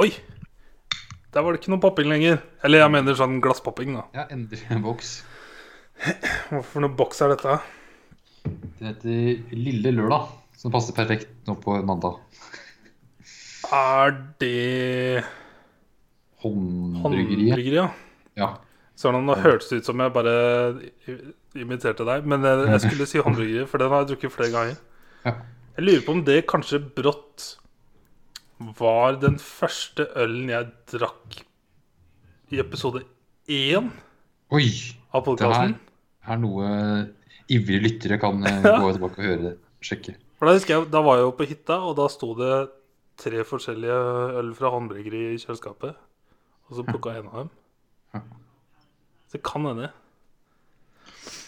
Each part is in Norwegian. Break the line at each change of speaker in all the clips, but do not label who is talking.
Oi! Der var det ikke noe popping lenger. Eller jeg mener sånn glasspopping, da.
Ja, endelig en boks.
Hva for noe boks er dette?
Det heter Lille Lørdag, som passer perfekt nå på mandag.
Er det
Håndbryggeriet.
håndbryggeri, ja?
Ja.
Sånn, Nå hørtes det ut som jeg bare imiterte deg, men jeg, skulle si håndbryggeriet, for den har jeg drukket flere ganger.
Ja.
Jeg lurer på om det kanskje brått var den første ølen jeg drakk i episode én
Oi!
av
Det her
podkasten.
er noe ivrige lyttere kan eh, gå tilbake og høre det. Sjekke.
For Da husker jeg, da var jeg jo på hytta, og da sto det tre forskjellige øl fra håndbryggeri i kjøleskapet. Og så plukka jeg en av dem. Så det kan hende.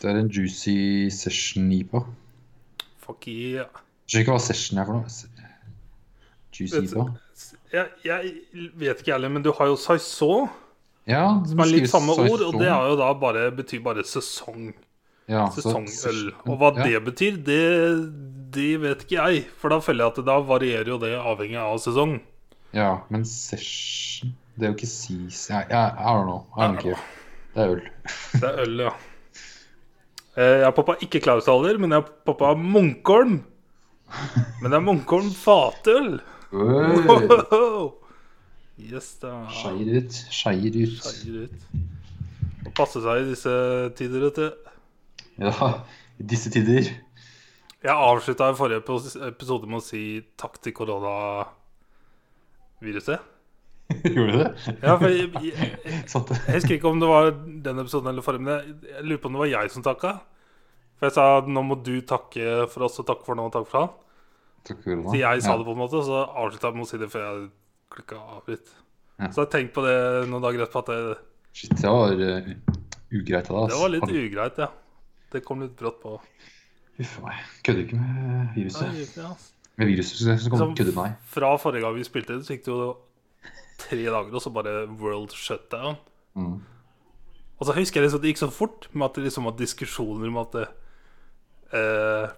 Det er en juicy session IPA.
Fuck yeah.
Jeg skjønner ikke hva session er for noe. IPA?
Jeg, jeg vet ikke ærlig, men du har jo saison,
Ja,
som er litt
samme
samme ord, og det er jo da bare, betyr bare sesong.
ja,
Sesongøl. Og hva
ja.
det betyr, det, det vet ikke jeg. For da føler jeg at da varierer jo det avhengig av sesong.
Ja, men session Det er jo ikke sis... Ja, ja, I don't know. I don't care. Det er øl.
Det er øl, ja. Jeg Jeg pappa ikke Klaustaler, men jeg poppa Munkholm. Men det er Munkholm fatøl.
Oi,
Yes, da.
Skeier ut. Skeier ut.
Skeier ut. Må passe seg i disse tider, vet du.
Ja, i disse tider.
Jeg avslutta i forrige episode med å si takk til koronaviruset.
Gjorde du det?
Ja, for jeg, jeg, jeg husker ikke om det var den episoden eller forrige, men jeg, jeg lurer på om det var jeg som takka. For jeg sa nå må du takke for oss og takke for nå, og takke for han. Så jeg sa det på en måte, og så avslutta jeg med å si det før jeg klikka avbryt.
Ja.
Så jeg har tenkt på det noen dager etterpå at det,
Shit, det var uh, ugreit av deg.
det var litt
Hadde-
ugreit, ja. Det kom litt brått på.
Huff a meg. Kødder ikke med viruset.
Nei, ja.
Med viruset så så kommer
Som
kødde meg.
Fra forrige gang vi spilte det, så gikk det jo tre dager, og så bare world shutdown.
Mm.
Og så husker jeg liksom at det gikk så fort med at det liksom var diskusjoner om at det, eh,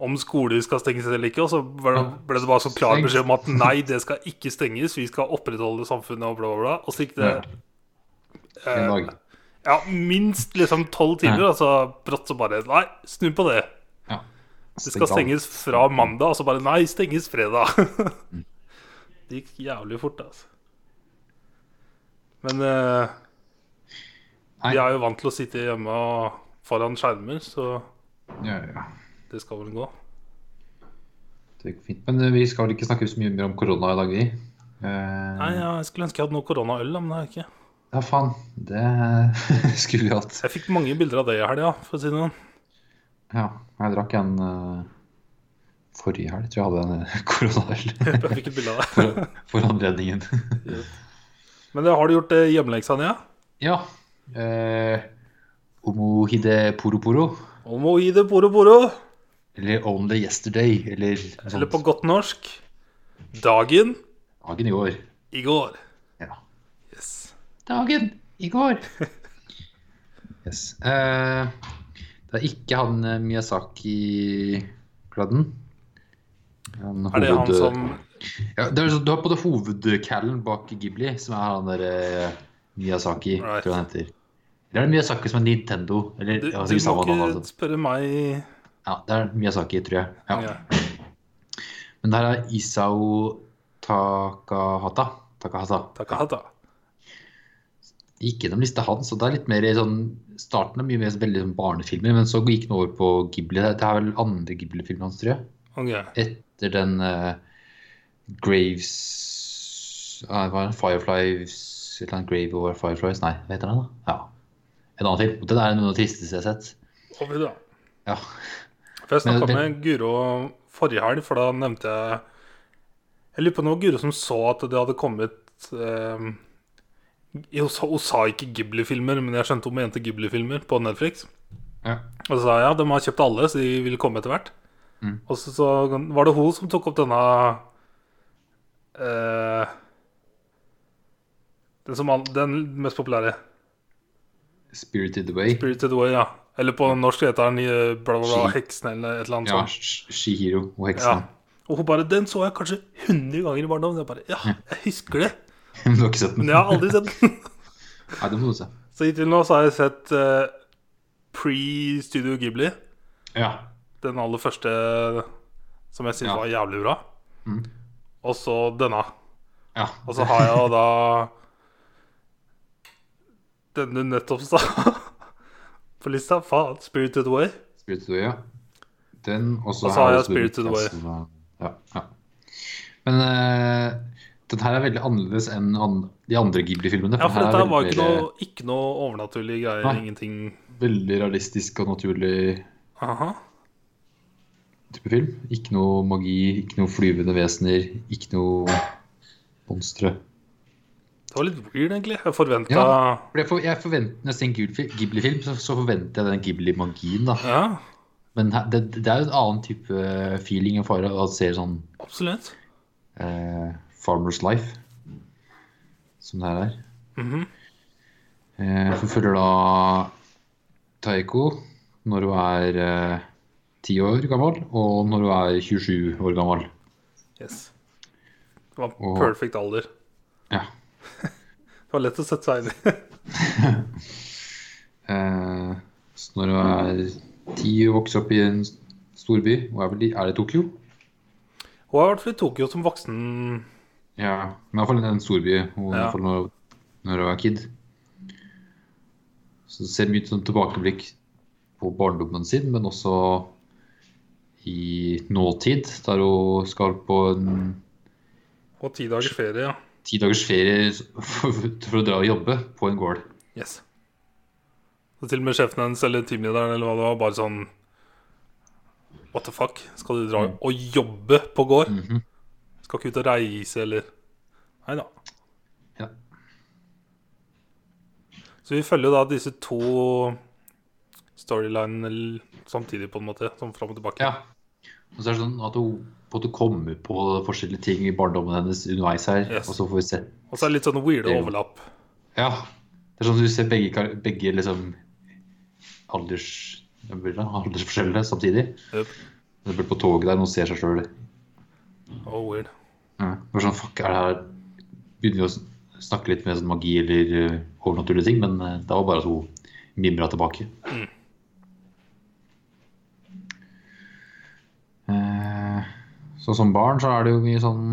Om skoler skal stenges eller ikke. Og så ble det, bare så klar beskjed om at nei, det skal ikke stenges. Vi skal opprettholde samfunnet og bla, bla, bla. Og så gikk det eh, ja, minst liksom tolv timer. Og så brått så bare Nei, snu på det.
Ja.
Det skal stenges fra mandag, og så bare Nei, stenges fredag. det gikk jævlig fort, altså. Men eh, vi er jo vant til å sitte hjemme og foran skjermer, så
Ja, ja.
Det skal vel gå.
Det gikk fint. Men eh, vi skal vel ikke snakke så mye mer om korona i dag, vi. Uh...
Nei, ja, Jeg skulle ønske jeg hadde noe koronaøl, men det har jeg ikke.
Ja, faen. Det skulle vi hatt.
Jeg fikk mange bilder av det i helga, for å si det sånn.
Ja. Jeg drakk en uh, forrige helg. Tror jeg hadde en koronaøl
Jeg fikk et bilde av det.
for, for anledningen.
Men det, har du gjort hjemmeleksa di? Ja?
ja. Eh, Omohide poro-poro.
poroporo. poro poro.
Eller Only Yesterday. Eller sånt.
Eller på godt norsk Dagen
Dagen i går.
i går.
Ja.
Yes.
Dagen i går. yes. Uh, det er ikke han eh, Miyazaki-kladden.
Er det han som
ja, det er, Du har på det hovedcallen bak Ghibli, som er han derre Miyazaki,
Right.
tror jeg han heter. Eller er det Miyazaki som er Nintendo? Eller,
Du, du må ikke spørre meg
Ja, det er Miyazaki, tror jeg. Ja.
Ja.
Men det her er Isao Takahata. Takahata.
Takahata.
Gikk gjennom lista hans, og det er litt mer i sånn Starten er mye mer veldig sånn barnefilmer, men så gikk den over på Ghibli. Det er vel andre Ghibli-filmen hans, tror jeg.
Ok.
Etter den uh, Graves uh, Hva er det? Fireflies Et eller annet Grave over Fireflies? Nei, hva heter den, da? Ja. En annen film. Den er noe av det tristeste jeg har sett.
Over da.
Ja.
For jeg snakka med Guro forrige helg, for da nevnte jeg Jeg lurer på var Guro som så at det hadde kommet eh, hun sa ikke Ghibli-filmer, men jeg skjønte hun mente Ghibli-filmer på Netflix.
ja.
Og så sa jeg ja, de har kjøpt alle, så de vil komme etter hvert.
Mm.
Og så, så var det hun som tok opp denne eh, den, som, den mest populære.
Spirited Away.
Spirited Away, ja. Eller på norsk heter den eh, bla, bla, Heksen eller et eller annet
Ja,
sånt.
Shihiro og
Ja. Og hun bare Den så jeg kanskje 100 ganger i barndommen. Jeg bare Ja, jeg husker det.
Men du har ikke sett den?
Men jeg har aldri sett den.
Nei, det må du se.
Så hittil nå så har jeg sett uh, pre-Studio Ghibli.
Ja.
Den aller første som jeg syns
Ja.
var jævlig bra.
Mm.
Og så denne.
ja.
Og så har jeg jo da den du nettopp sa på lista. Faen. Spirited Away.
Spirited Away, ja. Den, og så
har jeg Spirited Away.
Ja, ja. Men uh, den her er veldig annerledes enn an de andre Ghibli-filmene.
Ja, for dette var ikke noe, ikke noe overnaturlige greier.
Nei.
Ingenting
Veldig realistisk og naturlig
Aha.
type film. Ikke noe magi, ikke noe flyvende vesener, ikke noe monstre.
Det var litt weird, egentlig. Jeg forventa
Ja.
ja.
For jeg, for, jeg Når jeg ser en Ghibli- Ghibli-film, så, så forventer jeg den Ghibli-magien. da. Men det, det er jo en annen type feeling jeg får å se sånn
absolutt.
eh, Farmers Life, som det her er.
Mhm.
eh, så følger da Taiko når hun er eh, 10 år gammel, og når hun er 27 år gammel.
Yes. Det var
perfekt
perfect alder.
Ja.
Det var lett å sette seg inn i.
Eh, så når hun er ti og vokser opp i en storby, er, vel i, er det Tokyo?
Hun har vært i Tokyo som voksen.
Ja, men i hvert fall en storby, i
Ja.
hvert fall når, når hun er kid. Så det ser mye sånn tilbakeblikk på barndommen sin, men også i nåtid, der hun skal på en
Og ti dagers ferie, ja.
Ti dagers ferie for, å dra og jobbe på en gård.
Yes. Så til og med sjefen hennes eller teamlederen eller hva det var, bare sånn What the fuck? Skal du dra og jobbe på gård?
Mhm.
Skal ikke ut og reise, eller Nei da.
Ja.
Så vi følger da disse to storylinene samtidig, på en måte. Sånn fram og tilbake.
ja. Og så er det sånn at hun på at komme kommer på forskjellige ting i barndommen hennes underveis her,
Yes.
og så får vi se
Og så er det litt sånn weirde
Det-
overlapp.
Ja. Det er sånn at du ser begge, begge liksom alders, aldersforskjellene samtidig.
Yep.
Det blir på toget der, noen ser seg sjøl.
Oh, weird.
Ja. Var sånn, fuck, er det her Begynner vi å snakke litt med sånn magi eller uh, overnaturlige ting, men uh, det var bare at hun mimra tilbake.
Mm.
Eh, så som barn så er det jo mye sånn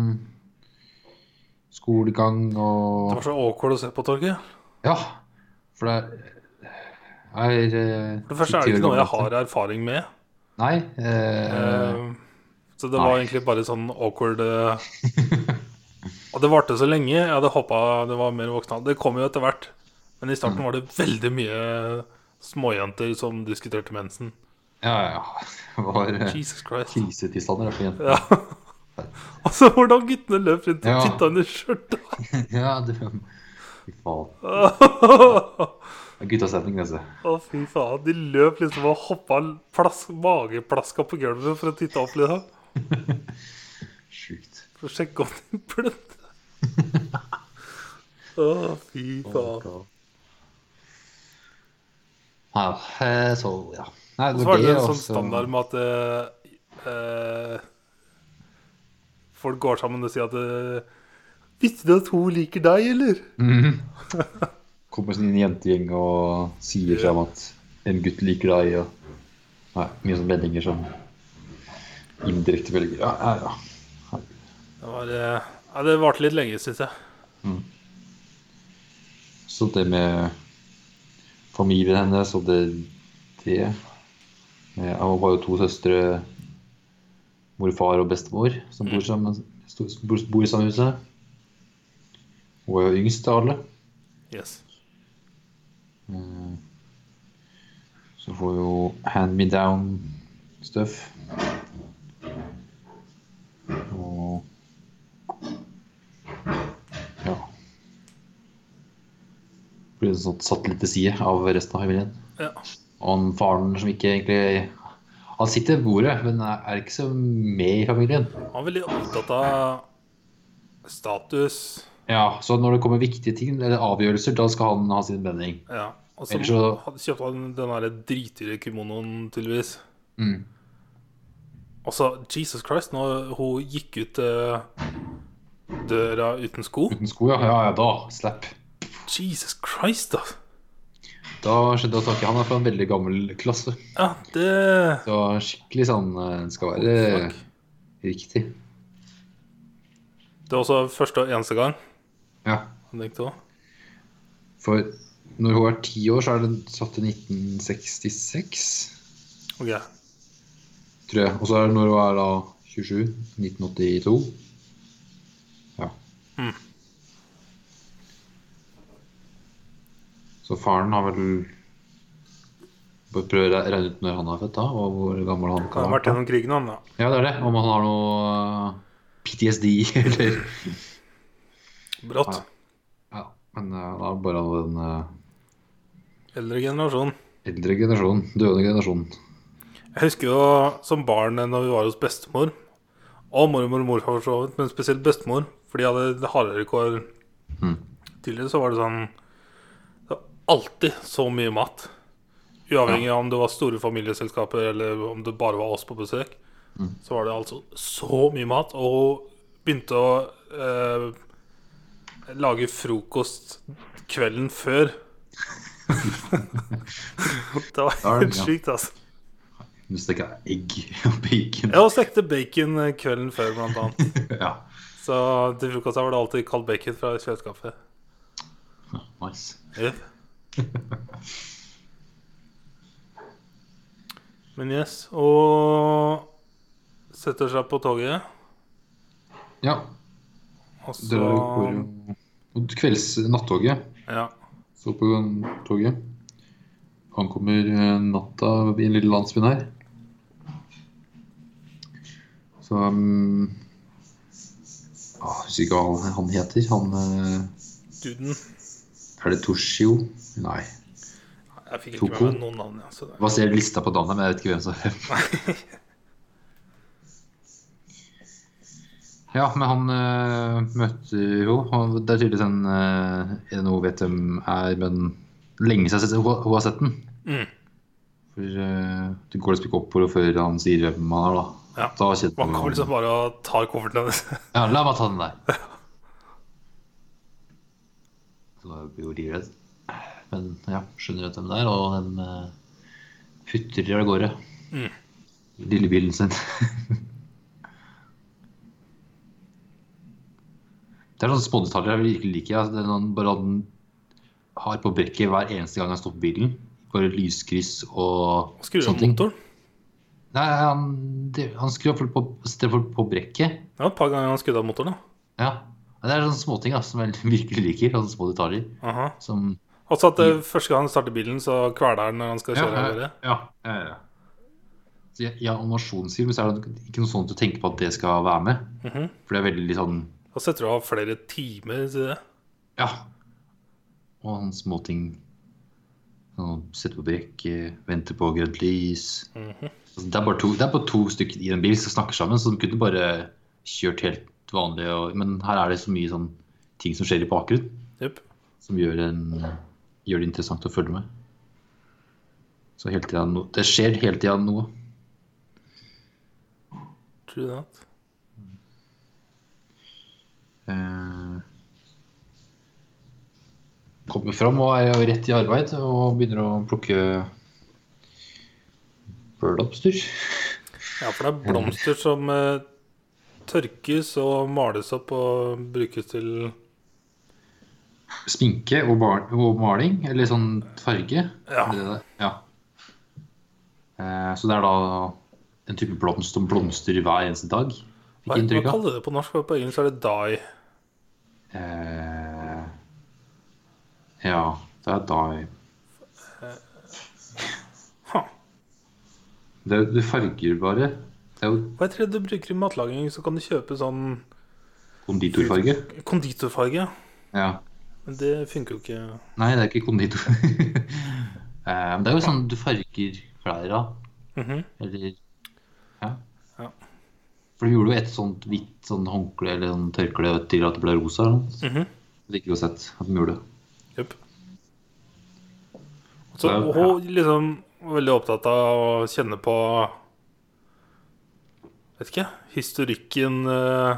skolegang og
Det var så awkward å se på, Torgeir.
Ja, for det er, er eh,
For det første er det ikke noe jeg har erfaring med.
Nei. Eh,
så det
nei.
var egentlig bare sånn awkward eh, Og det varte så lenge. Jeg hadde håpa det var mer voksne. Det kom jo etter hvert. Men i
Mm.
starten var det veldig mye småjenter som diskuterte mensen.
Ja, ja. Det var eh,
Jesus Christ.
krisetilstander.
Ja. altså, hvordan guttene løp rundt og
Ja.
titta under skjørtet.
Ja, det Fy faen.
Å,
Guttastemning, det.
fy faen. De løp liksom og hoppa plask, mageplaska på gulvet for å titte opp litt.
Sjukt.
For å sjekke om de blødde. Å, fy faen.
Ja, eh, så ja. Nei,
Og så var det en sånn
også...
standard med at eh, eh, folk går sammen og sier at uh, Visste du at hun liker deg, eller?
Mhm. Kommer sin en jentegjeng og sier frem at en gutt liker deg, og Nei, mye sånne vendinger som indirekte velger Ja, ja, ja.
Det var ja, Det varte litt lenge, syns jeg.
Så det med familien hennes og det det eh, Hun har jo to søstre, morfar og bestemor, som bor sammen bor i samme huset. Hun er jo yngst av alle.
Yes.
Eh, Så får jo hand me down stuff. Og ja. Blir sånn satt litt til side av resten av familien.
Ja.
Han faren som ikke egentlig Han sitter ved bordet, men er ikke så med i familien.
Han er veldig opptatt av status.
Ja, Så når det kommer viktige ting, eller avgjørelser, da skal han ha sin mening.
Ja. Og så
Ellers så-
kjøpte kjøpt han den der dritdyre kimonoen, tydeligvis.
Mm.
Altså, Jesus Christ, når hun gikk ut eh, døra uten sko
Uten sko, ja. Ja, ja, da. Slapp.
Jesus Christ, da.
Da skjedde det at Han er fra en veldig gammel klasse.
Ja, det
Så skikkelig sånn Den Det skal være
oh,
riktig.
Det var også første og eneste gang.
Ja. For når hun er ti år, så er den satt til 1966,
Ok.
tror jeg. Og så er det når hun er da 27, 1982. Ja.
Mm.
Så faren har vel Prøv å regne ut når han er født, da, og hvor gammel han kan
ha vært gjennom krigen, han, da.
Ja, det er det. Om han har noe uh, PTSD eller
Brått.
Ja, men uh, da er bare den uh,
Eldre generasjon.
eldre generasjonen, døende generasjonen.
Jeg husker jo som barn når vi var hos bestemor, og mormor og morfar for så vidt, men spesielt bestemor, for de hadde hardere kår
Mm.
tidligere, så var det sånn alltid så mye mat. Uavhengig av om det var store familieselskaper eller om det bare var oss på besøk.
Mm.
Så var det altså så mye mat. Og begynte å eh, lage frokost kvelden før. det var helt sjukt, altså.
Du steker egg og bacon.
Jeg stekte bacon eh, kvelden før, blant annet.
Ja.
Så til frokost var det alltid kald bacon fra kjøleskapet.
Nice.
Yep. Men yes, og setter seg på toget,
Ja,
og
det går jo og Kvelds nattoget.
Ja.
Så på toget. Ankommer eh, natta i en lille landsby her. Så um, Jeg husker ikke hva han heter. Han uh,
Duden.
Er det Toshio? Nei.
Jeg fikk ikke
Toko?
med meg noen navn. Ja, så det.
Hva ser lista på men jeg vet ikke hvem som er hvem. Ja, men han øh, møter jo han, Det er tydeligvis en øh, hun vet hvem er, men lenge siden hun, hun har sett den.
Mm.
For øh, det går liksom ikke opp for henne før han sier hvem han er, da.
Ja.
Da
Man kommer liksom bare og tar kofferten hennes.
Ja, la meg ta den der. Så da blir hun livredd. Men ja, skjønner at de det er, og de uh, putrer av gårde.
Mm.
Lillebilen sin. det er sånne smådetaljer jeg virkelig liker. Altså, det er noen, bare den har på brekket hver eneste gang han stopper bilen. Bare lyskryss og
Skrur
sånne
motoren.
Nei, han, det, han skrur på, på, på brekket.
Ja, et par ganger han skrudde av motoren. da.
Ja. Det er sånne småting som jeg virkelig liker. Sånne små detaljer.
Aha.
Som
Også at eh, første gang han starter bilen, så kveler han når han skal kjøre
Ja, ja, ja, ja. I i animasjonsfilm så er det ikke noe sånt å tenke på at det skal være med.
Mhm.
For det er veldig sånn
Da setter du av flere timer til det.
Ja. Og sånne småting. Sånn, Sette på brekket, vente på grønt lys.
Mhm.
Altså, det, er bare to, det er bare to stykker i en bil som snakker sammen, så de kunne bare kjørt helt vanlig. Og, men her er det så mye sånn ting som skjer i bakgrunnen,
yep.
som gjør, en, gjør det interessant å følge med. Så hele tida no, det skjer hele tida noe.
True that.
det? kommer fram og er rett i arbeid og begynner å plukke blomster.
Ja, for det er blomster som eh, tørkes og males opp og brukes til
Sminke og, og maling, eller sånn farge.
Ja.
Det ja. Eh, så det er da en type blomst som blomstrer hver eneste dag. Fikk
Hva, hva
inntrykk av.
kaller det på norsk? På engelsk er det die.
Eh, ja, det er die
Ha.
det, du farger bare. Det er jo
Hva heter det du bruker i matlaging? Så kan du kjøpe sånn
konditorfarge.
konditorfarge.
Ja.
Men det funker jo ikke.
Nei, det er ikke konditor. Eh, Men det er jo sånn du farger klær av.
-hmm.
Eller Ja.
Ja.
For de gjorde jo et sånt hvitt sånn håndkle eller sånn tørkle til at det ble rosa. eller noe.
Mhm.
Det ikke jo sett at de gjorde det.
Jupp. Så hun liksom var veldig opptatt av å kjenne på Vet ikke. Historikken eh,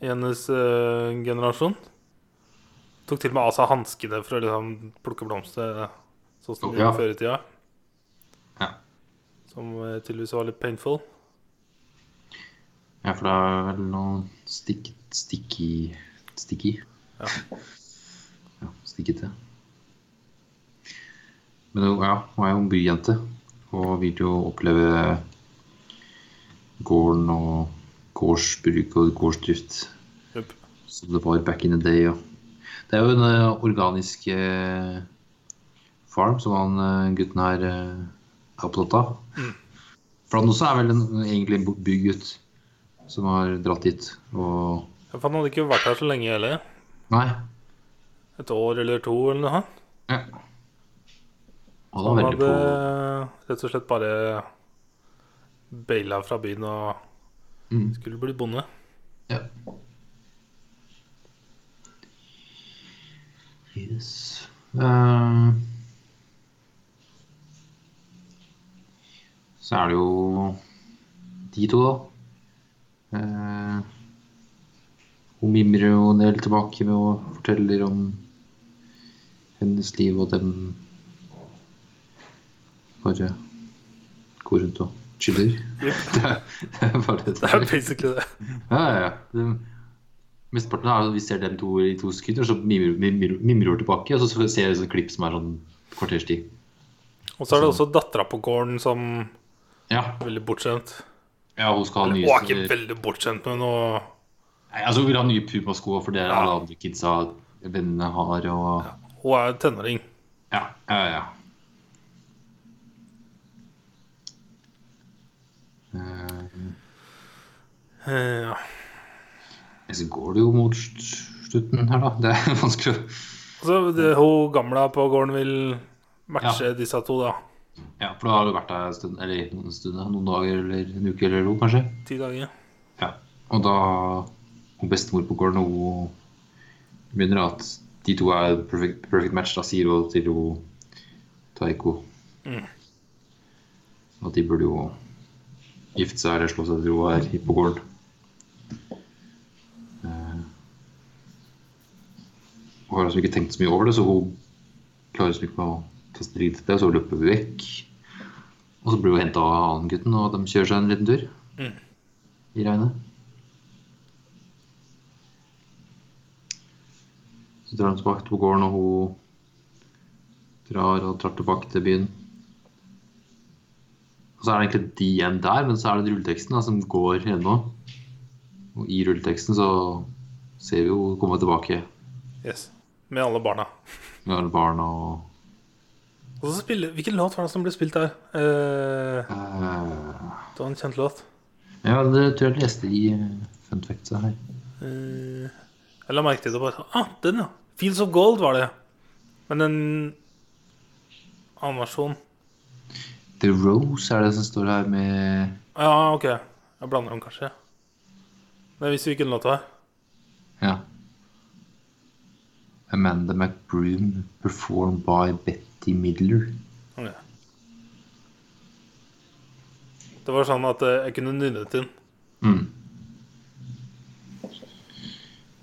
i hennes uh, generasjon. Tok til og med av seg hanskene for å liksom plukke blomster, sånn som de
Ja.
gjorde før i tida.
Ja.
Som eh, tydeligvis var litt painful.
Ja, for det er vel noe stikk, sticky Sticky?
Ja.
Ja, stikkete. Men ja, hun er jo en byjente og vil jo oppleve gården og gårdsbruk og gårdsdrift
Yep.
som det var back in the day. Og. Det er jo en eh, organisk eh, farm som han eh, gutten her er opptatt av. For han også er vel en, egentlig en bygutt som har dratt dit og
Ja, For han hadde ikke vært her så lenge heller.
Nei.
Et år eller to eller noe.
Ja. Og
Han hadde
på
rett og slett bare baila fra byen og
Mm.
skulle bli bonde.
Ja. Yes. Uh, så er det jo de to, da. Uh, hun mimrer jo en del tilbake med og forteller om hennes liv, og dem bare går rundt og chiller. det, er, det er bare det.
Det er basically det.
Ja, ja, ja. Mesteparten er at vi ser dem to i to sekunder, så mimrer hun tilbake, og så ser jeg et klipp som er sånn kvarterstid.
Og så er det også dattera på gården som
Ja.
er veldig bortskjemt.
ja, hun skal ha
Hun er ikke veldig bortskjemt med noe
Nei, altså, Hun vil ha nye Puma-sko, for det
Ja.
alle andre kidsa vennene har. og...
Hun er tenåring.
Ja, ja, ja. Uh,
uh, Ja.
Så går det jo mot slutten her, da. Det er vanskelig å
Altså, det, hun gamla på gården vil matche disse to, da.
Ja, for da har du vært der en stund, eller noen stund, noen dager eller en uke eller noe, kanskje.
Ti dager.
Ja. Og da hun bestemor på gården hun begynner at de to er perfect, perfect match, da sier hun til hun Taiko
Mm.
at de burde jo gifte seg eller slå seg til hun er på gården. Eh, Hun har liksom ikke tenkt så mye over det, så hun klarer liksom ikke å ta strid til det, og så løper hun vekk. Og så blir hun henta av annen gutten, og de kjører seg en liten tur
Mm.
i regnet. Så drar de tilbake på gården, og hun drar og drar tilbake til byen. Og så er det egentlig de igjen der, men så er det rulleteksten da, som går ennå. Og i rulleteksten så ser vi jo komme tilbake
Yes. Med alle barna.
med alle barna og
Og så spiller, Hvilken låt var det som ble spilt der? Eh,
eh,
det var en kjent låt.
Ja, det tror jeg leste i eh, Fun Facts her.
Eh, jeg la merke til det bare Ah, den, ja. Fields of Gold var det. Men en annen versjon.
The Rose er det som står her med
Ja, OK. Jeg blander dem kanskje. Men jeg visste hvilken låt det var.
Ja. Amanda McBroom performed by Betty Midler.
Ok. Det var sånn at eh, jeg kunne nynnet inn.
Mm.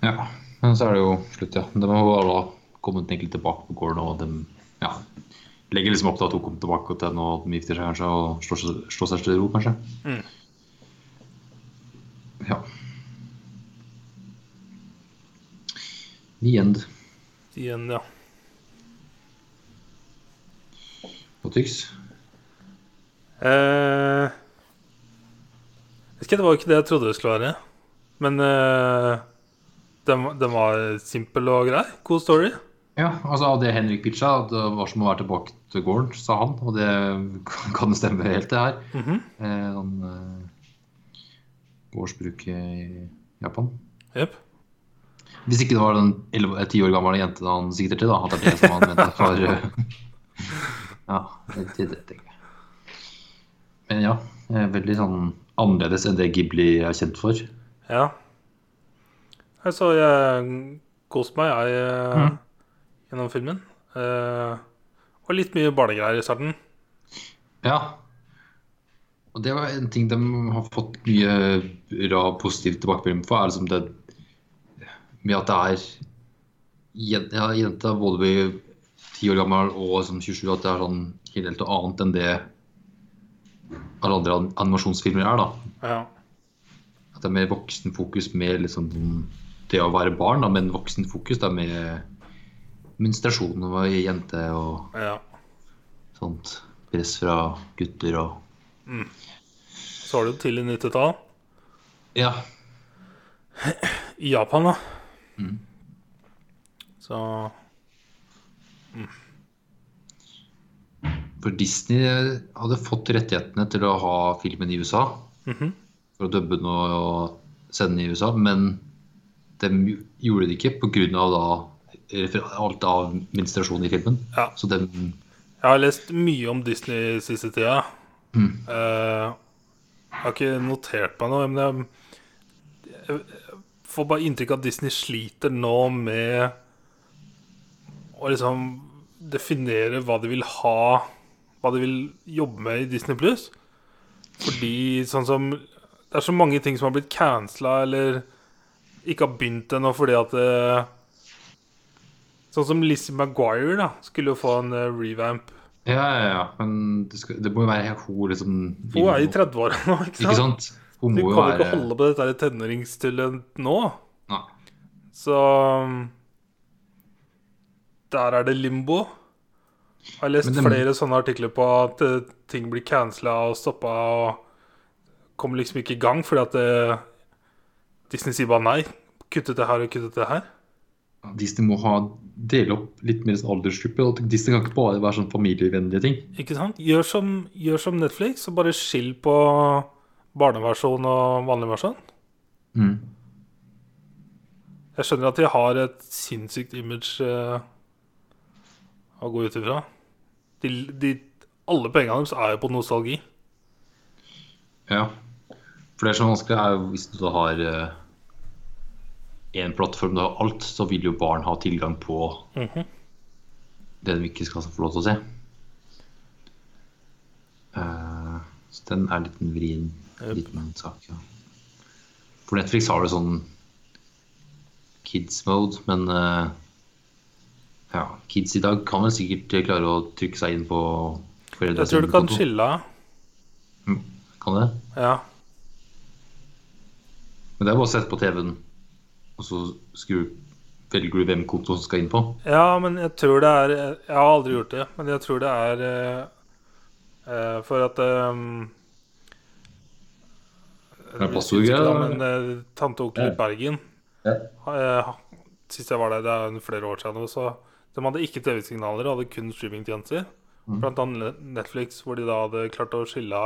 Ja, men så er det jo slutt, ja. De har jo alle kommet egentlig tilbake på gården, og de ja, legger liksom opp til at hun kommer tilbake til henne, og de gifter seg kanskje og slår, seg- slår seg til ro, kanskje.
Mm.
Ja. The end.
Igjen, ja.
På tyks?
Eh, ikke, det var ikke det jeg trodde det skulle være. Men eh, den, den var simpel og grei. God story.
Ja, altså av det Henrik pitcha, det var som å være tilbake til gården, sa han. Og det kan stemme helt, det her.
Mhm.
eh, han, eh, gårdsbruk i Japan.
Jepp.
Hvis ikke det var den 11 ti år gamle jenta han sikter til, da. At det er det som han mente var eh, Ja, det, det, tenker jeg. Men ja, veldig sånn annerledes enn det Ghibli er kjent for.
Ja. Nei, Så jeg koste meg, jeg, eh,
Mhm.
gjennom filmen. Eh, og litt mye barnegreier i starten.
Ja. Og det var en ting de har fått mye bra positivt tilbakemelding på, er liksom det med at det er ja, jenta både blir 10 år gammel og som 27, at det er sånn helt annet enn det alle andre animasjonsfilmer er. da.
Ja.
At det er mer voksenfokus med liksom det å være barn, da, men voksenfokus da, med menstruasjon og jente og
ja.
sånt. Press fra gutter og
Så har du tidlig 90-tall.
Ja.
I Japan, da.
Mm.
Så
For Disney hadde fått rettighetene til å ha filmen i USA.
Mhm.
For å dubbe den og sende den i USA. Men de gjorde det ikke pga. alt av administrasjonen i filmen.
Ja.
Så de
Jeg har lest mye om Disney siste tida.
Mm.
Uh, jeg har ikke notert meg noe, men jeg, jeg får bare inntrykk av at Disney sliter nå med å liksom definere hva de vil ha Hva de vil jobbe med i Disney Pluss. Fordi sånn som Det er så mange ting som har blitt cancela eller ikke har begynt ennå fordi at det, Sånn som Lizzie McGuire da skulle jo få en eh, revamp.
Ja, ja, ja. Men det, skal, det må jo være hun liksom
Hun er i 30-åra nå, ikke sant?
Ikke sant? Hun
Du
jo
kan jo ikke holde på dette tenåringstullet nå.
Nei.
Så um, Der er det limbo. Jeg har lest
det-
flere sånne artikler på at eh, ting blir cancela og stoppa og kommer liksom ikke i gang fordi at det... Disney sier bare nei. Kutt ut det her og kutt ut det her.
Disney må ha dele opp litt mer sånn aldersgruppe. Disney kan ikke bare være sånn familievennlige ting.
Ikke sant? Gjør som, gjør som Netflix, og bare skill på barneversjon og vanlig versjon.
Mm.
Jeg skjønner at de har et sinnssykt image eh, å gå ut ifra. De, de, alle pengene deres er jo på nostalgi.
Ja. For det som er vanskelig, er jo hvis du har én plattform du har alt, så vil jo barn ha tilgang på
Mhm.
det de ikke skal få lov til å se. Eh, så den er litt en vrien liten sak, ja. For Netflix har det sånn kids mode, men uh, ja, kids i dag kan vel sikkert klare å trykke seg inn på foreldre
Jeg tror du kan skille av.
Kan det?
Ja.
Men det er bare å sette på TV-en, og så skru, velger du hvem konto skal inn på.
ja, men jeg tror det er Jeg har aldri gjort det, men jeg tror det er eh, for at um,
Er passordgreier,
eh, tante og onkel i Bergen
Ja.
uh, Sist jeg var der, det er flere år siden så de hadde ikke TV-signaler, hadde kun streamingtjenester.
Mm.
Blant annet Netflix, hvor de da hadde klart å skille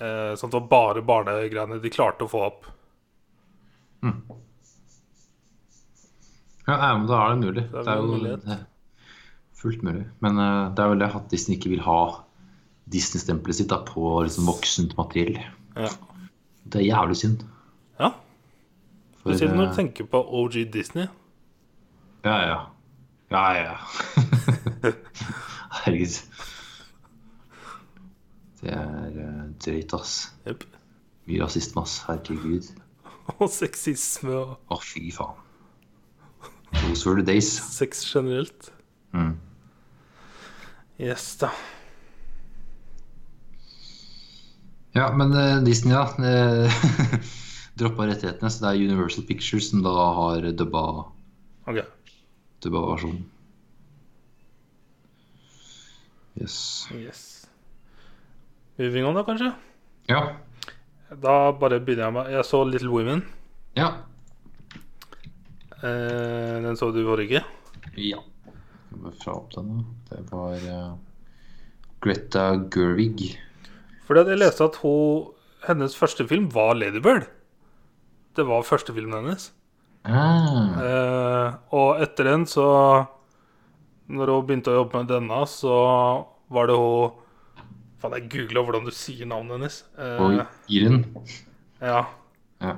eh, Sånn at det var bare barnegreiene de klarte å få opp.
Ja, ja, men da er det mulig.
Det er
Det er jo
mulighet.
fullt mulig. Men uh, det er vel det at Disney ikke vil ha Disney-stempelet sitt da, på liksom voksent materiell.
Ja.
Det er jævlig synd.
ja. Spesielt når du
eh,
tenker på OG Disney.
Ja, ja. Ja, ja. Herregud. Det er uh, drøyt, ass.
Yep.
Mye rasisme, ass. Herregud.
Og sexisme og
Å, fy faen. Those were the days.
sex generelt.
Mm.
Yes, da.
Ja, men eh, Disney, ja. Uh, Droppa rettighetene, så det er Universal Pictures som da har dubba,
Ok.
dubba versjonen. Yes.
Yes. Moving on, da, kanskje?
Ja.
Da bare begynner jeg med Jeg så Little Women.
Ja.
Eh, den så du forrige.
Ja. Skal bare fra opp den, da. Det var uh, Greta Gerwig.
Fordi at jeg leste at hun, hennes første film var Ladybird. Det var første filmen hennes.
Ah.
Eh, og etter den, så Når hun begynte å jobbe med denne, så var det hun Faen, jeg googla hvordan du sier navnet hennes. Eh,
Og Iren.
ja.
Ja.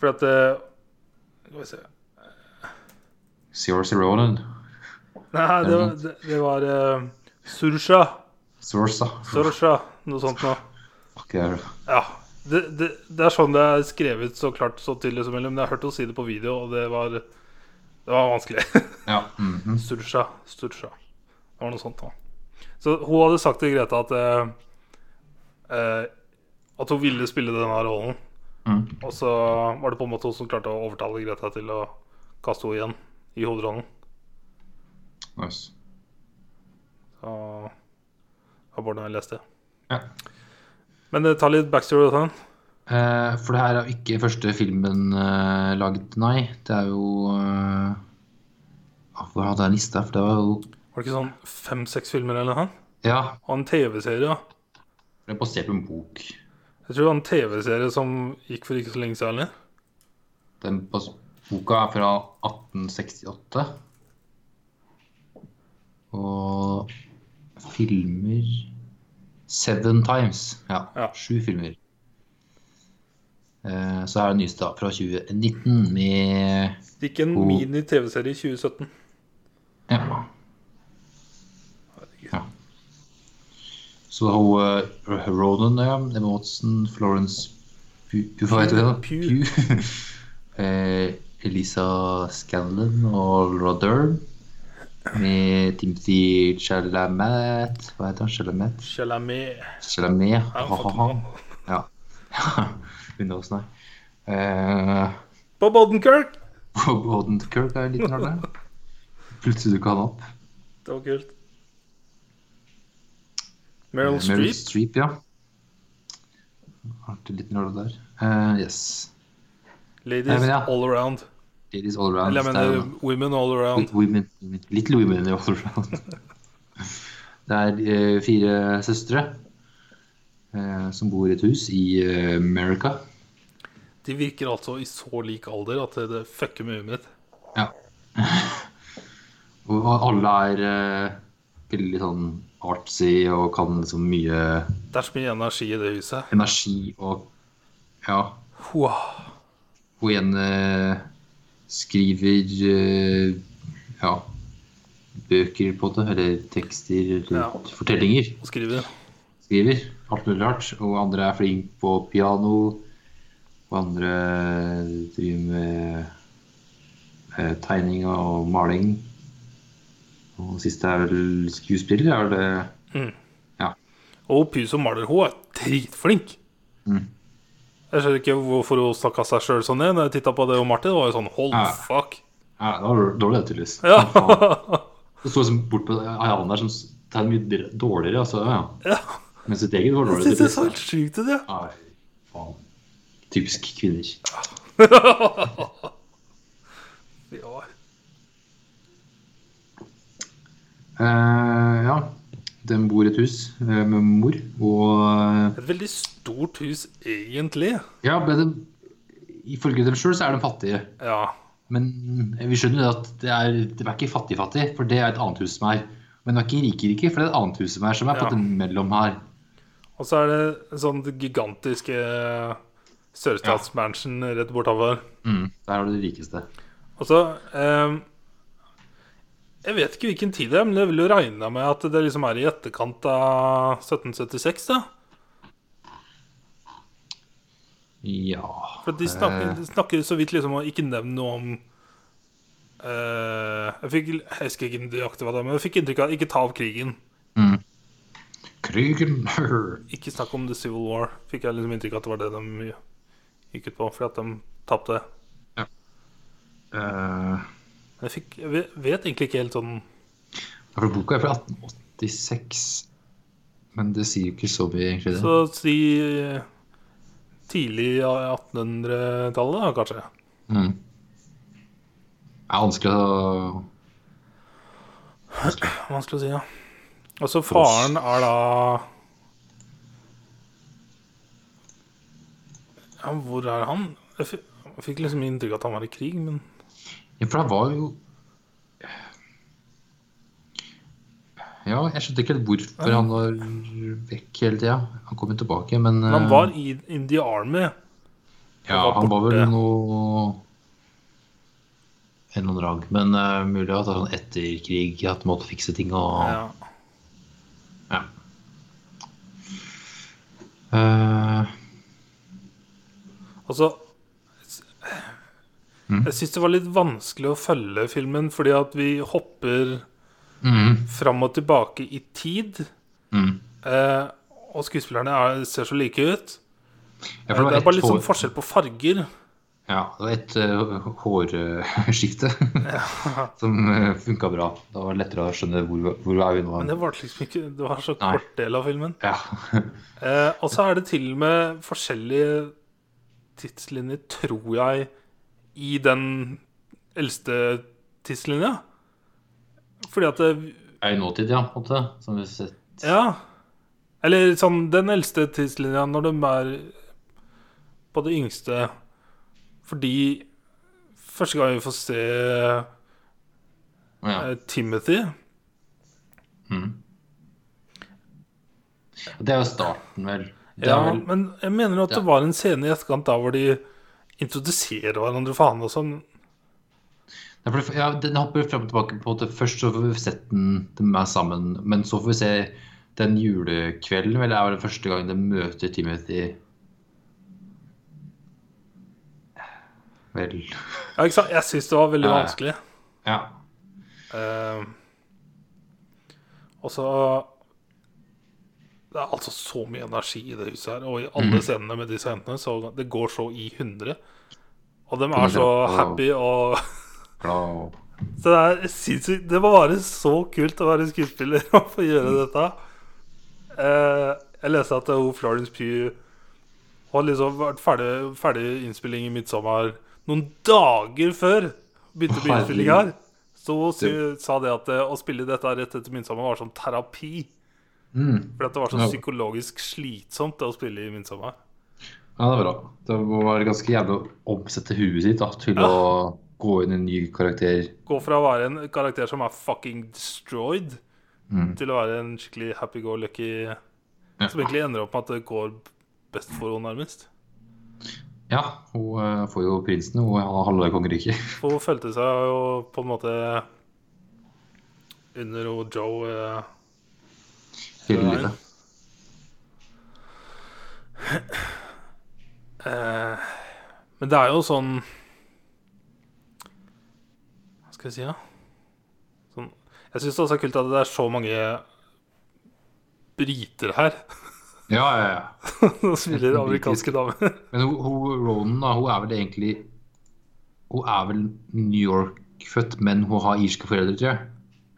Fordi at eh, Skal vi se
Saoirse Ronan.
Nei, det var, det, det var uh, Sursha.
Source, da.
Sorosha, noe sånt noe.
Er-
Ja. Det, det, det er sånn det er skrevet så klart så tydelig som mulig. Men jeg har hørt henne si det på video, og det var, det var vanskelig.
Ja. Mm
-hmm. Sursa. Stursa. Det var noe sånt. da Så hun hadde sagt til Greta at eh, eh, At hun ville spille denne rollen.
Mm.
Og så var det på en måte hun som klarte å overtale Greta til å kaste henne igjen i hovedrollen.
Nice.
Så det hvordan jeg leste.
Ja.
Men eh, ta litt backstory. og sånn
Eh, for det her er ikke første filmen eh, laget, nei. Det er jo eh, ah, Hvor hadde jeg lista? For det var jo
Var det ikke sånn fem-seks filmer eller noe?
Ja,
Og en TV-serie.
det er basert på en bok.
Jeg tror det var en TV-serie som gikk for ikke så lenge siden.
Den boka er fra 1868. Og filmer Seven Times. Ja,
Ja.
sju filmer. Eh, så er det nyeste da, fra 2019 med
Det gikk en
Oh.
mini-TV-serie i 2017.
Ja. ja. Så hun uh, Ronan, ja, Emma Watson, Florence Pugh hva heter hun?
Pugh.
Eh, Elisa Scanlon og Laura Dern. Med Timothy Chalamet Hva heter han? Chalamet?
Chalamet.
Chalamet.
Ja,
Begynner å snakke.
Bob Odenkirk!
Bob Odenkirk er en liten rolle. Plutselig dukka han opp.
Det var kult. Meryl
Eh, Meryl
Streep.
Ja. Artig liten rolle der. Uh, yes.
Ladies
Nei, ja.
all around.
Is all around.
Eller jeg
er
mener women all around.
Women, little women all around. Det er eh, fire søstre eh, som bor i et hus i eh, America.
De virker altså i så lik alder at det, fucker med huet mitt.
Ja. Og alle er veldig sånn artsy og kan liksom mye
Det er så mye energi i det huset.
energi og Ja.
Wow.
Og en eh, skriver eh, ja, bøker på det, eller tekster, eller
Ja.
fortellinger.
Skriver.
Skriver alt mulig rart. Og andre er flink på piano. Og andre driver med eh, tegning og maling. Og siste er vel skuespiller, er det mm. Ja.
Og hun som maler, hun er dritflink.
Mm.
Jeg skjønner ikke hvorfor hun snakka seg sjøl sånn ned. Når jeg titta på det og Martin, var jo sånn hold
Ja.
fuck.
Ja, det var dårlig, tydeligvis.
Ja.
Det sto liksom bort på Ayan der som tegner mye dårligere, altså. Ja.
ja.
Men sitt eget var dårlig.
Jeg
synes
syns det er så helt sjukt ut, ja.
Nei, faen. Typisk kvinner.
ja.
Uh, ja. Den bor i et hus eh, med mor og
Et veldig stort hus, egentlig.
Ja, men ifølge dem sjøl så er de fattige.
Ja.
Men vi skjønner jo at det er, det er ikke fattig-fattig, for det er et annet hus som er. Men det er ikke rike-rike, for det er et annet hus som er, som er på
Ja.
på måte mellom her.
Og så er det sånn det gigantiske sørstatsmansion rett bortover.
Mm. Der har du det rikeste.
Og så eh, Jeg vet ikke hvilken tid det er, men jeg vil jo regne med at det liksom er i etterkant av 1776, da.
Ja
For de snakker,
Eh.
de snakker så vidt liksom og ikke nevne noe om uh, jeg, fikk, jeg husker ikke nøyaktig hva det var, men jeg fikk inntrykk av ikke ta av krigen.
mm. Krigen
Ikke snakk om the civil war. Fikk jeg liksom inntrykk av at det var det de gikk ut på, fordi at de tapte.
Eh,
Men jeg, fikk, jeg vet, egentlig ikke helt sånn
ja, for Boka er fra 1886, men det sier jo ikke så mye, egentlig. det.
Så si tidlig 1800-tallet, kanskje.
Mm. Det er vanskelig å
Vanskelig å si, ja. Og så faren er da Ja, hvor er han? Jeg fikk liksom inntrykk av at han var i krig, men
Ja, for det var jo Ja, jeg skjønte ikke helt hvorfor han var vekk hele tida. Han kom jo tilbake, men
han
eh,
var i in the army.
Ja,
var
han var vel noe En eller annen rang. Men uh, mulig at det er sånn etter krig at de måtte fikse ting og
Ja.
Ja. Uh...
Altså
Mm.
Jeg syns det var litt vanskelig å følge filmen fordi at vi hopper
mm,
fram og tilbake i tid.
mm.
Eh, og skuespillerne er, ser så like ut.
Ja, det,
det er bare litt
hår-
sånn forskjell på farger.
Ja, det var et uh, hårskifte som uh, funka bra. Da var det lettere å skjønne hvor, hvor er vi nå.
Men det var liksom ikke Det var så
Nei.
kort del av filmen.
Ja.
Eh, og så er det til og med forskjellige tidslinjer, tror jeg, i den eldste tidslinja. Fordi at det,
Er i nåtid, ja, på en måte. Som vi har sett.
Ja. Eller sånn den eldste tidslinja når de er på det yngste. Fordi første gang vi får se
Ja.
eh, Timothy
Det er jo starten, vel.
Ja,
vel
men jeg mener at det var en scene i etterkant da hvor de introduserer hverandre for han også.
Ja, for det- ja, Den hopper frem og tilbake. på måte. Først så får vi sett den, er sammen, men så får vi se den julekvelden. Vel, er vel den første gang de møter Timothy Vel
Ja, ikke sant? Jeg syns det var veldig
ja.
vanskelig.
Ja.
Uh, og så Det er altså så mye energi i det huset her, og i alle
mm.
scenene med disse jentene. Så det går så i hundre. Og de er så happy og Så det er sinnssykt Det må være så kult å være skuespiller og få gjøre dette. Eh, jeg leste at hun Florence Pugh har liksom vært ferdig, ferdig innspilling i 'Midtsommer' noen dager før begynte å bli innspilling her. Så hun sa det at eh, å spille dette rett etter 'Midtsommer' var som terapi.
Mm.
For det var så psykologisk slitsomt det å spille i 'Midtsommer'.
Ja, det er bra. Det var ganske jævlig å omsette huet sitt da, til
Ja.
å gå inn i en ny karakter.
Gå fra å være en karakter som er fucking destroyed,
Mm.
til å være en skikkelig happy-go-lucky
Ja.
Som egentlig ender opp med at det går best for henne, nærmest.
Ja, hun eh, får jo prinsen. Har halve kongeriket.
Hun følte seg jo på en måte under Joe eh,
Hele livet.
eh, Men det er jo sånn Hva skal vi si, da? Sånn, jeg syns det også er kult at det er så mange briter her
Ja, ja, ja.
som spiller amerikanske damer.
Men hun, hun, Ronan, da, hun er vel egentlig Hun er vel New York-født, men hun har irske foreldre, tror jeg.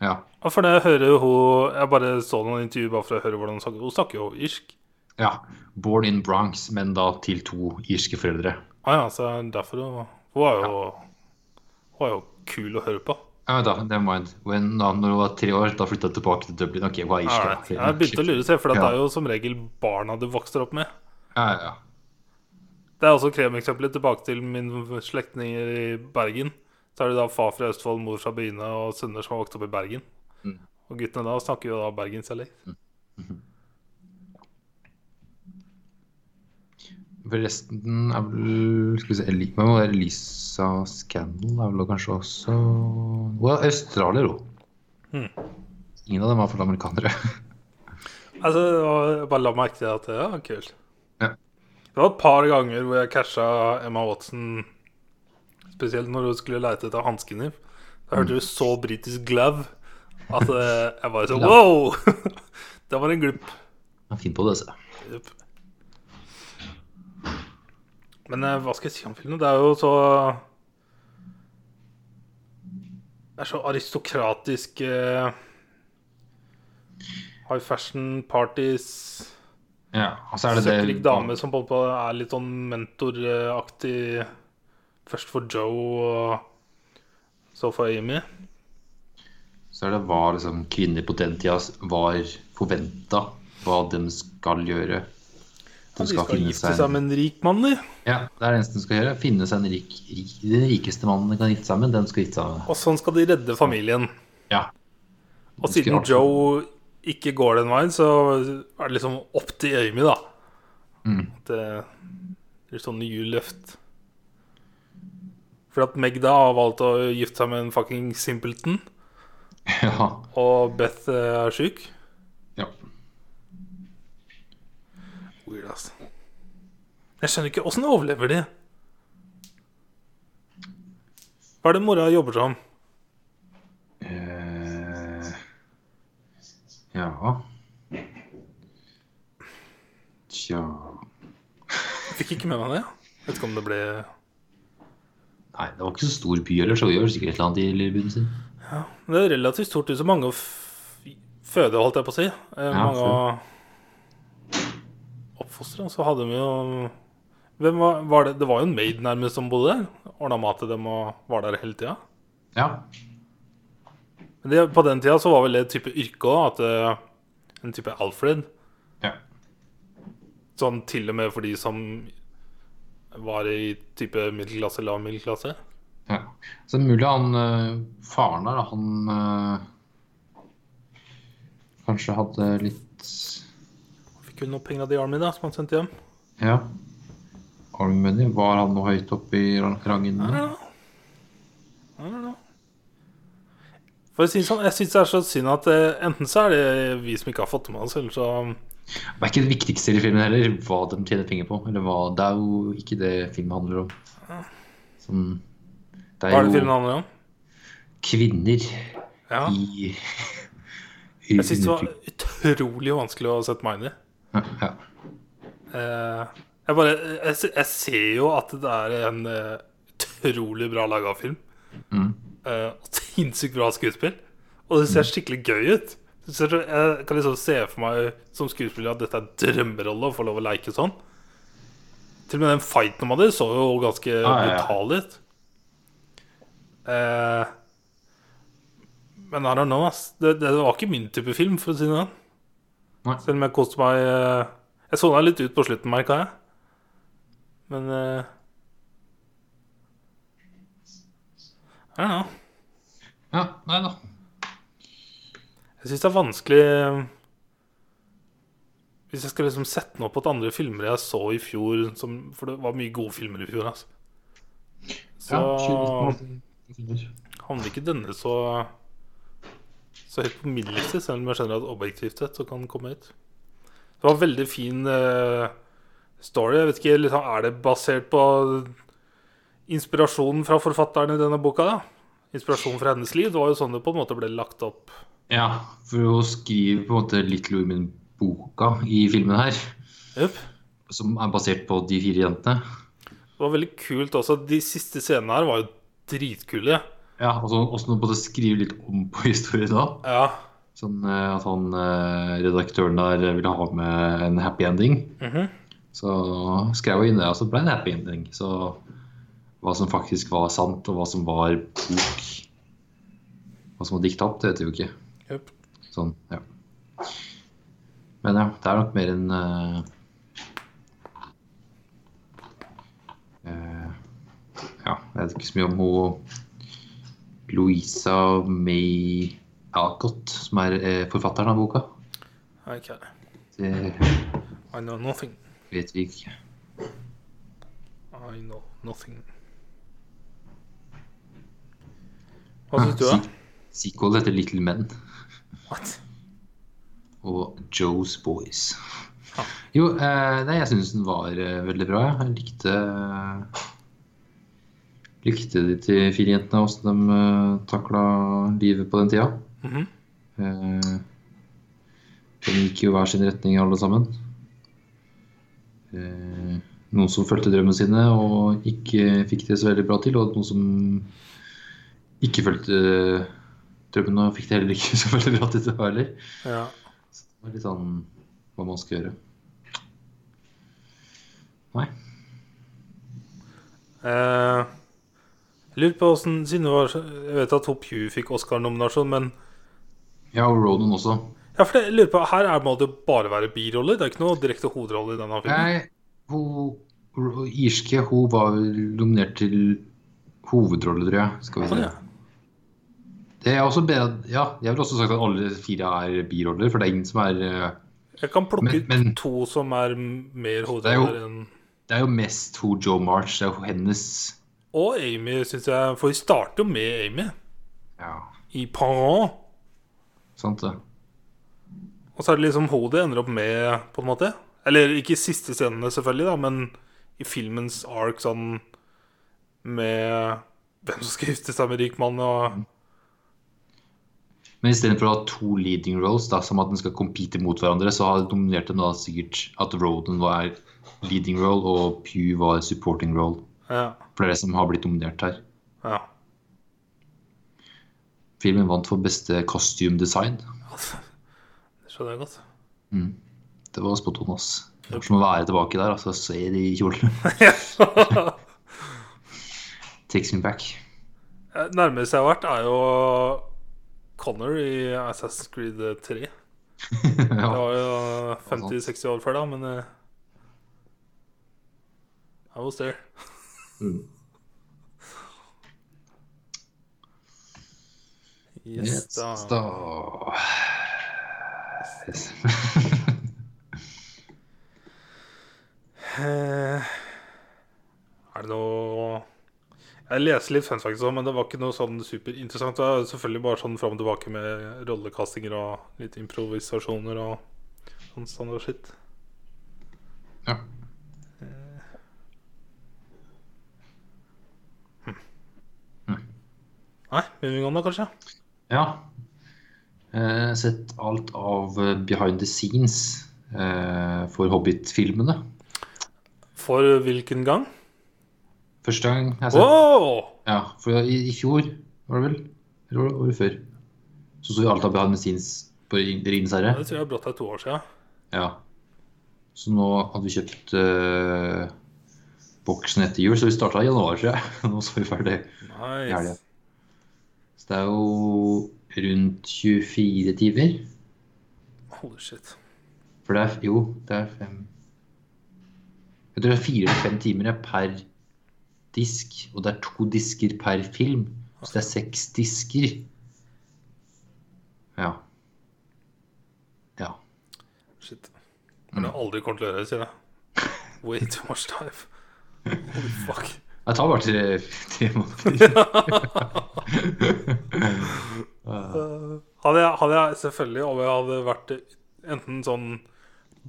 Ja.
Ja, for det hører jo hun Jeg bare så noen intervjuer bare for å høre hvordan hun snakker. Hun snakker jo irsk.
ja. Born in Bronx, men da til to irske foreldre.
Ah, ja, så derfor hun, hun er jo Hun er jo kul å høre på.
Ja, da, never mind. When, da når hun var tre år, da flytta hun tilbake til Dublin. Ok, hun er irsk.
Alright.
ja.
Jeg begynte å lure seg, for det
Ja.
er jo som regel barna du vokser opp med.
Ja, ja, ja.
Det er også kremeksempelet tilbake til min slektninger i Bergen. Så er det da far fra Østfold, mor fra byene og sønner som har vokst opp i Bergen.
Mm.
Og guttene da snakker jo da bergensdialekt.
Mm. Forresten er vel Skal vi se Eli- meg, var det? Lisa Scandal er vel kanskje også Hun er australier, hun.
Hmm.
Ingen av dem var for amerikanere.
Altså, jeg bare la merke til at ja, kult.
Ja.
Det var et par ganger hvor jeg casha Emma Watson, spesielt når hun skulle leite etter hanskene. Da hørte du så britisk glove at eh, jeg bare så wow! det var en glipp.
Jeg er fin på det, se.
Men eh, hva skal jeg si om filmen? Det er jo så Det er så aristokratisk uh, High fashion parties
Ja, altså er det
Søkerik
det
dame som på en måte er litt sånn mentoraktig. Først for Joe og så for Amy.
Så er det hva liksom, kvinner på den tida var forventa hva de skal gjøre. De
De
skal
skal
finne
gifte
seg
med en rik mann, de.
Ja, det er det eneste de skal gjøre. Finne seg en rik, Den rikeste mannen de kan gifte seg med, den skal gifte seg med.
Og sånn skal de redde familien.
Ja.
Og
De skal
siden Joe ikke går den veien, så er det liksom opp til Amy, da.
Mm.
Det blir sånn nye løft. For at Meg da har valgt å gifte seg med en fucking simpleton,
Ja.
og Beth eh, er sjuk.
ja.
Weird, ass. Jeg skjønner ikke åssen overlever de? Hva er det mora jobber som?
Eh, ja Tja
Fikk ikke med meg det. Vet ikke om det ble
Nei, det var ikke så stor by heller, så vi gjør sikkert et eller annet i lillebyen sin.
Ja, det er relativt stort hus, og mange å føde, holdt jeg på å si. Eh,
Ja,
mange å oppfostre. Så hadde vi jo Hvem var, var det? Det var jo en maid nærmest som bodde der. Ordna mat til dem og var der hele tida.
Ja.
Men det, på den tida så var vel det et type yrke òg, at eh, En type Alfred.
ja.
Sånn til og med for de som var i type middelklasse, lav middelklasse.
Ja. Så det er mulig han eh, faren der, han eh, kanskje hadde litt
Fikk jo noe penger av The Army da, som han sendte hjem.
Ja. Army Money, var han noe høyt oppe i rangen?
Ja. For jeg syns det er så synd at eh, enten så er det vi som ikke har fått det med oss, eller så
Det er ikke det viktigste i filmen heller, hva de tjener penger på. Eller hva, det er jo ikke det filmen handler om. Sånn,
Hva er det filmen handler om?
kvinner
Ja.
i
Jeg syns det var utrolig vanskelig å sette meg inn i.
ja, ja.
Eh, jeg bare jeg, jeg ser jo at det er en eh, utrolig bra laga film.
Mm.
Eh, sinnssykt bra skuespill. Og det ser skikkelig gøy ut. Så- jeg kan liksom se for meg som skuespiller at dette er drømmerolle å få lov å leke sånn. Til og med den fighten de hadde, så jo ganske
ja.
brutal ut. Eh, men I don't know, ass. Det, det var ikke min type film, for å si det sånn. Selv om jeg koste meg eh, Jeg sovna litt ut på slutten, merka jeg. Men eh, I don't know.
ja, nei da.
Jeg syns det er vanskelig eh, Hvis jeg skal liksom sette noe på et andre filmer jeg så i fjor som, For det var mye gode filmer i fjor, altså. Så
Ja,
havner ikke denne så Så høyt på min liste, selv om jeg skjønner at objektivt sett så kan den komme hit. Det var en veldig fin uh, story. Jeg vet ikke, liksom, Er det basert på inspirasjonen fra forfatteren i denne boka? da? Inspirasjonen fra hennes liv? Det var jo sånn det på en måte ble lagt opp.
Ja, for å skrive på en måte Little Women-boka i filmen her,
Yep.
som er basert på de fire jentene.
Det var veldig kult også. De siste scenene her var jo dritkule.
Ja, og så også både skrive litt om på historien da.
Ja.
Sånn eh, at han eh, redaktøren der ville ha med en happy ending.
Mhm.
Så skrev jeg inn det, og så ble det en happy ending. Så hva som faktisk var sant, og hva som var bok Hva som var dikta opp, det vet vi jo ikke.
Yep.
Sånn, ja. Men ja, det er nok mer en uh, eh, Ja, jeg vet ikke så mye om hun Louisa May Alcott, som er eh, forfatteren av boka.
Ok.
Det
I know nothing.
vet vi ikke.
I know nothing. Hva syns du, da?
Sequel heter Little Men
What?
og Joe's Boys.
Ah.
Jo, eh, nei, jeg syns den var eh, veldig bra. Jeg likte Likte de til fire jentene, åssen de uh, takla livet på den tida.
Mm
-hmm. uh, de gikk jo hver sin retning, alle sammen. Uh, noen som fulgte drømmene sine og ikke fikk det så veldig bra til, og noen som ikke fulgte drømmene og fikk det heller ikke så veldig bra til det heller.
Ja.
Så det var litt sånn hva man skal gjøre. Nei.
Eh, jeg lurer på åssen Siden det var Jeg vet at Hopp Hugh fikk Oscar-nominasjon, men
Ja, og Ronan også.
Ja, for det, jeg lurer på Her er, må det bare være biroller. Det er ikke noe direkte hovedrolle i denne filmen.
Nei, hun irske hun var nominert til hovedrolle, tror jeg. Skal vi se.
ja.
Det er også bedre, ja, jeg vil også sagt at alle fire er biroller, for det er ingen som er eh,
Jeg kan plukke
Men-
ut to som er mer
er
hovedroller enn
Det er jo mest hun Joe March, det er jo hennes
Og Amy, syns jeg. For vi starter jo med Amy
Ja,
i Parent.
sant det.
Og så er det liksom hodet det ender opp med, på en måte. Eller ikke i siste scenene, selvfølgelig, da, men i filmens ark sånn med hvem som skal gifte seg med rik mann og
Men istedenfor å ha to leading roles, da, som at den skal compete mot hverandre, så har dominerte den da sikkert at Roden var leading role og Pew var supporting role.
Ja.
For det er det som har blitt dominert her.
ja.
Filmen vant for beste costume design.
Det skjønner jeg godt.
Det var spot on, ass. Det er som å være tilbake der, altså. Se de kjolene. Takes me back.
Nærmeste jeg har vært, er jo Connor i Assassin's Creed 3. Det var jo 50-60 år før da, men eh, I was there.
Mm.
Yes,
Yes,
da.
da. Yes.
Eh, Er det noe Jeg leser litt fun facts òg, men det var ikke noe sånn superinteressant. Det er selvfølgelig bare sånn fram og tilbake med rollekastinger og litt improvisasjoner og sånn standard shit.
ja.
Nei, on da, kanskje?
ja. Eh, sett alt av eh, behind the scenes eh, for Hobbit-filmene.
For hvilken gang?
Første gang jeg har sett
Wow!
Ja, for i, i fjor var det vel? Eller året før? Så så vi alt av behind the scenes på Ringenes herre.
Det tror jeg brått er to år siden.
Ja. Så nå hadde vi kjøpt eh, boksen etter jul, så vi starta i januar, tror jeg. Nå så vi ferdig i helga. Så det er jo rundt 24 timer.
Holy shit.
For det er Jo, det er fem Jeg tror det er fire eller fem timer per disk. Og det er to disker per film. Så det er seks disker. Ja. Ja.
Shit. Men jeg aldri kommet til å gjøre det, sier jeg. Way too much time. Holy fuck.
Det tar bare tre, tre måneder.
Hadde jeg, hadde jeg selvfølgelig, om jeg hadde vært enten sånn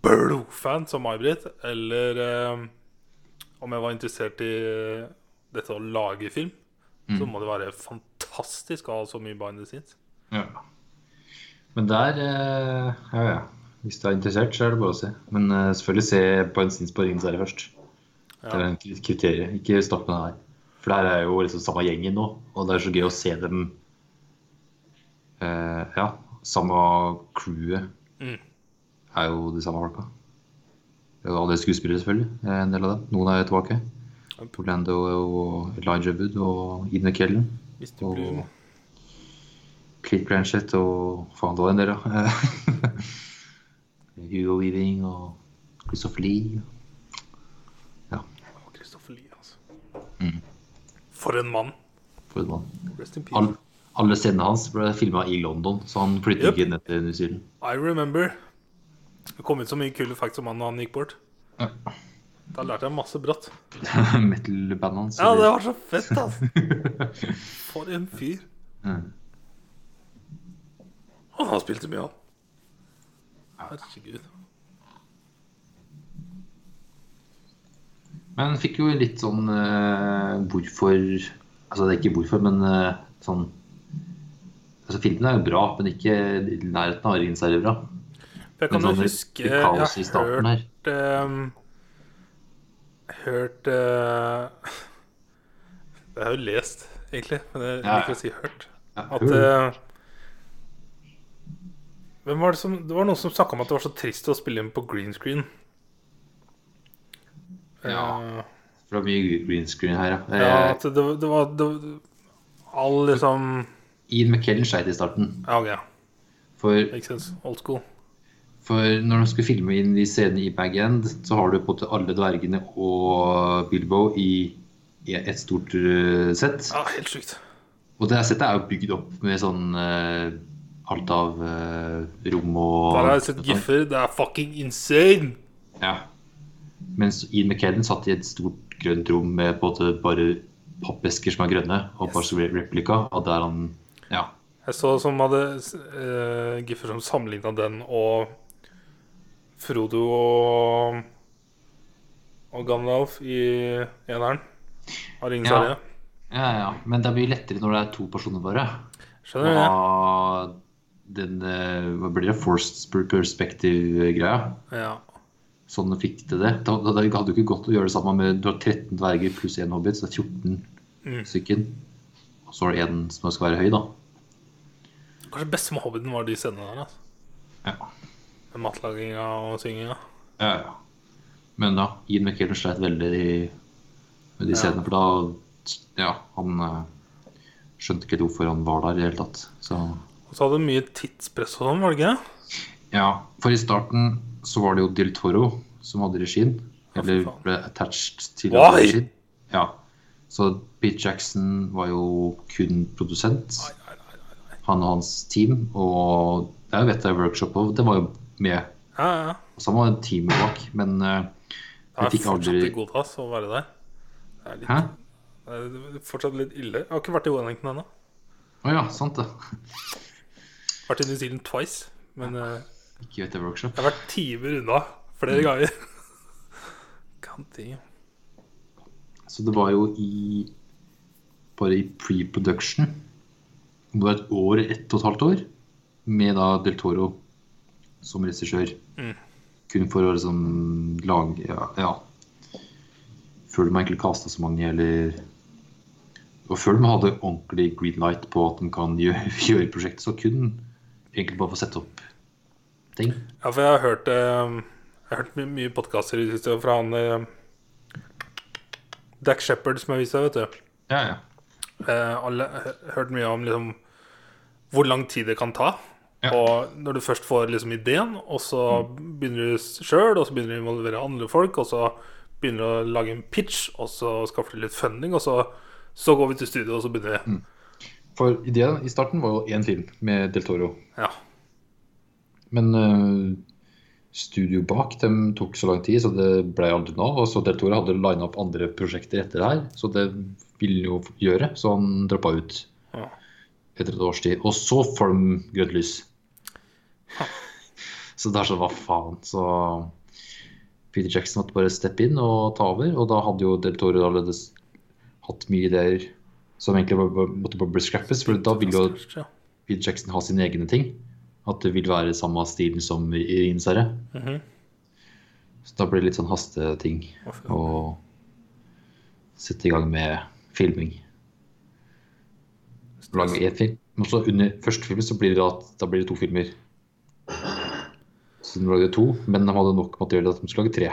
Burlo-fan som May-Britt, eller eh, om jeg var interessert i dette å lage film, så må det være fantastisk å ha så mye behind the scenes.
Ja. Men der eh, Ja, ja. Hvis du er interessert, så er det bare å se. Men eh, selvfølgelig se på en sins på Ringenes herre først. Det er et kriterium. Ikke start med det her. For der er jo liksom samme gjengen nå, og det er så gøy å se dem eh, Ja, samme crewet
Mm.
er jo de samme folka. Det er jo skuespillere, selvfølgelig. eh, En del av dem. Noen er tilbake.
Yep.
Orlando og Elijah Wood og
Ine Kellen.
Og Cliff Blanchett og faen, det var en del, da. Hugo Weaving og Christopher Lee. Ja,
Å, Christopher Lee, altså.
Mm.
For en mann.
for en mann. All, alle scenene hans ble filma i London, så han flyttet
Yep.
ikke ned til New Zealand.
I remember. Det kom ut så mye kule facts om han da han gikk bort.
Ja.
Da lærte jeg masse brått.
Metal-bandet hans.
Ja, det var så fett, altså. For en fyr.
Mm.
Han har spilt mye, han. Herregud.
Men fikk jo litt sånn uh, hvorfor Altså, det er ikke hvorfor, men uh, sånn Altså, filmen er jo bra, men ikke i nærheten av Ringenes herre bra.
For jeg kan
sånn
huske Jeg har
hørt her.
hørt uh, Jeg er jo lest, egentlig, men jeg liker
ja.
å si hørt. At Hvem var det som Det var noen som snakka om at det var så trist å spille inn på green screen.
Ja.
Eh,
For det var mye green screen her, ja.
ja
Eh,
at det, det var det, All liksom
Ian McKellen sleit i starten.
Ja, okay.
For,
Makes sense. Old school.
for når du skulle filme inn de scenene i Bag End, så har du på en måte alle dvergene og Bilbo i, i et stort eh, sett.
Ja, helt sykt.
Og det settet er jo bygd opp med sånn uh, alt av uh, rom og
Der har jeg sett giffer. Det er fucking insane!
Ja. Mens Ian McKellen satt i et stort grønt rom med på en måte bare pappesker som er grønne, og bare så replika, og der han Ja.
Jeg så som hadde uh, giffer som sammenligna den og Frodo og Og Gandalf i eneren av Ringens
Ja.
herre.
Ja, ja. Men det er mye lettere når det er to personer bare.
Skjønner du?
Den eh, Hva blir det? Forced perspective-greia.
Ja.
Sånn fikk de det. Da, det hadde jo ikke gått å gjøre det samme med Du har 13 dverger pluss 1 hobbit, så det er 14
Mm.
stykken. Og så er det én som skal være høy, da.
Kanskje best med Hobbiten var de scenene der. Altså.
Ja.
Med matlaginga og synginga.
Ja, ja. Men ja, Ian McKellen sleit veldig med de
Ja.
scenene, for da Ja, han eh, skjønte ikke hvorfor han var der i det hele tatt. Så
Og så hadde du mye tidspress og sånn, var det ikke?
ja. For i starten så var det jo Del Toro som hadde regien. Eller ble attached til regien. Ja. Så Pete Jackson var jo kun produsent.
Nei, nei, nei, nei, nei.
Han og hans team. Og det er vet jeg workshop og det var jo med.
Ja, ja.
Så var det teamet bak, men eh,
Det
jeg
er
fikk
fortsatt
aldri
ikke godtas å være der. Det er litt,
Hæ?
det er fortsatt litt ille. Jeg har ikke vært i Wellington ennå.
Å ja, sant det.
Vært i New Zealand twice. Men eh,
Jeg workshop.
jeg har vært timer unna flere ganger. God damn.
Så det var jo i Bare i pre-production. Det var et år, ett og et halvt år, med da Del Toro som regissør.
Mm.
Kun for å liksom lage Ja. ja. Før de egentlig kasta så mange, eller Og før de hadde ordentlig green light på at de kan gjøre, gjøre prosjektet, så de egentlig bare få sette opp ting.
Ja, for jeg har hørt, eh, jeg har hørt mye, mye podkaster i det siste fra han eh, Dack Shepherd, som jeg viste deg, vet du.
Ja, ja.
Eh, alle har hørt mye om liksom, hvor lang tid det kan ta.
Ja.
Og når du først får liksom ideen, og så begynner du sjøl, og så begynner du å involvere andre folk, og så begynner du å lage en pitch, og så skaffer du litt funding, og så, så går vi til studio, og så begynner vi.
For ideen i starten var jo én film med Del Toro.
Ja.
Men eh, studio bak dem tok så lang tid, så det ble aldri noe. Og så Del Toro hadde lina opp andre prosjekter etter det her, så det ville jo gjøre. Så han droppa ut
Ja.
etter et års tid. Og så får de grønt lys. Så det er sånn, hva faen. Så Peter Jackson måtte bare steppe inn og ta over. Og da hadde jo Del Toro allerede hatt mye ideer som egentlig måtte bare bli scrappes. For da ville jo Peter Jackson ha sine egne ting. At det vil være samme stilen som i Ringens herre.
Mhm.
Så da blir det litt sånn hasteting
Å,
sette i gang med filming. Lage én film. Men så under første film så blir det at da blir det to filmer. Så de lagde to, men de hadde nok materiale til at de skulle lage tre.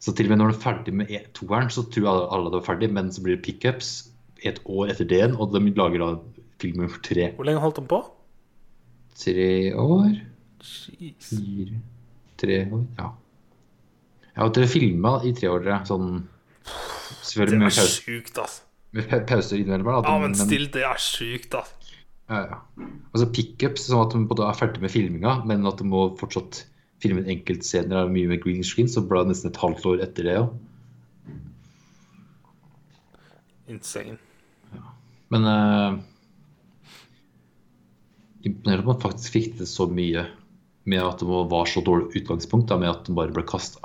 Så til og med når de er ferdig med e- toeren, så tror alle alle det var ferdig, men så blir det pickups et år etter det igjen, og de lager da film nummer tre.
Hvor lenge holdt de på?
Tre år?
Jeez.
Fire Tre år? Ja. Ja, dere filma i tre år, dere. Sånn
Det
Selvfølgelig
er sjukt, ass.
med pauser innimellom.
Ja, men still, det er sjukt, ass.
Ja, ja. Altså pickups, sånn at de både er ferdig med filminga, men at de må fortsatt filme en enkeltscener av mye med green screen, så ble det nesten et halvt år etter det, ja.
Insane.
Men eh, Imponerende at man faktisk fikk til så mye med at det var så dårlig utgangspunkt, da, med at bare ble kastet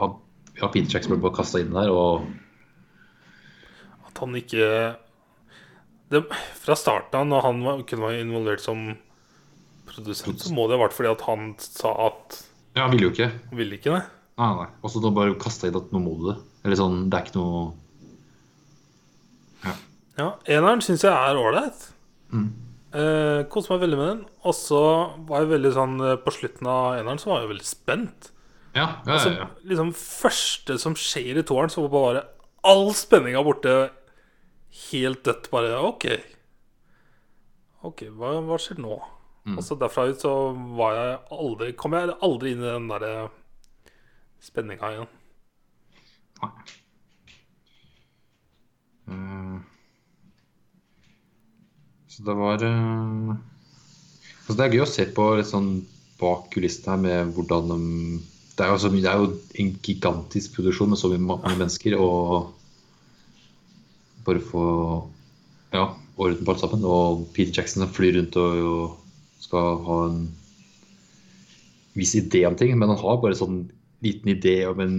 Ja, Peter Jackson ble bare kasta inn der, og
At han ikke det, Fra starten av, når han var, kunne være involvert som produsent, så må det ha vært fordi at han sa at
Ja, han ville jo ikke.
ville ikke det.
Nei, nei. Og så da bare kasta inn at nå må du det. Eller sånn, det er ikke noe
Ja, Eneren syns jeg er ålreit.
Mm.
Eh, koste meg veldig med den. Og så var jeg veldig sånn eh, På slutten av eneren så var jeg veldig spent.
Ja, ja,
Altså,
ja. ja.
liksom Første som skjer i toeren, så var bare all spenninga borte. Helt dødt. Bare OK. OK, hva, hva skjer nå?
Mm.
Og så derfra ut så var jeg aldri kom jeg aldri inn i den derre spenninga igjen.
Eh, Så det var uh... altså Det er gøy å se på litt sånn bak kulissene her med hvordan de det er, mye, det er jo en gigantisk produksjon med så mange mennesker, og bare få ja, orden på alt sammen. Og Peter Jackson som flyr rundt og, og skal ha en viss idé om ting, men han har bare sånn liten idé om en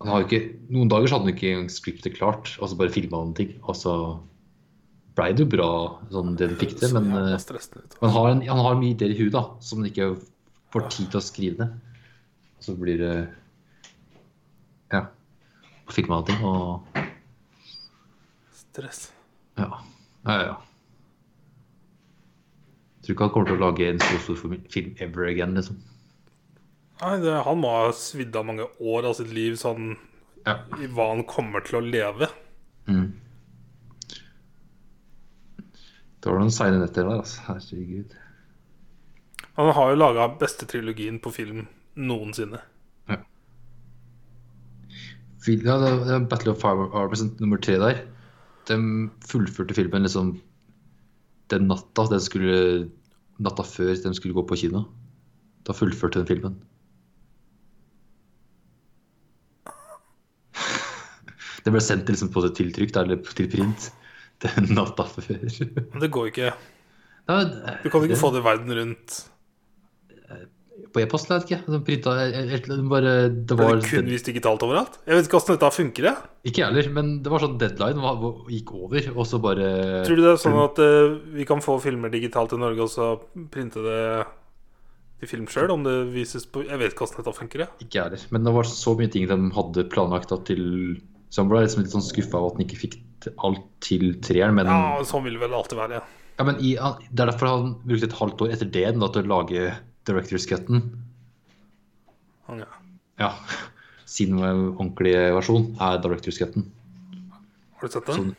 han har ikke, Noen dager så hadde han ikke engang skriptet klart, og så bare filma han ting. Og så blei det jo bra sånn det han fikk til, men eh, han har, en, han har mye ideer i huet da, som han ikke får tid til å skrive ned. Og så blir det Ja. Fikk meg ting, og
Stress.
ja. Ja, ja, ja. Tror ikke han kommer til å lage en så stor film ever again, liksom.
Nei, det, han må ha svidd av mange år av sitt liv sånn
Ja.
i hva han kommer til å leve.
Mm. Det var noen seine netter der, altså. Herregud.
Han har jo laga beste trilogien på film noensinne.
Fil- Ja, det er Battle of Five Arms nummer tre der. De fullførte filmen liksom den natta den skulle, natta før de skulle gå på kino. Da fullførte den filmen. Det ble sendt liksom på tiltrykk, eller til print den natta før.
Men det går ikke.
Da,
Du kan ikke få det verden rundt.
På e-post, vet ikke. Altså, printa bare Det
Det
var
det kun vist digitalt overalt. Jeg vet ikke åssen dette funker. Jeg.
Ikke jeg heller, men det var sånn deadline var, gikk over, og så bare
Tror du det er sånn at uh, vi kan få filmer digitalt i Norge, og så printe det til film sjøl? Om det vises på Jeg vet ikke åssen dette funker. Jeg.
Ikke jeg heller. Men det var så mye ting de hadde planlagt til Så han ble liksom litt sånn skuffa over at han ikke fikk alt til treeren. Men,
Ja, sånn vil det vel alltid være.
ja, men i, det er derfor han brukte et halvt år etter det da, til å lage Directors Cutten.
Ja.
Ja. Sin ordentlige versjon er Directors Cutten.
Har du sett den?
Sånn.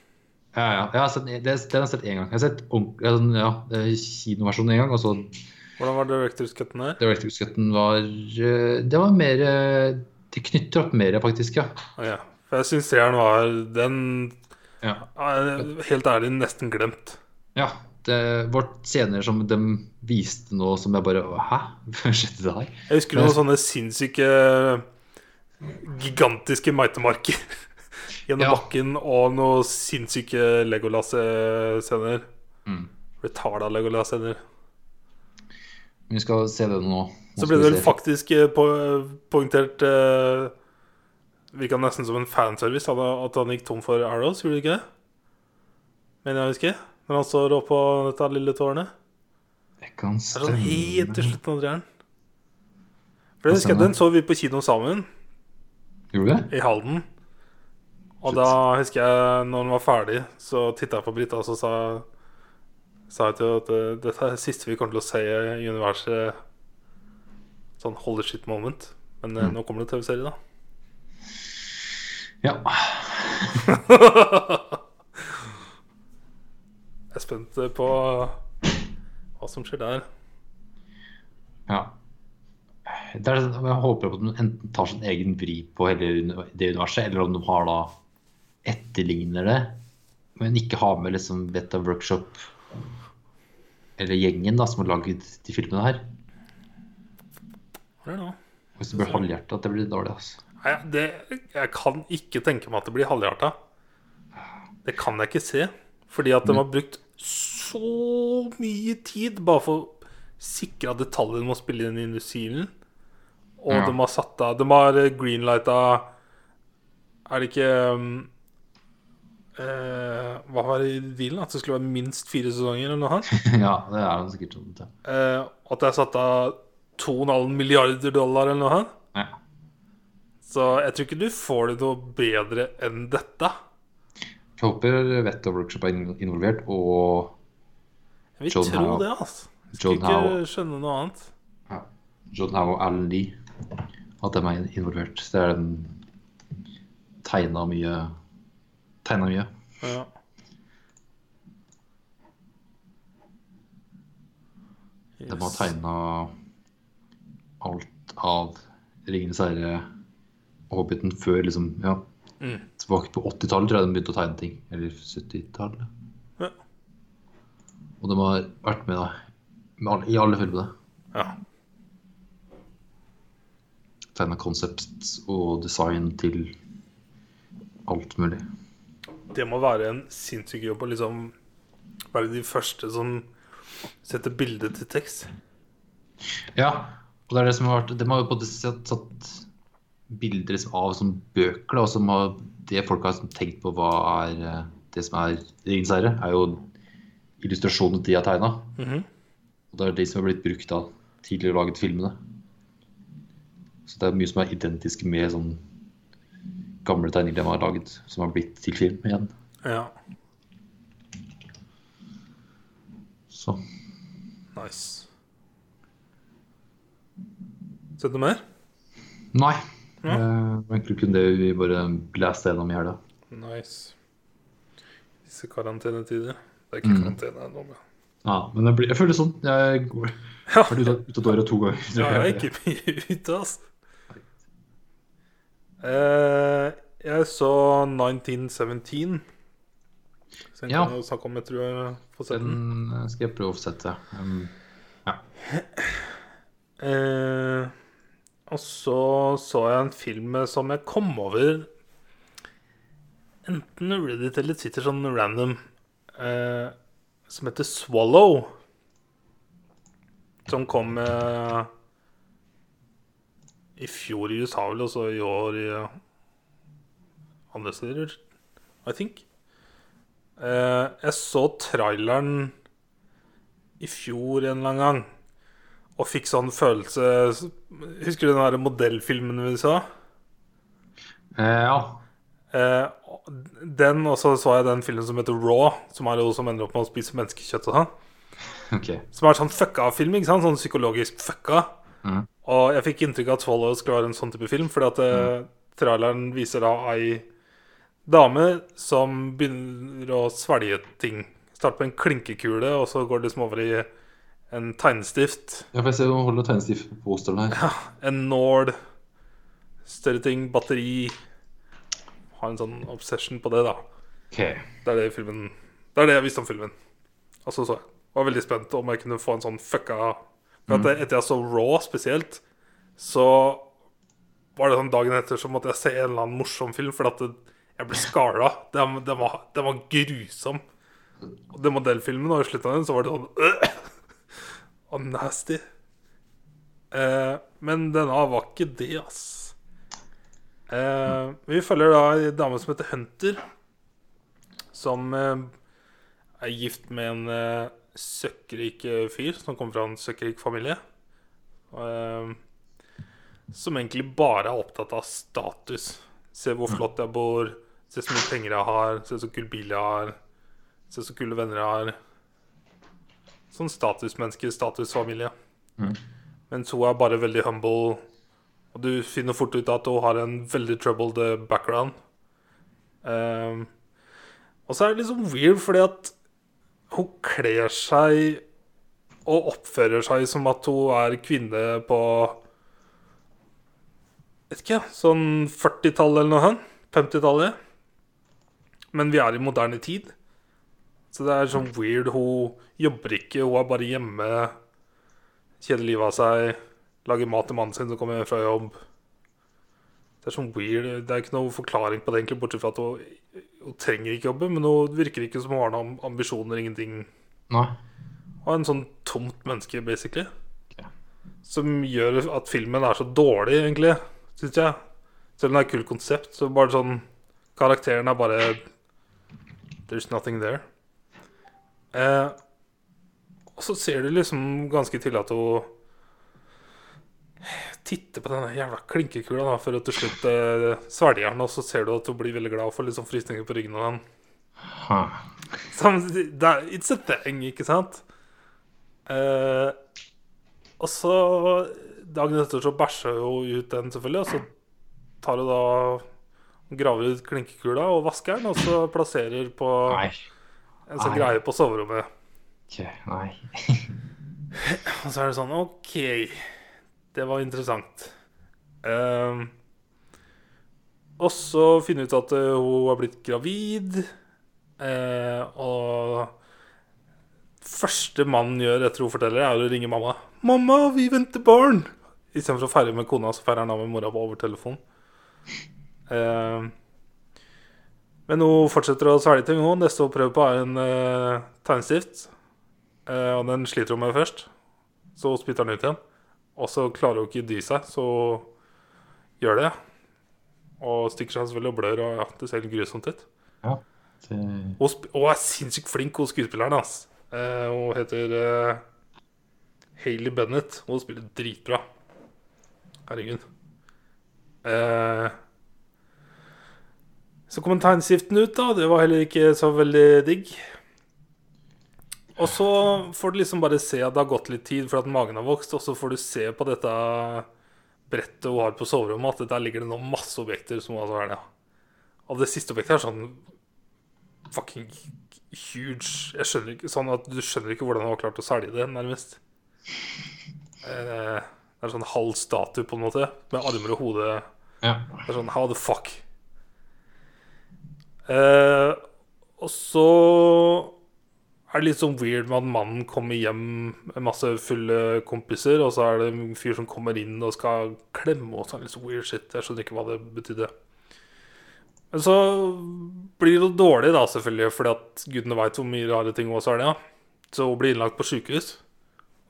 Ja, ja. Jeg har sett, det, det har jeg sett én gang. Jeg har sett ordentlig- ja, sånn, er kinoversjonen én gang, og så
Hvordan var Directors Cutten her?
Directors Cutten var eh, Det var mer eh, Det knytter opp mer, faktisk, ja.
Ja. For jeg syns treeren var Den
Ja.
er helt ærlig nesten glemt.
Ja, det var scener som de viste nå som jeg bare Hæ? Hva skjedde det her?
Jeg husker noen sånne sinnssyke gigantiske meitemarker gjennom
Ja.
bakken, og noen sinnssyke Legolas-scener.
Mm.
Retarda Legolas-scener.
Vi skal se det nå. Nå
Så ble det vel faktisk po poengtert uh, Virka nesten som en fanservice at han- at han gikk tom for arrows, gjorde det ikke det? Mener jeg å huske. Når han står oppå dette lille tårnet.
Det kan
Det er sånn helt til slutten av treeren. For det husker jeg. Den så vi på kino sammen.
Gjorde det?
i Halden. Og
Shit.
da husker jeg, når den var ferdig, så titta jeg på Brita, og så sa, sa jeg til henne at eh, dette er det siste vi kommer til å se i universet. Sånn holy shit moment. Men eh,
Mm.
nå kommer det TV-serie, da.
Ja.
Jeg er spent på hva som skjer der.
ja. Er, sånn- jeg håper at de enten tar sin egen vri på hele det universet, eller om de har da etterligner det, men ikke har med liksom Beta Workshop eller gjengen da som har laget de filmene her.
Er?
Hvis det blir halvhjertet, at det blir dårlig. altså.
Nei, det, jeg kan ikke tenke meg at det blir halvhjarta. Det kan jeg ikke se. Fordi at de har brukt så mye tid bare for å sikre at detaljene må spille inn i industrien. Og
Ja.
de har satt av De har greenlighta Er det ikke um, eh, Hva var det i dealen? At det skulle være minst fire sesonger? Eller noe
ja, det er det sikkert sånn.
Eh, at det er satt av 2,5 milliarder dollar eller noe sånt?
Ja.
Så jeg tror ikke du får det noe bedre enn dette.
Jeg håper Vett og Workshop er involvert, og
Jeg vil
John
tro
Howe.
det, altså.
John
ikke
Howe.
skjønne noe annet.
ja, John Howe og Alan Lee. At de er involvert. Det er den tegna mye Tegna mye.
Ja.
De har
Yes.
tegna alt av Ringenes herre Hobbiten før liksom Ja,
Mm.
tilbake på 80-tallet tror jeg de begynte å tegne ting. Eller 70-tallet.
Ja.
Og de har vært med da med alle, i alle filmene.
ja.
Tegna konsept og design til alt mulig.
Det må være en sinnssyk jobb å liksom være de første som setter bilde til tekst.
Ja, og det er det som har vært De har jo både satt, satt bilder av som bøker, da, som har, det folk har tenkt på hva er eh, det som er Ringens herre, er jo illustrasjonene de har tegna.
Mhm.
Og det er de som har blitt brukt av tidligere laget filmene. Så det er mye som er identisk med sånn gamle tegninger de har laget, som har blitt til film igjen.
Ja.
Så
Nice. Sett noe mer?
Nei.
Ja.
Eh, egentlig kun det vi bare blæste gjennom i helga.
Nice. Disse karantenetider. Det er ikke
Mm.
karantene ennå, men
Ja, men jeg, blir, jeg føler sånn. Jeg går,
Ja.
har vært ute, ute av døra to ganger.
Ja, jeg er ikke mye ute, altså. Uh, jeg så 1917. Så jeg
Ja.
kan jo snakke om, jeg tror jeg får sett den.
Den eh, skal jeg prøve å sette. Um,
Eh, og så så jeg en film som jeg kom over Enten Reddit eller Twitter, sånn random, eh, som heter Swallow. Som kom eh, i fjor i USA, vel, og så i år i eh, andre steder, I think. Eh, jeg så traileren i fjor en eller annen gang. Og fikk sånn følelse Husker du den der modellfilmen vi så?
eh, ja.
Eh, den, og så så jeg den filmen som heter Raw, som er jo som ender opp med å spise menneskekjøtt og sånn.
Okay.
Som er sånn fucka film, ikke sant? Sånn psykologisk fucka.
Mm.
Og jeg fikk inntrykk av at Swallow skulle være en sånn type film, fordi at mm. traileren viser da ei dame som begynner å svelge ting. Starter på en klinkekule, og så går det liksom over i en tegnestift.
Ja, for jeg ser hun holder tegnestift på posteren her.
En nål, større ting, batteri Har en sånn obsession på det, da.
OK.
Det er det filmen Det er det jeg visste om filmen. Og så så jeg. Var veldig spent om jeg kunne få en sånn fucka For at etter jeg så Raw spesielt, så var det sånn dagen etter så måtte jeg se en eller annen morsom film, for at det, jeg ble skala. Den, den, var, var grusom. Og den modellfilmen, og i slutten av den så var det sånn øh, Og nasty. Eh, men denne var ikke det, ass. Eh, vi følger da ei dame som heter Hunter, som eh, er gift med en eh, søkkrik eh, fyr som kommer fra en søkkrik familie. Eh, som egentlig bare er opptatt av status. Se hvor flott jeg bor, se så mye penger jeg har, se så kul bil jeg har, se så kule venner jeg har. Sånn statusmenneske, statusfamilie.
Mm.
Mens hun er bare veldig humble. Og du finner fort ut at hun har en veldig troubled eh, background. Um, og så er det liksom weird fordi at hun kler seg og oppfører seg som at hun er kvinne på Vet ikke, sånn 40-tallet eller noe sånt. 50-tallet. Men vi er i moderne tid. Så det er sånn weird. Hun jobber ikke, hun er bare hjemme. Kjeder livet av seg. Lager mat til mannen sin som kommer hjem fra jobb. Det er sånn weird. Det er ikke noe forklaring på det, egentlig, bortsett fra at hun, hun trenger ikke jobbe. Men hun virker ikke som hun har noen ambisjoner, ingenting.
Nei.
Hun er en sånn tomt menneske, basically.
Ok.
Som gjør at filmen er så dårlig, egentlig, syns jeg. Selv om det er et kult konsept, så bare sånn Karakteren er bare There's nothing there. Eh, og så ser du liksom ganske til at hun titter på den jævla klinkekula da, før hun til slutt eh, svelger den, og så ser du at hun blir veldig glad og får litt sånn frysninger på ryggen av den. Det It's a thing, ikke sant? Eh, og så Dagen etter så bæsjer hun ut den, selvfølgelig. Og så tar hun da Graver ut klinkekula og vasker den, og så plasserer på en sånn greie på soverommet.
Nei.
Og så er det sånn OK, det var interessant. Um, og så finner vi ut at eh, hun har blitt gravid. Uh, og første mannen gjør etter hun forteller, er å ringe mamma. 'Mamma, vi venter barn!' Istedenfor å feire med kona, så feirer han av med mora på over telefon. Ehm, men hun fortsetter å svelge ting. Neste hun prøver på, er en uh, tegnestift. Eh, og den sliter hun med først. Så spytter den ut igjen. Og så klarer hun ikke dy seg, så gjør det. Og stikker seg selvfølgelig og blør, og ja, det ser helt grusomt ut.
Ja. Det,
sp hun er sinnssykt flink, hun skuespilleren. ass. Eh, hun heter eh, Hailey Bennett. Hun spiller dritbra. Herregud. Eh, så kom en tegnestiften ut, da. Det var heller ikke så veldig digg. Og så får du liksom bare se at det har gått litt tid for at magen har vokst, og så får du se på dette brettet hun har på soverommet, at der ligger det nå masse objekter som hun har så ja. Og det siste objektet er sånn fucking huge Jeg skjønner ikke Sånn at du skjønner ikke hvordan hun har klart å selge det, nærmest. Eh, Det er sånn halv statue, på en måte, med armer og hode.
ja.
Det er sånn How the fuck? Eh, og så er det litt sånn weird med at mannen kommer hjem med masse fulle kompiser, og så er det en fyr som kommer inn og skal klemme og sånn. Litt sånn weird shit. Jeg skjønner ikke hva det betydde. Men så blir det dårlig, da, selvfølgelig, fordi at gudene veit hvor mye rare ting også er det. Ja. Så hun blir innlagt på sjukehus.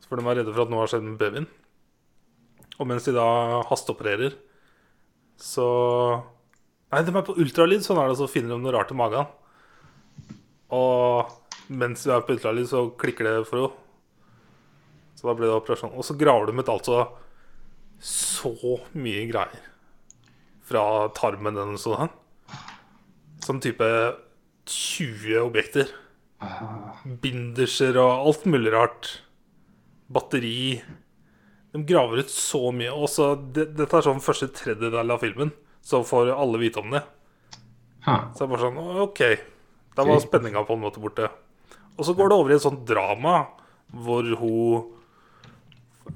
For de er redde for at noe har skjedd med babyen. Og mens de da hasteopererer, så Nei, de er på ultralyd, sånn er det, så finner de noe rart i magen. Og mens du er på ultralyd, så klikker det for henne. Så da blir det operasjon. Og så graver de ut altså så mye greier fra tarmen den og sånn. Som type 20 objekter. Binderser og alt mulig rart. Batteri. De graver ut så mye. Og så, det, dette er sånn første tredjedel av filmen, så får alle vite om det.
Ha.
Så det er bare sånn OK. Da var spenninga på en måte borte. Og så går det over i et sånt drama hvor hun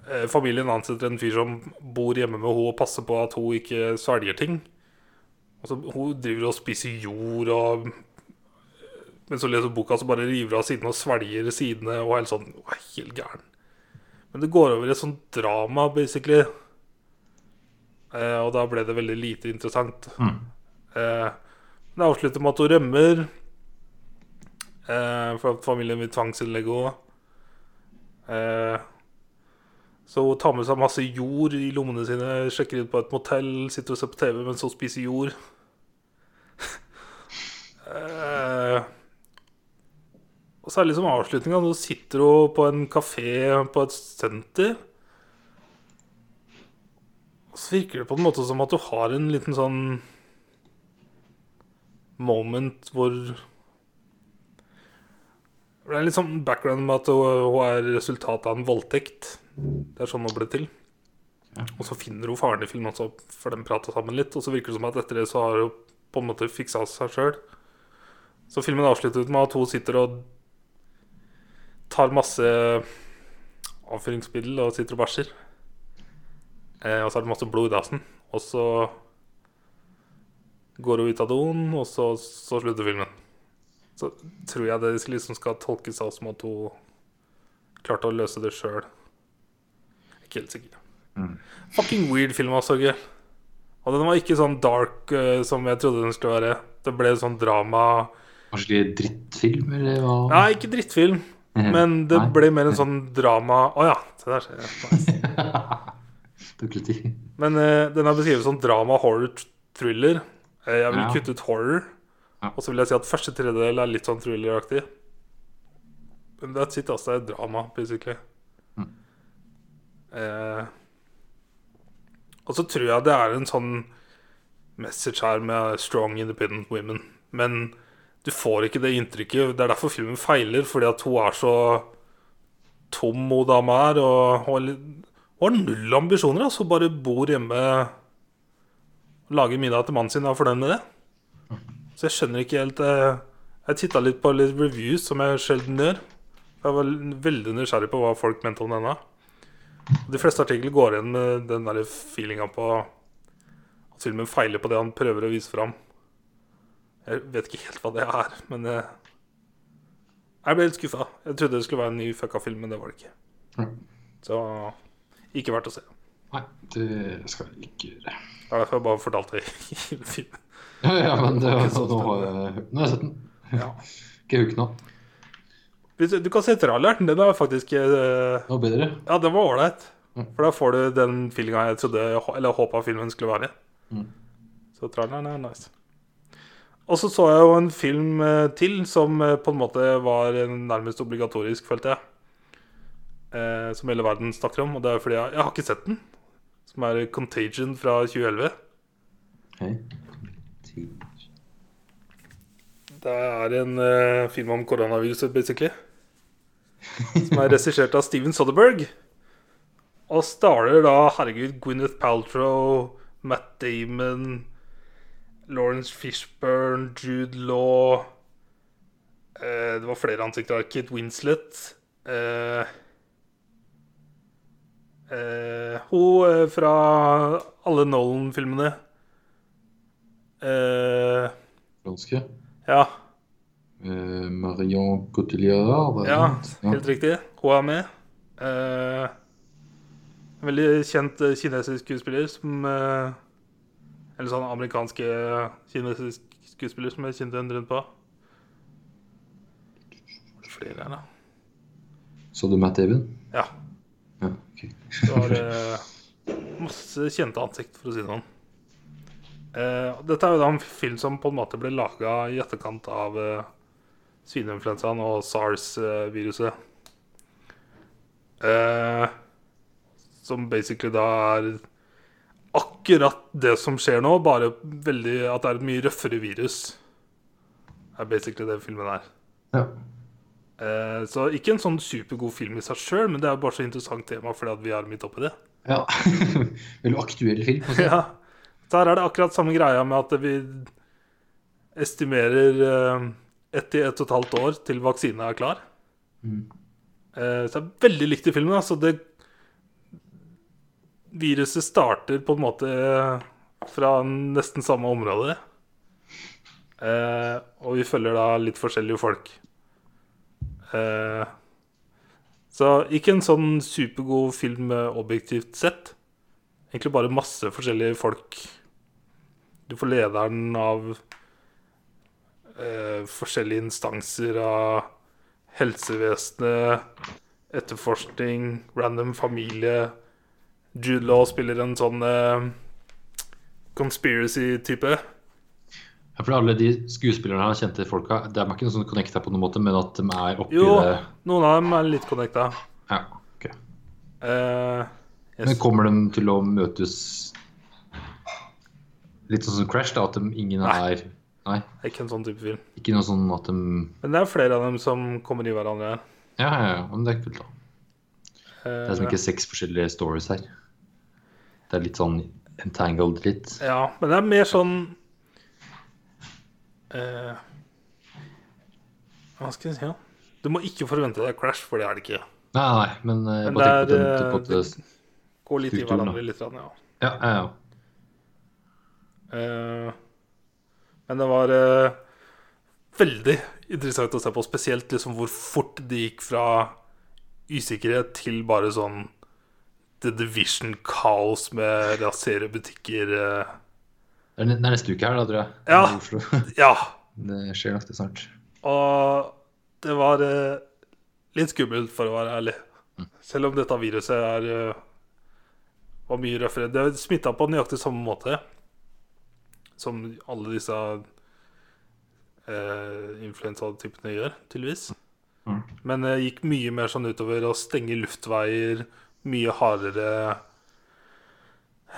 eh, Familien ansetter en fyr som bor hjemme med henne og passer på at hun ikke svelger ting. Altså, hun driver og spiser jord og Mens hun leser boka, så bare river hun av sidene og svelger sidene og er helt sånn Hun er helt gæren. Men det går over i et sånt drama, basically. Eh, og da ble det veldig lite interessant.
Mm.
Eh, det avslutter med at hun rømmer. Eh, for at familien vil tvangsinnlegge henne. Eh, så hun tar med seg masse jord i lommene sine, sjekker inn på et motell, sitter og ser på TV mens hun spiser jord. eh, og så det liksom avslutninga. Nå sitter hun på en kafé på et senter. Og så virker det på en måte som at du har en liten sånn moment hvor Det er litt sånn background med at hun er resultatet av en voldtekt. Det er sånn hun ble til. Og så finner hun faren i filmen også, for de prater sammen litt. Og så virker det som at etter det så har hun på en måte fiksa seg sjøl. Så filmen avslutter med at hun sitter og tar masse avføringsmiddel og sitter og bæsjer. Eh, og så er det masse blod i dassen. Og så går hun ut av doen, og så, så slutter filmen. Så tror jeg det liksom skal tolkes av som at hun klarte å løse det sjøl. Ikke helt sikker.
Mm.
Fucking weird film, altså. Og den var ikke sånn dark uh, som jeg trodde den skulle være. Det ble sånn drama
Kanskje ikke drittfilm, eller hva?
Nei, ikke drittfilm, men det
Nei.
ble mer en sånn drama Å ja, se der ser jeg. Nice. Men uh, den er beskrevet som drama, horror, thriller. Eh, jeg vil
Ja.
kutte ut horror.
Ja.
Og så vil jeg si at første tredjedel er litt sånn thrilleraktig. Men that's it, altså. Det er drama, basically.
Mm.
Eh, og så tror jeg det er en sånn message her med strong independent women. Men du får ikke det inntrykket. Det er derfor filmen feiler, fordi at hun er så tom, hun dama er. Og hun har litt- hun har null ambisjoner. Altså. Hun bare bor hjemme og lager middag til mannen sin og er fornøyd med det. Så jeg skjønner ikke helt Jeg, Jeg titta litt på litt reviews, som jeg sjelden gjør. Jeg var veldig nysgjerrig på hva folk mente om denne. De fleste artikler går igjen med den der feelinga på at filmen feiler på det han prøver å vise fram. Jeg vet ikke helt hva det er, men jeg, jeg ble litt skuffa. Jeg trodde det skulle være en ny fucka film, men det var det ikke. Så ikke verdt å se.
Nei, det skal jeg ikke gjøre.
Det er derfor jeg bare fortalte i filmen.
Ja, ja, men det,
Ikke så
nå, har jeg, nå har jeg sett den.
Ja.
Ikke huk nå.
Du kan se traileren. Den er faktisk uh,
Noe bedre.
Ja, den var ålreit. For da får du den feelinga jeg trodde Eller håpa filmen skulle være.
Mm.
Så traileren er nice. Og så så jeg jo en film eh, til som eh, på en måte var eh, nærmest obligatorisk, følte jeg. Eh, som hele verden snakker om. Og det er fordi jeg, jeg har ikke sett den. Som er Contagion fra 2011.
Okay.
Det er en uh, film om koronaviruset, basically. Som er regissert av Steven Soderberg. Og starter da, herregud, Gwyneth Paltrow, Matt Damon, Lawrence Fishburne, Jude Law uh, Det var flere ansikter. Kit Winslet. Eh, eh, hun eh, fra alle Nolan-filmene. Eh,
Franske.
ja.
Uh, Marion Cotillard.
Ja, helt riktig. Hun er med. Uh, en veldig kjent kinesisk skuespiller som Eller sånn amerikanske kinesisk skuespiller som jeg kjente en rundt på. Flere her, da?
Så du Matt Even?
Ja. Det var eh, masse kjente ansikt, for å si det sånn. Eh, dette er jo da en film som på en måte ble laga i etterkant av eh, svineinfluensaen og SARS-viruset. Eh, som basically da er akkurat det som skjer nå, bare veldig at det er et mye røffere virus. er basically det filmen er.
Ja.
Eh, så ikke en sånn supergod film i seg sjøl, men det er bare så interessant tema fordi at vi er midt oppi det.
ja. Veldig aktuell film. Også.
Ja. Så her er det akkurat samme greia med at vi estimerer eh, ett til ett og et halvt år til vaksinen er klar.
Mm.
Eh, så det er veldig likt i filmen. Altså det Viruset starter på en måte fra nesten samme område. Eh, og vi følger da litt forskjellige folk. Eh, så ikke en sånn supergod film eh, objektivt sett. Egentlig bare masse forskjellige folk. Du får lederen av eh, forskjellige instanser av helsevesenet, etterforskning, random familie. Jude Law spiller en sånn eh, conspiracy-type.
Ja, for alle de skuespillerne her, kjente folka, de er ikke noe sånn connecta på noen måte, men at de er oppi
Jo,
det
noen av dem er litt connecta.
Ja, ok.
Uh, yes.
Men kommer de til å møtes litt sånn som Crash, da? At de, ingen
Nei.
er Nei.
Det er ikke en sånn type film.
Ikke noe sånn at de
Men det er flere av dem som kommer i hverandre her.
Ja, ja, ja. Men det er kult, da. Det er som
Eh,
ikke seks forskjellige stories her. Det er litt sånn entangled litt.
Ja, men det er mer sånn eh, Hva skal jeg si? Ja? Du må ikke forvente deg Crash, for det er det ikke.
Nei, nei, men jeg
Men
bare tenk på den
det,
til på
Gå litt i hverandre litt. Ja.
Ja, ja, ja.
Uh, men det var uh, veldig interessant å se på, spesielt liksom hvor fort det gikk fra usikkerhet til bare sånn The Division-kaos med rasere butikker. eh.
Det er neste uke her, da, tror jeg.
Ja.
I Oslo.
Ja,
Det skjer nok det snart.
og det var eh, litt skummelt, for å være ærlig. Selv om dette viruset er eh, var mye røffere. Det smitta på nøyaktig samme måte som alle disse eh, influensatypene gjør, tydeligvis.
Mm.
Men det gikk mye mer sånn utover å stenge luftveier, mye hardere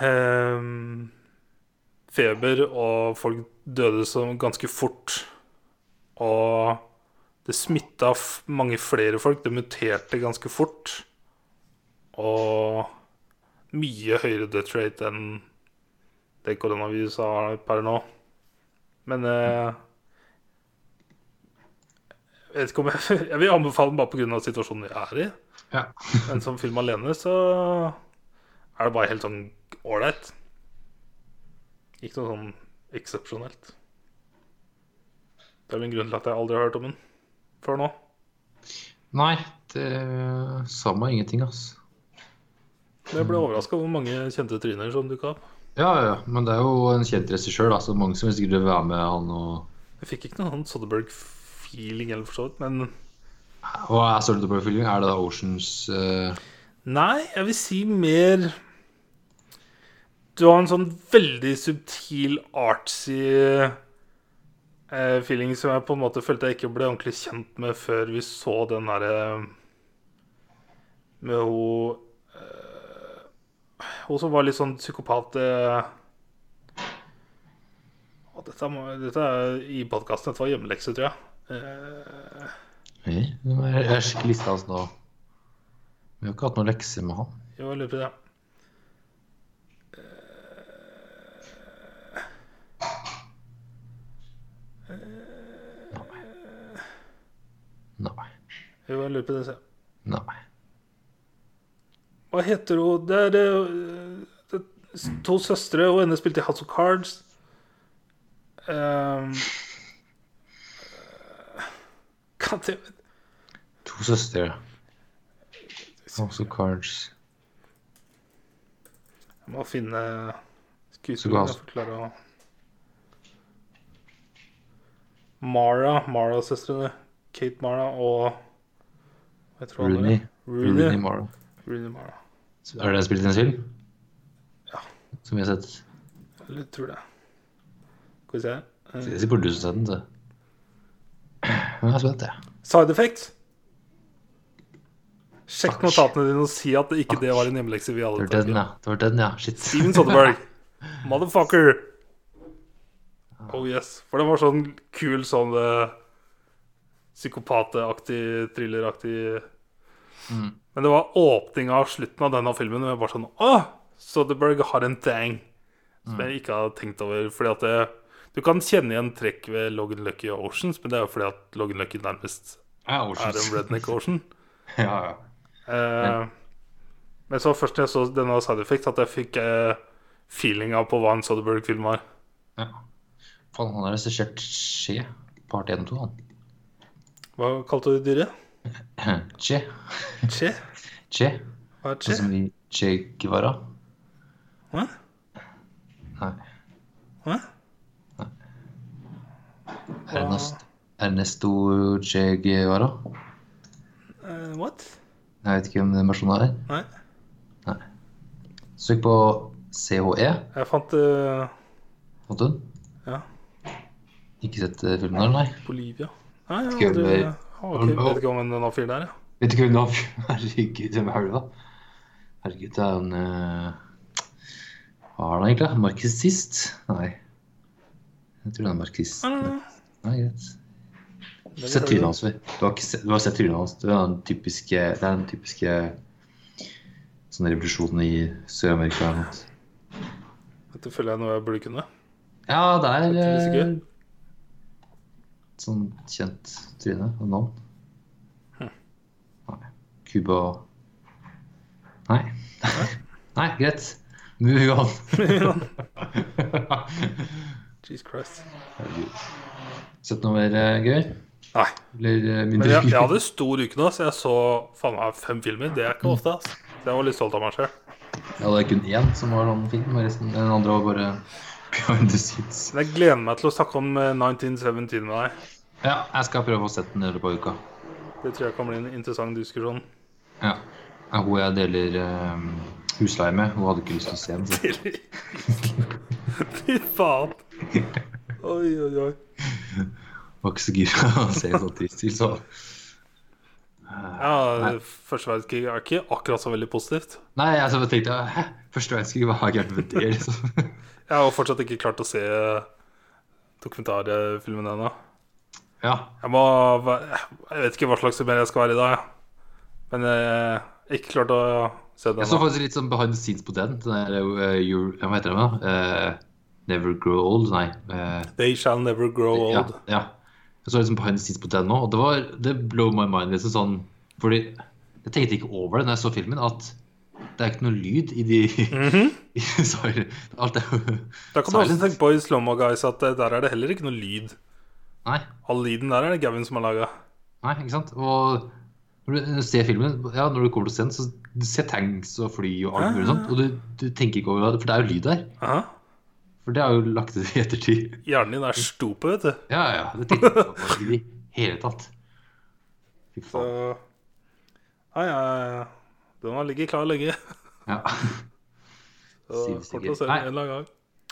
ehm, feber, og folk døde så ganske fort. Og det smitta mange flere folk. Det muterte ganske fort. Og mye høyere death rate enn det koronaviruset har per nå. Men eh, jeg vet ikke om jeg, jeg vil anbefale den bare pga. situasjonen vi er i.
Ja.
Men som film alene så er det bare helt sånn ålreit. Ikke noe sånn eksepsjonelt. Det er vel en grunn til at jeg aldri har hørt om den før nå.
Nei, det sa meg ingenting, ass.
Jeg ble overraska over hvor mange kjente tryner som dukka opp.
Ja, ja, men det er jo en kjent regissør, da, så mange som vil være med han og
Jeg fikk ikke noen sånn Soderberg-feeling, eller for så vidt, men
Hva er Soderberg-feeling? Er det da Oceans uh...
Nei, jeg vil si mer Du har en sånn veldig subtil, artsy eh, feeling som jeg på en måte følte jeg ikke ble ordentlig kjent med før vi så den derre Med hun eh, Hun som var litt sånn psykopat eh, å, dette, må, dette er i podkasten. Dette var hjemmelekse, tror jeg. Eh,
Jeg har skikkelig lista hans nå. Vi har ikke hatt noen lekser med han.
jo, jeg lurer på det.
Nei.
Jo, jeg lurer på det. se.
Nei.
Hva heter hun? Det er det, det, to søstre, og henne spilte i House of Cards. Um, kan det
To søstre. House of Cards.
Jeg må finne skuespilleren
ga-
jeg å Mara, Mara-søstrene. Kate Mara og Hva heter hun andre?
Rooney.
Rooney.
Rooney Mara.
Rooney Mara.
Er det spilt i en film?
Ja.
Som vi har sett?
Jeg tror det. Skal vi se. det?
Jeg sier du som har sett den, så. Men jeg er spent, jeg.
Side effects. Sjekk notatene dine og si at det ikke det var en hjemmelekse vi
Det
alle
var den, ja. Det var den, ja. Shit.
Steven Soderberg. Motherfucker. Oh yes. For det var sånn kul sånn uh, psykopateaktig, thrilleraktig
Mm.
Men det var åpninga av slutten av denne filmen og jeg bare sånn Åh! Soderberg har en tang som jeg ikke har tenkt over. Fordi at det, Du kan kjenne igjen trekk ved Logan Lucky og Oceans, men det er jo fordi at Logan Lucky nærmest
Ja,
er en redneck ocean.
ja, ja.
Eh, men så først jeg så denne side effect, at jeg fikk eh, feelinga på hva en Soderberg-film var.
ja. Faen, han har regissert Skje. Part 1 og 2, han.
Hva kalte du dyret?
Che.
Che?
Che.
Hva er
Sånn
che?
som i Che Guevara.
Hva?
Nei.
Hva?
Ernest, Ernesto Che Guevara.
Uh, what?
Jeg vet ikke hvem den personen er.
Nei. Nei.
Søk på CHE.
Jeg fant uh,
Fant du den?
Ja.
Ikke sett eh, filmen der, nei.
Bolivia. Nei, ja,
du
har ikke, vet ikke om en fyren der, ja.
Vet du ikke hvem det er? Herregud, hvem er det da? Herregud, det er en uh, Hva er han egentlig? Marxist? Nei. Jeg tror det er marxist.
Nei, nei, nei.
Nei, greit.
Du har
Sett trynet hans, vel. Du har, ikke du har sett trynet hans. Det er den typiske, det er den typiske sånn revolusjonen i Sør-Amerika. eller noe.
Dette føler jeg noe jeg burde kunne.
Ja, det er. Sånn kjent tryne og navn.
Hm.
Nei. Cuba Nei. Nei, greit. Move on.
Jesus Christ.
Sett noe mer eh, gøy?
Nei.
Eller eh,
Men
mindre
jeg,
gøy?
jeg hadde stor uke nå, så jeg så faen meg fem filmer. Det er ikke ofte. ass. Så jeg var litt stolt av meg sjøl.
Ja, det er kun én som var noen film, og resten, den andre var bare behind the scenes.
Jeg gleder meg til å snakke om eh, 1917 med deg.
Ja, jeg skal prøve å sette den i på uka.
Det tror jeg kan bli en interessant diskusjon.
Ja. Ja, Hun jeg deler um, husleie med, hun hadde ikke lyst til å se den.
Fy faen. Oi, oi, oi.
var ikke så gira å se trist ut, så
Ja, Første verdenskrig er ikke akkurat så veldig positivt.
Nei, altså, jeg tenkte Hæ? Første verdenskrig, hva er gærent med det, liksom?
Jeg har fortsatt ikke klart å se dokumentarfilmen ennå.
Ja.
Jeg må Jeg vet ikke hva slags humør jeg skal være i dag. Men jeg har ikke klart å se den
Jeg så faktisk litt sånn behind the scenes på den. Den der, uh, Hva heter den, da? Eh, Never Grow Old? Nei. Uh,
They shall never grow
ja,
old.
ja. Jeg så liksom behind the scenes på den nå, og det var Det blow my mind. liksom sånn Fordi jeg tenkte ikke over det når jeg så filmen, at det er ikke noe lyd i de sorry, Alt er jo
Da kan du også tenke på i Slowmo Guys at eh, der er det heller ikke noe lyd.
Nei.
All lyden der er det Gavin som har laga.
Nei, ikke sant? Og når du ser filmen, ja, når du kommer til scenen, så du ser tanks og fly og alt mulig sånt, og du, du tenker ikke over det, for det er jo lyd der.
Aha.
For det har jo lagt til i ettertid.
Hjernen din er stupet, vet du.
Ja, ja, det tenkte jeg på i det hele tatt. Fy
Så
Ja,
ja, jeg Den har ligget klar lenge.
Ja. Sikkert. Nei.
en eller gang.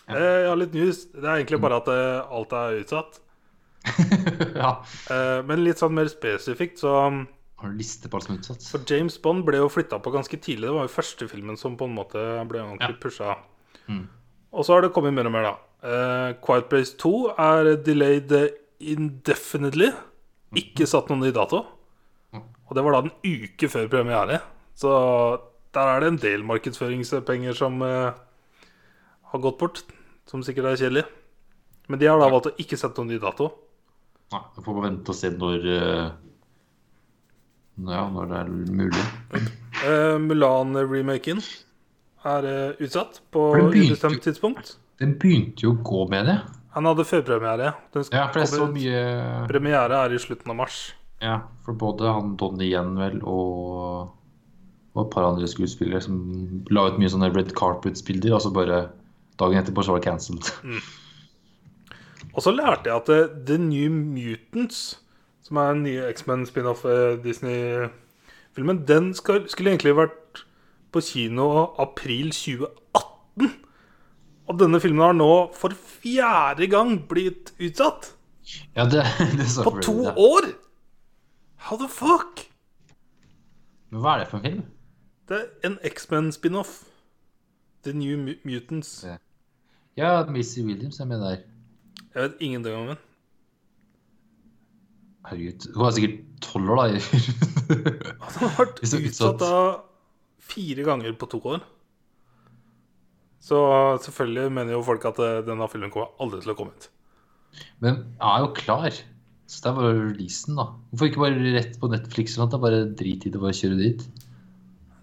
Ja.
Eh, Jeg har litt news. Det er egentlig bare at eh, alt er utsatt.
ja.
Eh, Men litt sånn mer spesifikt, så um,
Har du liste på alt som er utsatt?
For James Bond ble jo flytta på ganske tidlig. Det var jo første filmen som på en måte ble ordentlig
Ja.
pusha.
Mm.
Og så har det kommet mer og mer, da. Eh, Quiet Place 2 er delayed indefinitely. Ikke satt noen ny dato.
Mm.
Og det var da en uke før premiere. Så der er det en del markedsføringspenger som eh, har gått bort. Som sikkert er kjedelig. Men de har da valgt å ikke sette noen ny dato.
Nei, da får bare vente og se når eh, Ja, når det er mulig.
Eh, Mulan-remaken er eh, utsatt på ubestemt tidspunkt.
Den begynte jo å gå med det.
Han hadde førpremiere.
Ja, for så mye
Premiere er i slutten av mars.
Ja, for både han Donnie Yen vel og, og et par andre skuespillere som la ut mye sånne red carpet-bilder, og så bare dagen etterpå så var det cancelled.
Og så lærte jeg at eh, The New Mutants, som er den nye X-Men spin-off eh, Disney-filmen, den skal, skulle egentlig vært på kino april 2018. Og denne filmen har nå for fjerde gang blitt utsatt.
Ja, det, det så
På to
det.
år! How the fuck?
Men hva er det for en film?
Det er en X-Men-spin-off. The New Mutants.
Ja, Missy Williams er med der.
Jeg vet ingenting om den.
Herregud. Hun er sikkert tolv år, da.
Han har vært
det
utsatt av fire ganger på to år. Så selvfølgelig mener jo folk at eh, denne filmen kommer aldri til å komme ut.
Men jeg er jo klar. Så det er bare releasen, da. Hvorfor ikke bare rett på Netflix eller noe? er Bare drit i det, bare kjøre dit.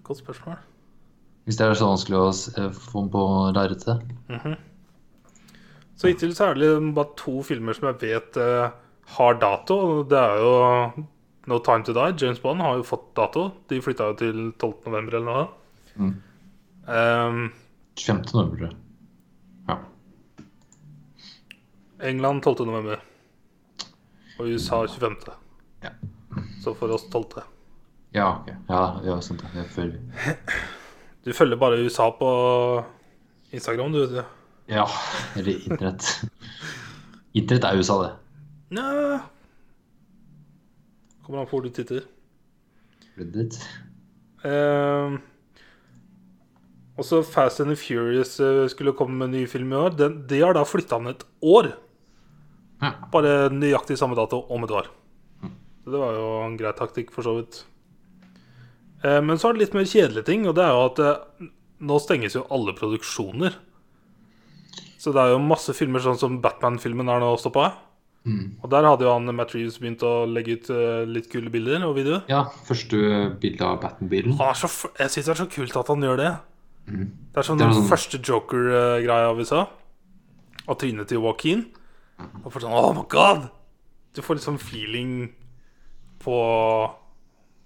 Godt spørsmål.
Hvis det er så vanskelig å eh, få på lerretet.
Så hittil så er det liksom bare to filmer som jeg vet uh, har dato. Det er jo No Time To Die. James Bond har jo fått dato. De flytta jo til 12. november eller noe.
Mm.
Um,
25. november. Ja.
England 12. november. Og USA 25.
Ja.
Så for oss 12.
Ja, ok. Ja, ja sant det. Jeg følger.
Du følger bare USA på Instagram, du. du.
Ja, eller internett. Internett er USA, det.
Nja Kommer an på hvor du titter.
Reddit.
Eh, også Fast and the Furious eh, skulle komme med en ny film i år. Den, de har da flytta den et år. Bare nøyaktig samme dato om et år. Så det var jo en grei taktikk, for så vidt. Eh, men så er det litt mer kjedelige ting, og det er jo at eh, nå stenges jo alle produksjoner. Så det er jo masse filmer, sånn som Batman-filmen er nå stoppa.
Mm.
Og der hadde jo han Matt Reeves begynt å legge ut eh, litt kule bilder og videoer.
Ja, første bilde av Batman-bilen.
F- jeg syns det er så kult at han gjør det.
Mm.
Det er som
er
den
sånn-
første Joker-greia vi sa. Av trynet til Joaquin. Og får sånn Oh my god! Du får litt sånn feeling på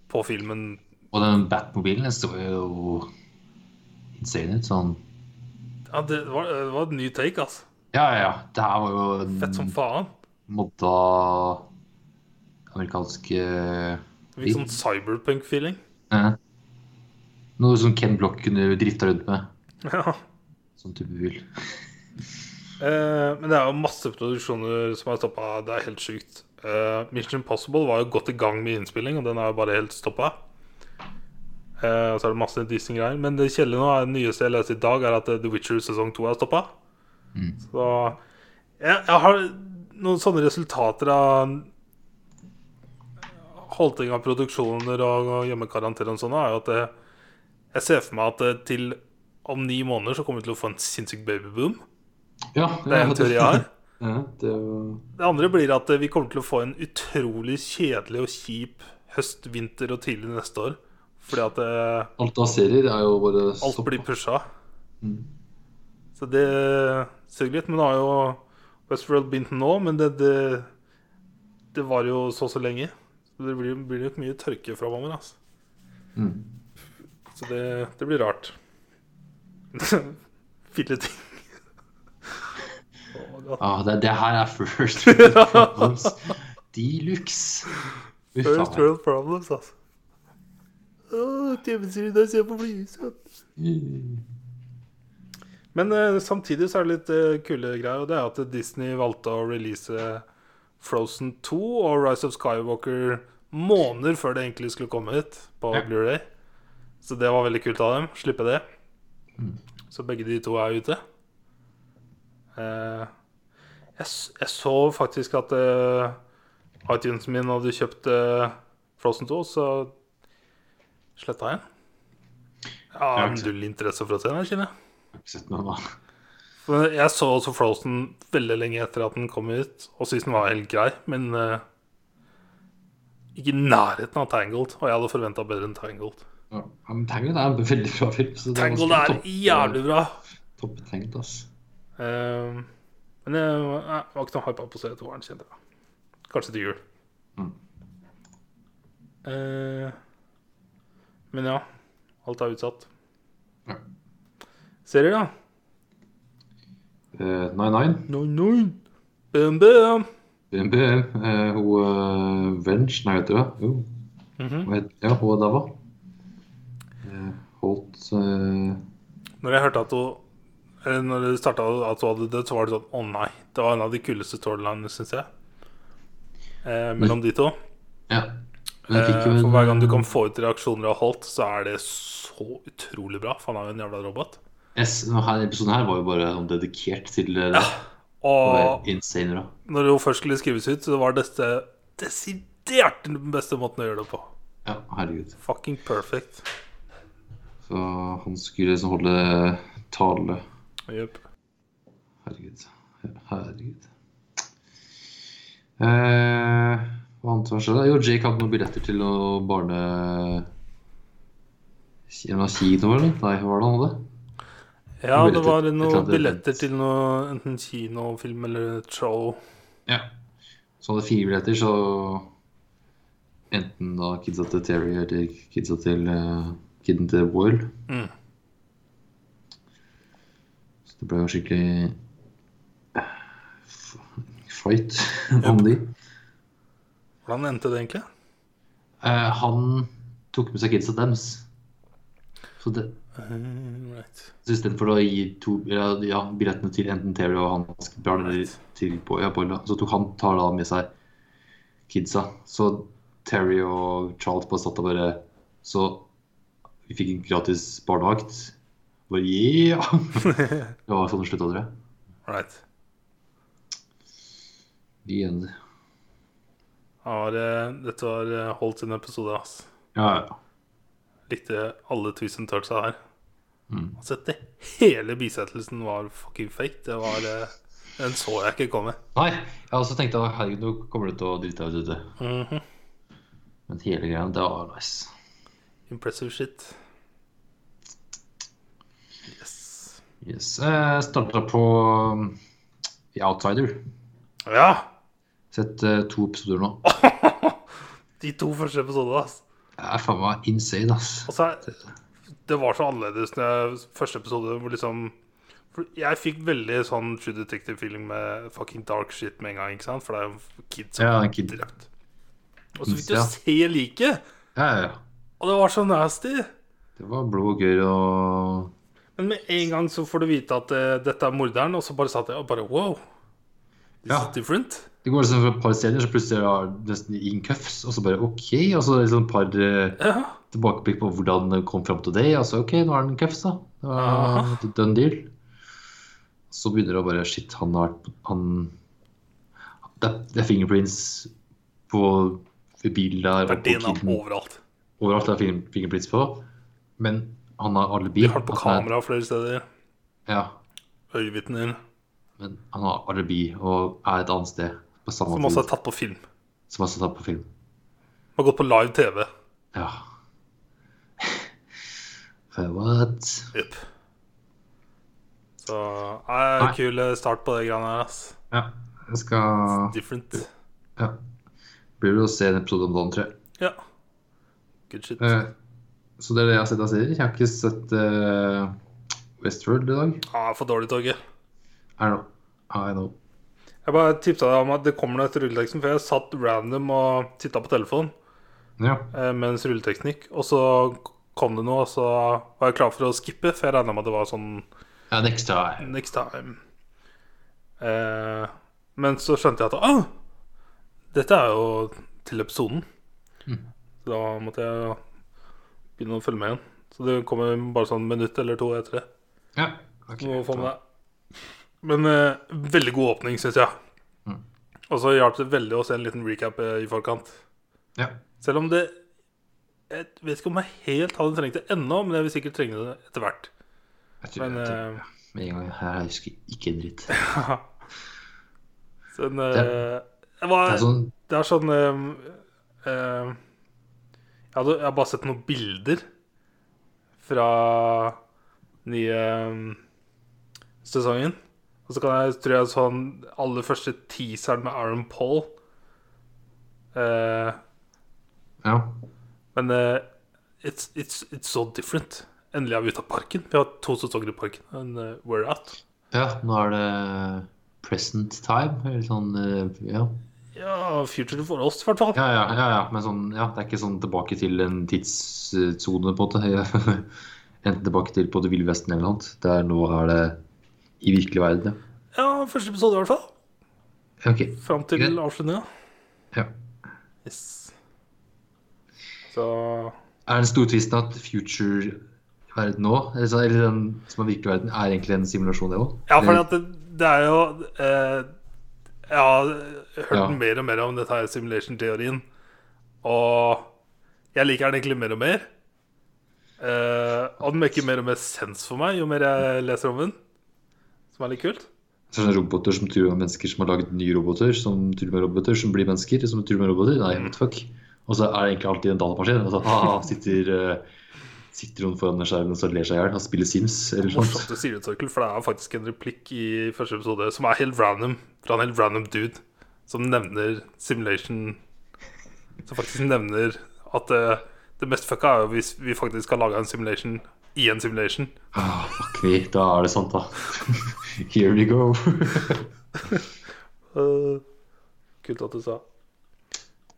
På filmen.
Og den Batmobilen så jo insane ut. Sånn
Ja, det var, det var et ny take, altså.
Ja, ja. Det her var jo en
Fett som faen.
modda amerikansk eh,
fikk sånn cyberpunk-feeling.
Ja. Noe som Ken Block kunne drifta rundt med.
Ja.
Sånn type bil.
Eh, men det er jo masse produksjoner som er stoppa. Det er helt sjukt. Eh, Mission Impossible var jo godt i gang med innspilling, og den er jo bare helt stoppa. Eh, og så er det masse Disney-greier. Men det kjedelige nå er det nyeste jeg leste i dag, er at eh, The Witcher sesong 2 er stoppa.
Mm.
Så jeg, jeg har noen sånne resultater av holdning av produksjoner og, og hjemmekarantene og sånn, er jo at jeg, jeg ser for meg at eh, til om ni måneder så kommer vi til å få en sinnssyk babyboom.
Ja,
Det er en teori jeg har.
Ja, det
Det andre blir at eh, vi kommer til å få en utrolig kjedelig og kjip høst, vinter og tidlig neste år. Fordi at det...
Alt av serier er jo bare
alt
stopp.
blir pusha.
Mm.
Så det suger litt. Men nå har jo Westworld begynt nå, men det, det, det var jo så så lenge. Så det blir, blir nok mye tørke framover. Altså.
Mm.
Så det, det blir rart. Filleting. Oh
Ah, det, det her er first world problems de luxe.
First world problems, altså. Åh, TV-serie der ser på flyet. Men eh, samtidig så er det litt eh, kule greier, og det er at Disney valgte å release Frozen 2 og Rise of Skywalker måneder før det egentlig skulle komme ut på
Ja.
Blu-ray. Så det var veldig kult av dem. Slippe det.
Mm.
Så begge de to er ute. Eh, jeg, jeg så faktisk at uh, iTunesen min hadde kjøpt eh, Frozen 2, så sletta jeg den. Ja, null interesse for å se den, kjenner jeg.
Har ikke sett noe da.
Jeg så også Frozen veldig lenge etter at den kom ut, og syntes den var helt grei, men uh, ikke i nærheten av Tangled. Og jeg hadde forventa bedre enn Tangled.
Ja, men Tangled er en veldig bra film. Så
Tangled er
topp-
jævlig bra.
Topptenkt, ass.
Uh, men jeg jeg var ikke noe hypa på å se toeren, kjente jeg. Kanskje til jul.
Mm.
Eh, men ja. Alt er utsatt.
Ja.
Serier, da?
Eh, 99.
No, BMBM. Bam, bam.
BNB. Eh, hun uh, Venge, nei, vet du hva? Jo. Mm -hmm. Ja, hun er daua. Eh, Holt eh,
Når jeg hørte at hun Eller når det starta at hun hadde dødd, så var det sånn Å nei. Det var en av de kuleste storylinene, syns jeg. Eh, mellom de to.
Ja.
Eh,
en
for hver gang du kan få ut reaksjoner av Holt, så er det så utrolig bra. For han er jo en jævla robot.
yes, denne episoden her var jo bare dedikert til eh, det.
Og
Og insane bra.
når hun først skulle skrives ut, så var dette desidert den beste måten å gjøre det på.
Ja, herregud.
Fucking perfect.
Så han skulle liksom holde tale.
Yep.
Herregud. Herregud. Eh, hva annet som skjedde? Jo, Jake hadde noen billetter til å barne... Kino, eller? Nei, hva var det han hadde?
Ja, det var noen billetter til noe enten kinofilm eller et show.
Ja. Så hadde fire billetter, så enten da kidsa til Terry eller kidsa til uh, kiden til Boyle.
Mm.
Så det ble jo skikkelig eh, fight om de.
Hvordan endte det egentlig?
Eh, han tok med seg kidsa deres. Så det,
Mm, right.
så istedenfor å gi to, ja, ja, billettene til enten Terry og hans barn eller til ja, Boyle, da, så tok han tar da med seg kidsa. Så Terry og Charles bare satt og bare Så vi fikk en gratis barnevakt. Bare yeah! Det var sånn det slutta, tror jeg.
right.
The end.
Ja, det, dette var holdt Holt sin episode, ass.
Ja, ja.
Likte alle tusen and turns her.
Mm.
Altså, det hele bisettelsen var fucking fake. Det var eh, Den så jeg ikke komme.
Nei, jeg også tenkte herregud, nå kommer du til å drite deg ut. vet Mm
-hmm.
Men hele greia, det var nice.
Impressive shit. Yes.
Yes. Jeg starta på um, The Outsider.
Ja!
Sett uh, to episoder nå.
De to første episodene, ass.
Det er faen meg insane, ass.
Altså, det var så annerledes når jeg, første episode hvor liksom Jeg fikk veldig sånn True Detective-feeling med fucking dark shit med en gang. ikke sant? For det er jo kids som
Ja, en kid.
drept. Og så fikk du
Ja.
se liket,
Ja, ja, ja.
og det var så nasty.
Det var blod og gørr og
Men med en gang så får du vite at uh, dette er morderen, og så bare satt jeg og bare wow. This
Ja.
is different.
Det går liksom for et par scener, så plutselig er det nesten ingen cuffs, og så bare OK. Og så liksom et par eh,
Ja.
tilbakeblikk på hvordan det kom fram til det. Altså OK, nå er den cuffs, da. Det
Aha.
done deal. Så begynner det å bare Shit, han har Han Det er, det er fingerprints på bilen der. og på
Verdien overalt.
Overalt er finger- fingerprints på. Men han har alibi.
De har det på
er-
kamera flere steder.
Ja,
Øyevitner.
men han har alibi og er et annet sted
Som også er tatt på film.
Som også er tatt på film.
Har gått på live TV.
Ja. What?
Yep. Så
Nei.
kul start på det greiene her, ass.
Ja. Jeg skal It's
Different.
Ja. Blir å se en episode om dagen, tror jeg.
Ja. Good shit.
Eh, så det er det jeg har sett av serier. Jeg har ikke sett uh, Westworld i dag.
Ah, for dårlig toget.
I know. I know.
Jeg bare tipsa deg om at det kommer noe etter rulleteksten, for jeg satt random og titta på telefonen
Ja.
eh, mens rulleteknikk, og så kom det noe, og så var jeg klar for å skippe, for jeg regna med at det var sånn
Ja, next time.
next time. Eh, men så skjønte jeg at Å, dette er jo til episoden. Mm. da måtte jeg begynne å følge med igjen. Så det kommer bare sånn minutt eller to etter det.
Ja. ok.
Må få med det. Men eh, veldig god åpning, syns jeg.
Mm.
Og så hjalp det veldig å se en liten recap eh, i forkant.
Ja.
Selv om det Jeg vet ikke om jeg helt hadde trengt det ennå, men jeg vil sikkert trenge det etter hvert.
Jeg tror
Men
jeg
eh,
med en gang her jeg husker ikke en dritt.
så en,
Det-
eh, det, var,
Det er sånn
Det er sånn eh, eh, jeg, hadde, jeg har bare sett noen bilder fra nye um, sesongen. Og så kan jeg, tror jeg sånn aller første teaseren med Aaron Paul uh,
Ja.
Men uh, it's, it's, it's so different. Endelig er vi ute av parken. Vi har to sesonger i parken. And uh, we're out.
ja, nå er det present time, eller sånn eh, Ja.
Ja, future for oss, i hvert fall.
Ja, ja, ja, ja, men sånn, ja, det er ikke sånn tilbake til en tidssone, på en måte. Enten tilbake til på det ville vesten eller noe annet. Der nå er det i virkelig verden.
Ja, første episode i hvert fall.
Okay. ok.
Fram til
Greit.
avslutninga.
Ja.
Yes. Så
Er den store tvisten at future-verden nå, eller, så, eller den som er virkelig verden, er egentlig en simulasjon, det òg?
Ja, for det, det er jo eh, Jeg har hørt
Ja.
mer og mer om dette her simulation-teorien. Og jeg liker den egentlig mer og mer. Eh, og den maker mer og mer sens for meg jo mer jeg leser om den. Som er litt kult.
Sånne roboter som tror med mennesker som har laget nye roboter, som tror med roboter, som blir mennesker, som tror med roboter. Nei, what fuck. Og så er det egentlig alltid en datamaskin. Altså, så sitter, uh, sitter hun foran skjermen og så ler seg i hjel og spiller Sims eller noe sånt.
du sier det, Torkel, for det er faktisk en replikk i første episode som er helt random. Fra en helt random dude som nevner simulation Som faktisk nevner at det, det mest fucka er jo hvis vi faktisk har laga en simulation i en simulation.
Ah, fuck me, da er det sant, da. Here we go.
Øh, kult at du sa.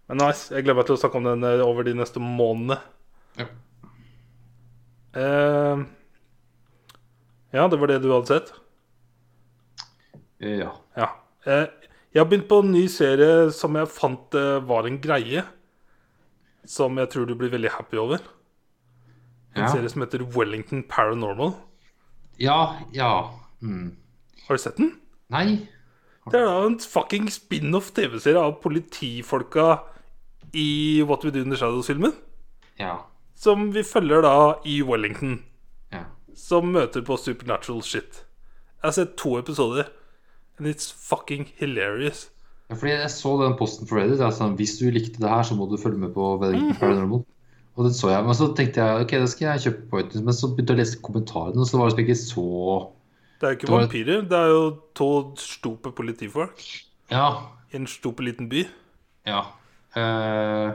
Men nice. Jeg gleder meg til å snakke om den eh, over de neste månedene.
Ja.
Uh, ja, det var det du hadde sett?
ja.
Ja. Uh, jeg har begynt på en ny serie som jeg fant eh, var en greie. Som jeg tror du blir veldig happy over. En
Ja.
serie som heter Wellington Paranormal.
Ja, ja. Hmm.
Har du sett den?
Nei.
Det er da en fucking spin-off TV-serie av politifolka i What We Do in the Shadows-filmen.
Ja.
Som vi følger da i Wellington.
Ja.
Som møter på supernatural shit. Jeg har sett to episoder. And it's fucking hilarious.
Ja, fordi jeg så den posten for Reddit. Altså, hvis du likte det her, så må du følge med på Wellington Paranormal. Og den så jeg, Men så tenkte jeg ok, det skal jeg kjøpe på iTunes. Men så begynte jeg å lese kommentarene, og så var det liksom ikke så
Det er jo ikke vampyrer. Det er jo to stupe politifolk
Ja.
i en stupe liten by.
Ja. Uh,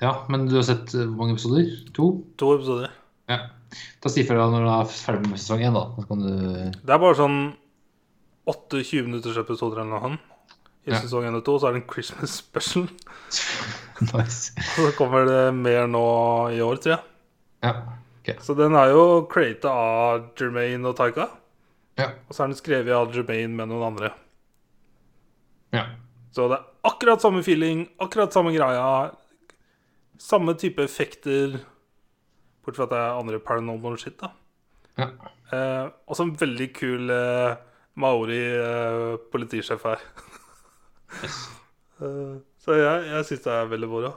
ja, men du har sett eh, hvor mange episoder? To?
To episoder.
Ja. Da si fra deg når du er ferdig med sesong én, da. Så kan du
Det er bare sånn 8-20 minutters episoder eller noe. I
Ja.
sesong 1 og 2 så er det en Christmas special.
Nice.
Så kommer det mer nå i år, tror jeg.
Ja. Ok.
Så den er jo creata av Jermaine og Taika.
Ja.
Og så er den skrevet av Jermaine med noen andre.
ja.
Så det er akkurat samme feeling, akkurat samme greia. Samme type effekter. Bortsett fra at det er andre paranormal shit, da.
ja.
Eh, også en veldig kul eh, Maori-politisjef her. Eh, så jeg, jeg syns det er veldig moro.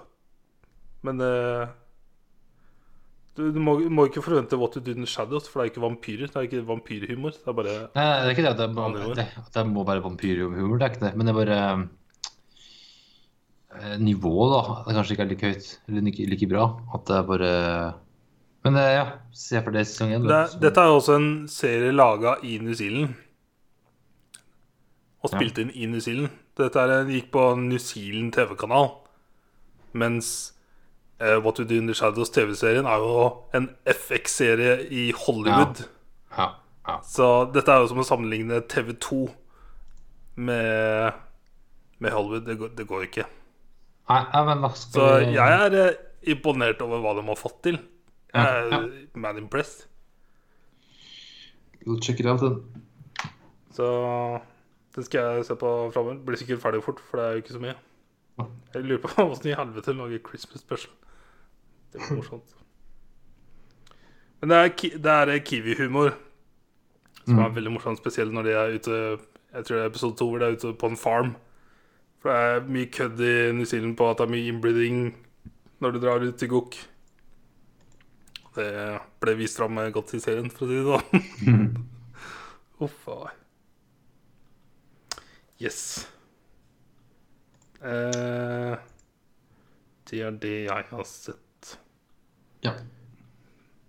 Men eh, du, du, må, du må ikke forvente What You Do in the Shadows, for det er ikke vampyrer. Det er ikke vampyrhumor. Det er bare
Nei, det er ikke det det, er det, det må være vampyrhumor. Det er ikke det. Men det er bare eh, Nivået, da. Det kanskje ikke er like høyt eller like, like bra. At det er bare Men eh, ja, se for det sesong én.
det, er- Dette er jo også en serie laga i New Zealand. Og
Ja.
spilt inn i New Zealand. Dette er, gikk på New Zealand TV-kanal. Mens eh, What We Do in the Shadows TV-serien er jo en FX-serie i Hollywood.
Ja. ja.
Så dette er jo som å sammenligne TV2 med, med Hollywood. Det går, det går ikke. Så jeg er, eh, imponert over hva de har fått til. Jeg
Ja,
er mad impressed.
We'll check it out, then.
Så det skal jeg se på framover. Blir sikkert ferdig fort, for det er jo ikke så mye. Jeg lurer på åssen i helvete de lager Christmas special. Det var morsomt. Men det er, det er Kiwi-humor som er veldig morsomt, spesielt når de er ute Jeg tror det er episode to hvor de er ute på en farm. For det er mye kødd i New Zealand på at det er mye inbreeding når du drar ut til Gok. Det ble vist fram godt i serien, for å si det sånn. Uff a. Yes. Eh, det er det jeg har sett.
Ja.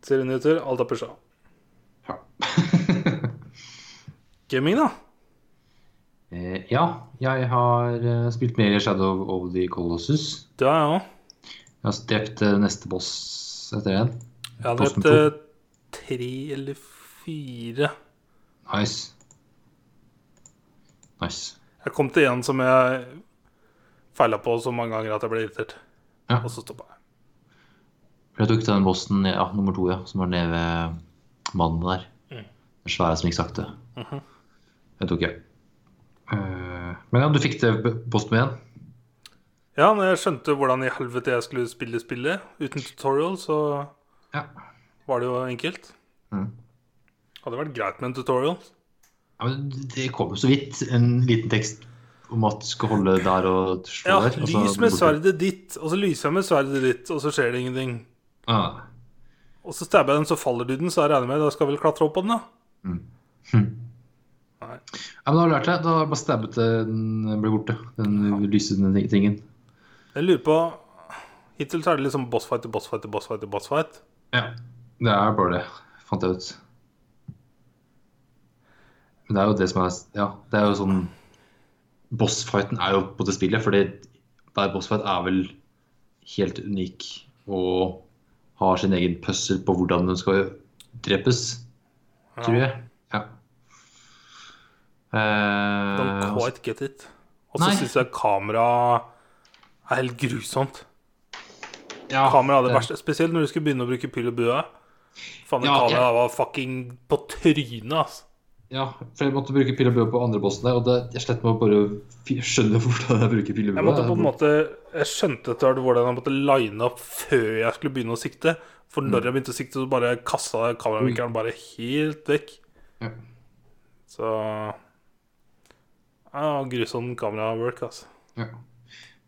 Serienyheter, alt er pusha.
ja.
Gaming, da?
Eh, ja, jeg har eh, spilt mer Shadow of the Colossus.
Det har jeg òg.
Jeg har drept eh, neste boss etter den.
Jeg har drept eh, tre eller fire.
Nice. Nice.
Jeg kom til en som jeg feila på så mange ganger at jeg ble irritert.
Ja.
Og så stoppa jeg.
Jeg tok den bossen, ja, nummer to, ja, som var nede ved mannen der.
Mm.
Den svære som gikk sakte. det Jeg tok jeg. Eh, men ja, du fikk det med igjen.
Ja, når jeg skjønte hvordan i helvete jeg skulle spille spillet uten tutorial, så
Ja.
var det jo enkelt.
Mm.
Hadde vært greit med en tutorial.
ja men det kom jo så vidt en liten tekst om at du skal holde der og slå
Ja,
der. Ja,
lys med sverdet ditt, og så lyser jeg med sverdet ditt, og så skjer det ingenting.
Ah.
Og så stabber jeg den, så faller du den, så jeg regner med da skal vel klatre opp på den, da.
Mm. Hm.
Nei.
Ja, men da har du lært det. Da har du bare stabbet den blir borte. Den lysende tingen.
Jeg lurer på Hittil så er det liksom bossfight til bossfight til bossfight til bossfight.
Ja. Det er bare det, fant jeg ut. Men det er jo det som er Ja, det er jo sånn Bossfighten er jo på det spillet, fordi hver bossfight er vel helt unik og har sin egen puzzle på hvordan den skal drepes, tror jeg. Ja.
Don't
Eh,
quite get it. Og så syns jeg kamera er helt grusomt.
ja,
Kamera er det verste. Spesielt når du skulle begynne å bruke pil og bue. Faen, det
Ja,
kameraet var fucking på trynet, altså.
Ja, for jeg måtte bruke pil og bue på andre bossen der, og det, jeg slett må bare skjønne hvordan jeg bruker pil og bue.
Jeg måtte på en måte Jeg skjønte etter hvert hvordan jeg måtte line opp før jeg skulle begynne å sikte. For
Mm.
når jeg begynte å sikte, så bare kasta kameravinkelen bare helt vekk.
Ja.
Så Ja, grusom kamerawork, altså.
Ja.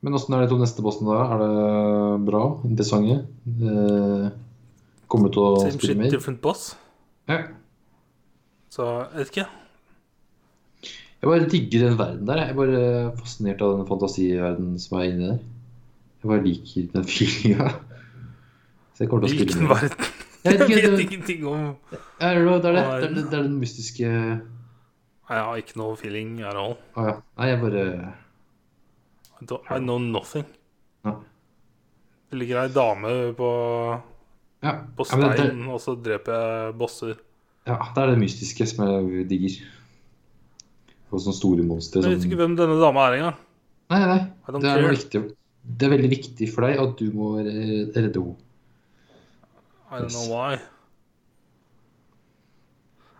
Men åssen er de to neste bossene da? Er det bra? Interessante? Eh, kommer du til å
Same
spille
shit,
mer?
different boss.
Ja.
Så jeg vet ikke.
Jeg bare digger den verden der. Jeg er bare fascinert av den fantasiverdenen som er inni der. Jeg bare liker den feelinga. Så jeg kommer til å spille mer.
verden?
Jeg
Jeg
vet ikke,
vet
det,
ingenting om
det, er den mystiske
Jeg har ikke noe feeling at all.
Å ja. Nei, jeg bare
I, know nothing.
Ja.
Det ligger ei dame på,
Ja.
på
ja, det,
og så dreper jeg bosser.
ja, det er det mystiske som jeg digger. Og sånne store monstre
Jeg vet ikke hvem denne dama er engang.
Nei, nei. Det er, noe viktig. Det er veldig viktig for deg at du må redde henne.
I don't know why.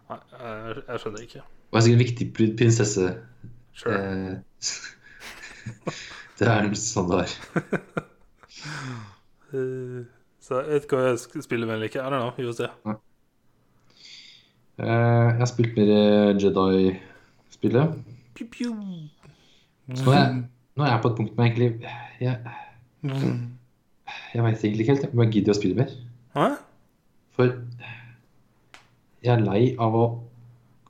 Nei, jeg, jeg skjønner ikke.
Og er sikkert en viktig prinsesse.
Sure.
Eh, det er sånn det er.
Eh, så jeg vet ikke hva jeg spiller spille med eller ikke. I don't know. Vi får se.
Jeg har spilt mer eh, Jedi-spillet. Så er, jeg, nå er jeg på et punkt med egentlig Jeg, jeg veit egentlig ikke helt om jeg gidder å spille mer.
Hæ?
For jeg er lei av å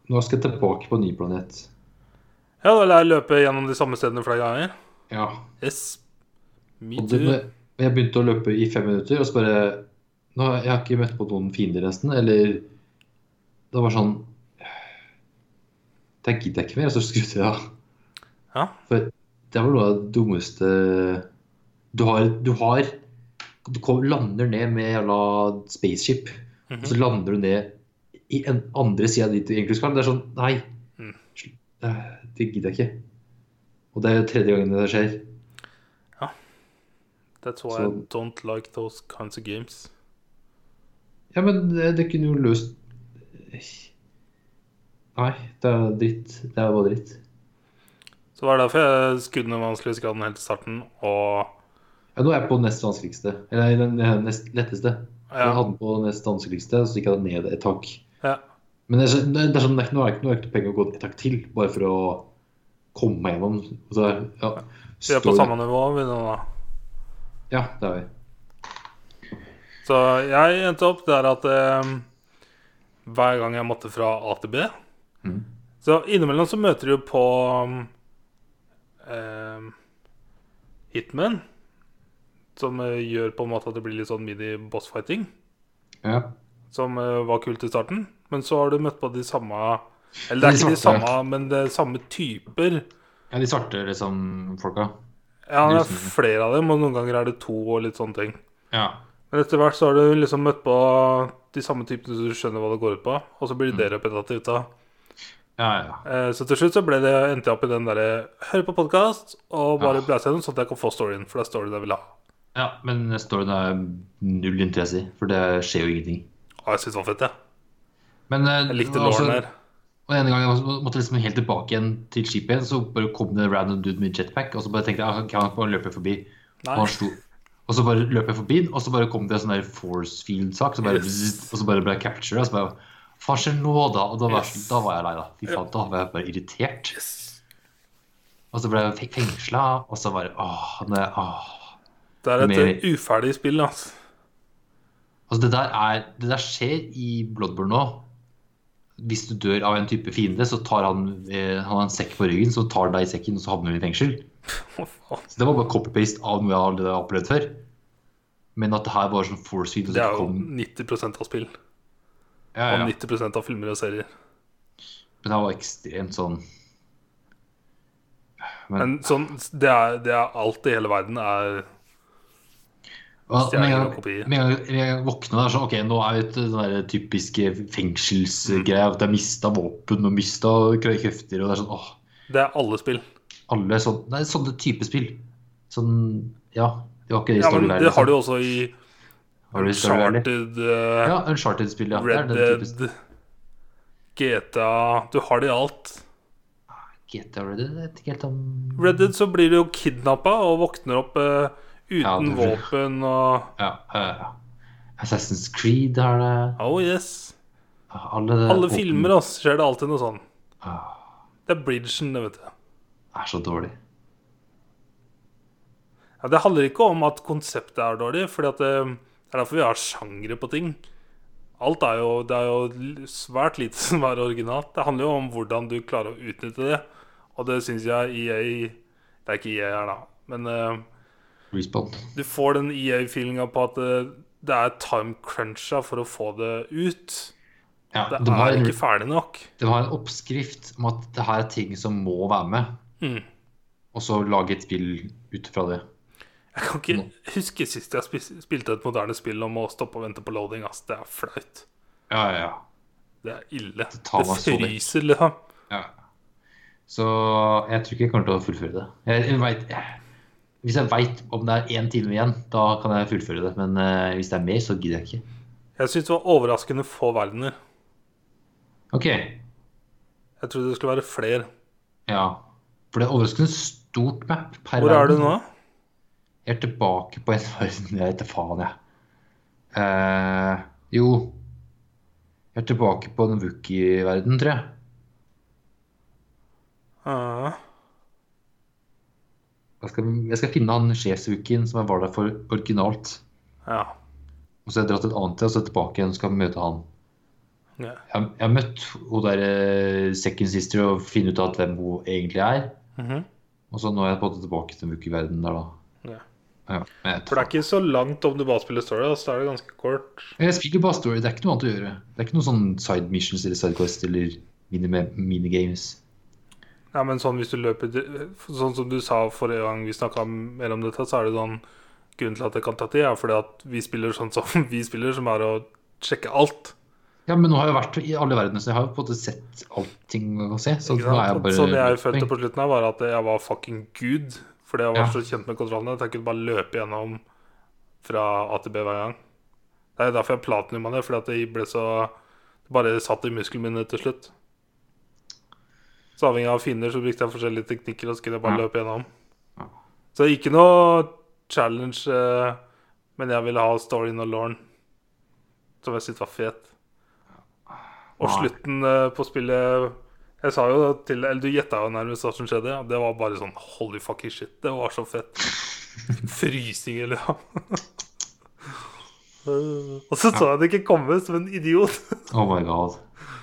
Nå skal jeg tilbake på ny planet.
Ja, da vil jeg løpe gjennom de samme stedene flere ganger.
Ja.
Yes. Me too.
jeg begynte å løpe i fem minutter, og så bare nå, Jeg har ikke møtt på noen fiender nesten, eller Det var sånn Det gidder jeg ikke mer, og så skrudde jeg av.
Ja.
For det er vel noe av det dummeste Du har Du, har, du lander ned med jævla spaceship, og
Mhm.
så lander du ned i en andre sida dit du egentlig skal. Det er sånn Nei.
Mm.
Det gidder jeg ikke. Og det er jo tredje gangen det skjer. Ja.
That's why
Så-
I don't like those kinds of games.
Ja, men det, det kunne jo løst Nei, det er dritt. Det er bare dritt.
Så det var derfor jeg skudde den vanskelighetsgraden helt til starten, og
Ja, nå er jeg på nest vanskeligste. Eller den nest letteste. Jeg hadde den på nest vanskeligste, så gikk jeg ned et tak.
ja.
Men det er, det er sånn, det er nå har jeg ikke noe penger å gå et tak til, bare for å komme meg gjennom. Så, ja,
Vi er på samme nivå, vi nå, da.
Ja, det er vi.
Så jeg endte opp der at eh, hver gang jeg måtte fra A til B
mm.
Så innimellom så møter du på eh, Hitman, som eh, gjør på en måte at det blir litt sånn mini-boss-fighting.
Ja.
Som eh, var kult i starten. Men så har du møtt på de samme Eller det er
De
ikke de samme, men det er samme typer.
ja, de svarte liksom folka.
Ja, det er flere av dem, og noen ganger er det to og litt sånne ting.
Ja.
Men etter hvert så har du liksom møtt på de samme typene så du skjønner hva det går ut på. Og så blir det repetitivt da.
Ja, ja.
Eh, Så til slutt så ble det, endte jeg opp i den derre høre på podkast og bare
Ja.
blæse gjennom, sånn at jeg kan få storyen. For det er storyen jeg vil ha.
ja. Men storyen er null interesse i, for det skjer jo ingenting.
Og jeg syns det var fett, jeg.
Men eh,
Jeg likte
låren
Lauren her.
Og en gang jeg måtte liksom helt tilbake igjen til skipet igjen, så bare kom det en random dude med jetpack, og så bare tenkte jeg "Ah, kan han bare løpe forbi. Og, han sto, og så bare løp jeg forbi og så bare kom det en sånn der force field-sak, og så bare ble jeg captured. Og så bare Skjer? Og da var,
Yes.
da var jeg lei, da. Fy faen, da var jeg bare irritert.
Yes.
Og så ble jeg fe- fengsla, og så bare Åh, det, åh.
Det er et
Mer-
uferdig spill, altså.
Altså, det der, er, det der skjer i Bloodborne nå. Hvis du dør av en type fiende, så tar han, eh, han har en sekk på ryggen, så tar han deg i sekken, og så havner du i fengsel. Så det var bare copy-paste av noe jeg aldri har opplevd før. Men at det her var sånn force feed
Det er jo
kom,
90% av spill.
Ja, ja.
Og 90% av filmer og serier.
Men det var ekstremt sånn Men,
Men sånn, det er, det er alt i hele verden er
og, med, en
stjerner
gang,
og kopier.
med en gang jeg våkna der, så ok, nå er vi ute i den der typiske fengselsgreia. At jeg mista våpen og mista krefter. Og det er sånn åh,
Det er alle spill.
alle sånn er sånne type spill. Sånn Ja, det var ikke det
Ja,
der.
det har du
liksom.
jo også i
Har du
Uncharted, uh,
Ja, Uncharted-spill, ja.
Red
det er den
Dead, GTA Du har det i alt.
GTA Red Dead, jeg vet ikke helt om
Red Dead så blir du jo kidnappa og våkner opp uh, uten
Ja, det blir-
våpen og
Ja, ja, ja. Assassin's Creed har det.
Oh yes.
Alle, det,
Alle filmer altså, skjer det alltid noe sånn.
Ah,
Det er bridgen, det, vet du.
er så dårlig.
Ja, det handler ikke om at konseptet er dårlig, Fordi at det, det er derfor vi har sjangre på ting. Alt er jo, det er jo svært lite som er originalt. Det handler jo om hvordan du klarer å utnytte det. Og det syns jeg EA Det er ikke EA her, da. Men
uh,
du får den EA-feelinga på at det, det er time cruncha for å få det ut.
Ja,
Det
de,
er
en,
ikke ferdig nok.
de har en oppskrift om at det her er ting som må være med,
Mm.
og så lage et spill ut fra det.
Jeg kan ikke huske sist jeg spilte et moderne spill om å stoppe og vente på loading. Ass. Det er flaut.
Ja, ja.
Det er ille.
Det
Det, fryser, liksom.
ja. Så jeg tror ikke jeg kommer til å fullføre det. Jeg, jeg vet, hvis jeg veit om det er én time igjen, da kan jeg fullføre det. Men uh, hvis det er mer, så gidder jeg ikke.
Jeg syns det var overraskende få verdener.
OK.
Jeg trodde det skulle være flere.
Ja. For det er overraskende stort map per
Hvor er du nå?
Jeg er tilbake på en verden Jeg vet da faen, jeg. Eh, jo Jeg er tilbake på en Wookie-verden, tror jeg.
Ja.
Jeg skal, jeg skal finne han sjefswookien som jeg var der for originalt.
ja.
Og så har jeg dratt et annet sted og så tilbake igjen og skal møte han.
ja.
Jeg, jeg har møtt hun der eh, second sister og finne ut av hvem hun egentlig er.
Mhm.
Og så nå er jeg på en måte tilbake til Wookie-verdenen der, da.
Ja. For det er ikke så langt om du bare spiller story. Altså, da er det ganske kort.
jeg spiller bare story. Det er ikke noe annet å gjøre. Det er ikke noen sånn side missions eller side quests eller minigames.
Ja, men sånn hvis du løper Sånn som du sa forrige gang vi snakka mer om dette, så er det sånn Grunnen til at det kan ta tid, er fordi at vi spiller sånn som vi spiller, som er å sjekke alt.
Ja, men nå har jeg vært i alle verdener, så jeg har jo på en måte sett allting å se. Så nå er jeg bare
Sånn jeg følte på slutten her, var at jeg var fucking gud. Fordi jeg var
Ja.
så kjent med kontrollene at jeg kunne bare løpe gjennom fra A til B hver gang. Det er derfor jeg platinuma det, fordi at det ble så Det bare satt i muskelminnet til slutt. Så avhengig av finner så brukte jeg forskjellige teknikker, og så jeg bare
Ja.
løpe gjennom.
Ja.
Så ikke noe challenge, eh, men jeg ville ha storyen og lauren, som jeg syntes var fet. Og slutten eh, på spillet Jeg sa jo til Eller du gjetta jo nærmest hva som skjedde. Ja. Det var bare sånn holy fucking shit. Det var så fett. Frysninger, liksom. Og så så jeg det ikke komme som en idiot.
Oh my god.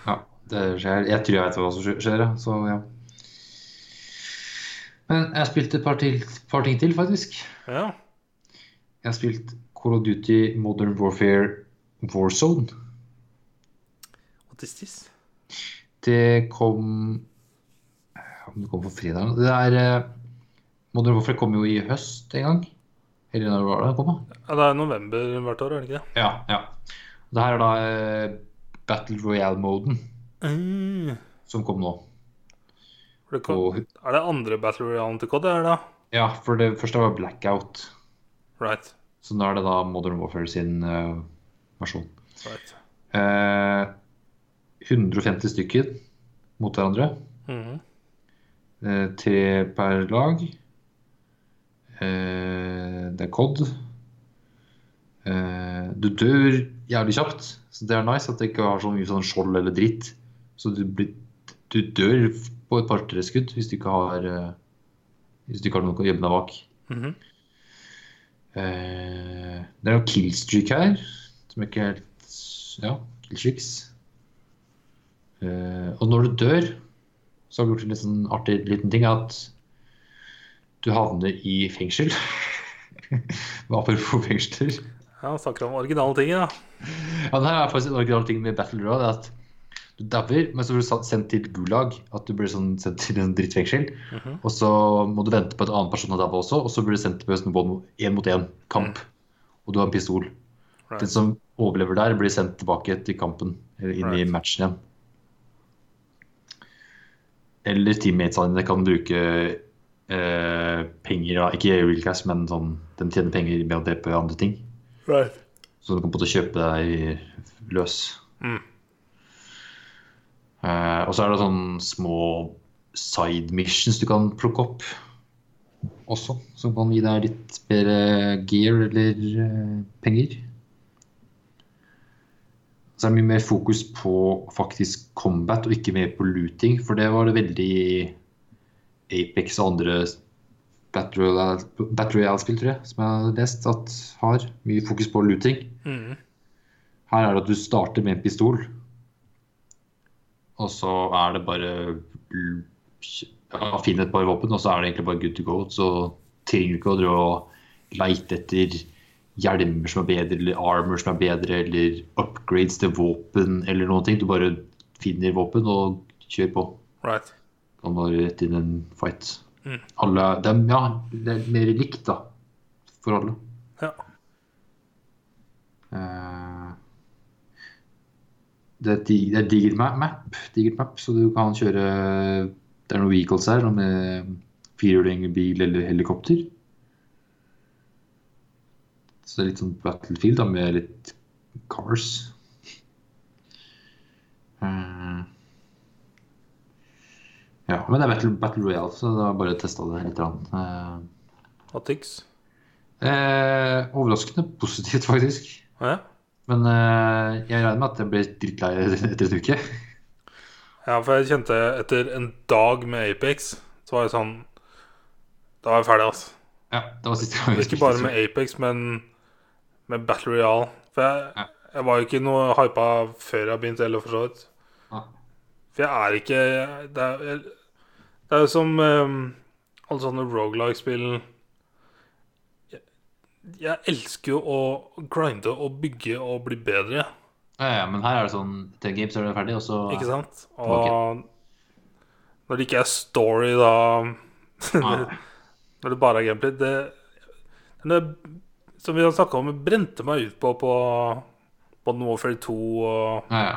Ja, det skjer. Jeg tror jeg vet hva som skjer. Så ja. Men jeg spilte et par, til, par ting til, faktisk.
Ja.
Jeg har spilt Call of Duty Modern Warfare Warzone.
What is this?
Det kom Om det kom på fredag Det er eh, Modern Warfare kom jo i høst en gang. Eller når var det den kom? da?
Ja, det er november hvert år, er det ikke det?
Ja, ja. Det her er da eh, Battle Royale-moden
Mm.
som kom nå.
Det kom,
Og,
er det andre Battle Royale til COD? det?
ja, for det første var Blackout.
Right.
Så nå er det da Modern Warfare sin uh, versjon.
right.
Eh, 150 stykker mot hverandre.
Mm.
Eh, tre per lag. Eh, det er COD. Eh, du dør jævlig kjapt, så det er nice at det ikke har så mye sånn skjold eller dritt. Så du, blir, du dør på et par-tre skudd hvis du ikke har eh, Hvis du ikke har noe å gjemme deg bak.
Mm
Eh, det er noe killstreak her, som ikke helt Ja, killstreaks. Eh, og når du dør, så har vi gjort en sånn artig liten ting at du havner i fengsel. Apropos fengsler.
Ja, snakker om originale ting, ja.
Ja, det her er faktisk en original ting med Battle Road. at Du dauer, men så blir du sendt til Gulag. At du blir sånn sendt til en drittfengsel.
Mhm.
Og så må du vente på at en annen person har daua også, og så blir du sendt på én mot én-kamp. Og du har en pistol.
Right.
Den som overlever der, blir sendt tilbake til kampen. Eller inn i matchen igjen. Eller teammatesene dine kan bruke eh, penger, da. ikke real cash, men sånn, de tjener penger med å drepe andre ting.
Right.
Så du kan på en måte kjøpe deg løs.
Mm.
Eh, og så er det sånne små side missions du kan plukke opp også, som kan gi deg litt bedre gear eller eh, penger. Så er det mye mer fokus på faktisk combat og ikke mer på looting, for det var det veldig i Apex og andre Battle Royale- Battle Royale-spill, tror jeg, som jeg har lest, at har mye fokus på looting.
Mm.
Her er det at du starter med en pistol, og så er det bare ja, finne et par våpen, og så er det egentlig bare good to go. Så trenger du ikke å dra og leite etter hjelmer som er bedre, eller armor som er bedre, eller upgrades til våpen, eller noen ting. Du bare finner våpen og kjører på.
Right.
Kan bare rett inn en fight.
Mm.
Alle, dem, ja, det er mer likt, da, for alle.
Ja.
Eh, Det er dig- det er digert map, map, digert map, så du kan kjøre Det er noen vehicles her, noe med firehjuling, bil eller helikopter. Så det er litt sånn Battlefield da, med litt cars. Uh, Ja, men det er Battle, Battle Royale, så da bare testa det litt.
Uh, tyks?
Eh, overraskende positivt, faktisk.
Ja.
Men uh, jeg regner med at jeg ble drittlei etter en uke.
ja, for jeg kjente etter en dag med Apex, så var jeg sånn Da var jeg ferdig, altså.
Ja, det var siste gang
Ikke bare med Apex, men med Battle Royale. For jeg,
Ja.
jeg var jo ikke noe hypa før jeg begynte heller, for så vidt.
Ja.
For jeg er ikke Det er, jeg, det er jo som um, alle sånne rogelike-spill jeg, jeg elsker jo å grinde og bygge og bli bedre,
Ja, ja, men her er det sånn Ten games er det ferdig, og så
ikke sant? Og når det ikke er story, da. Når det bare er gameplay Det, det Som vi har snakka om, brente meg ut på på Modern Warfare 2 og
ja, ja.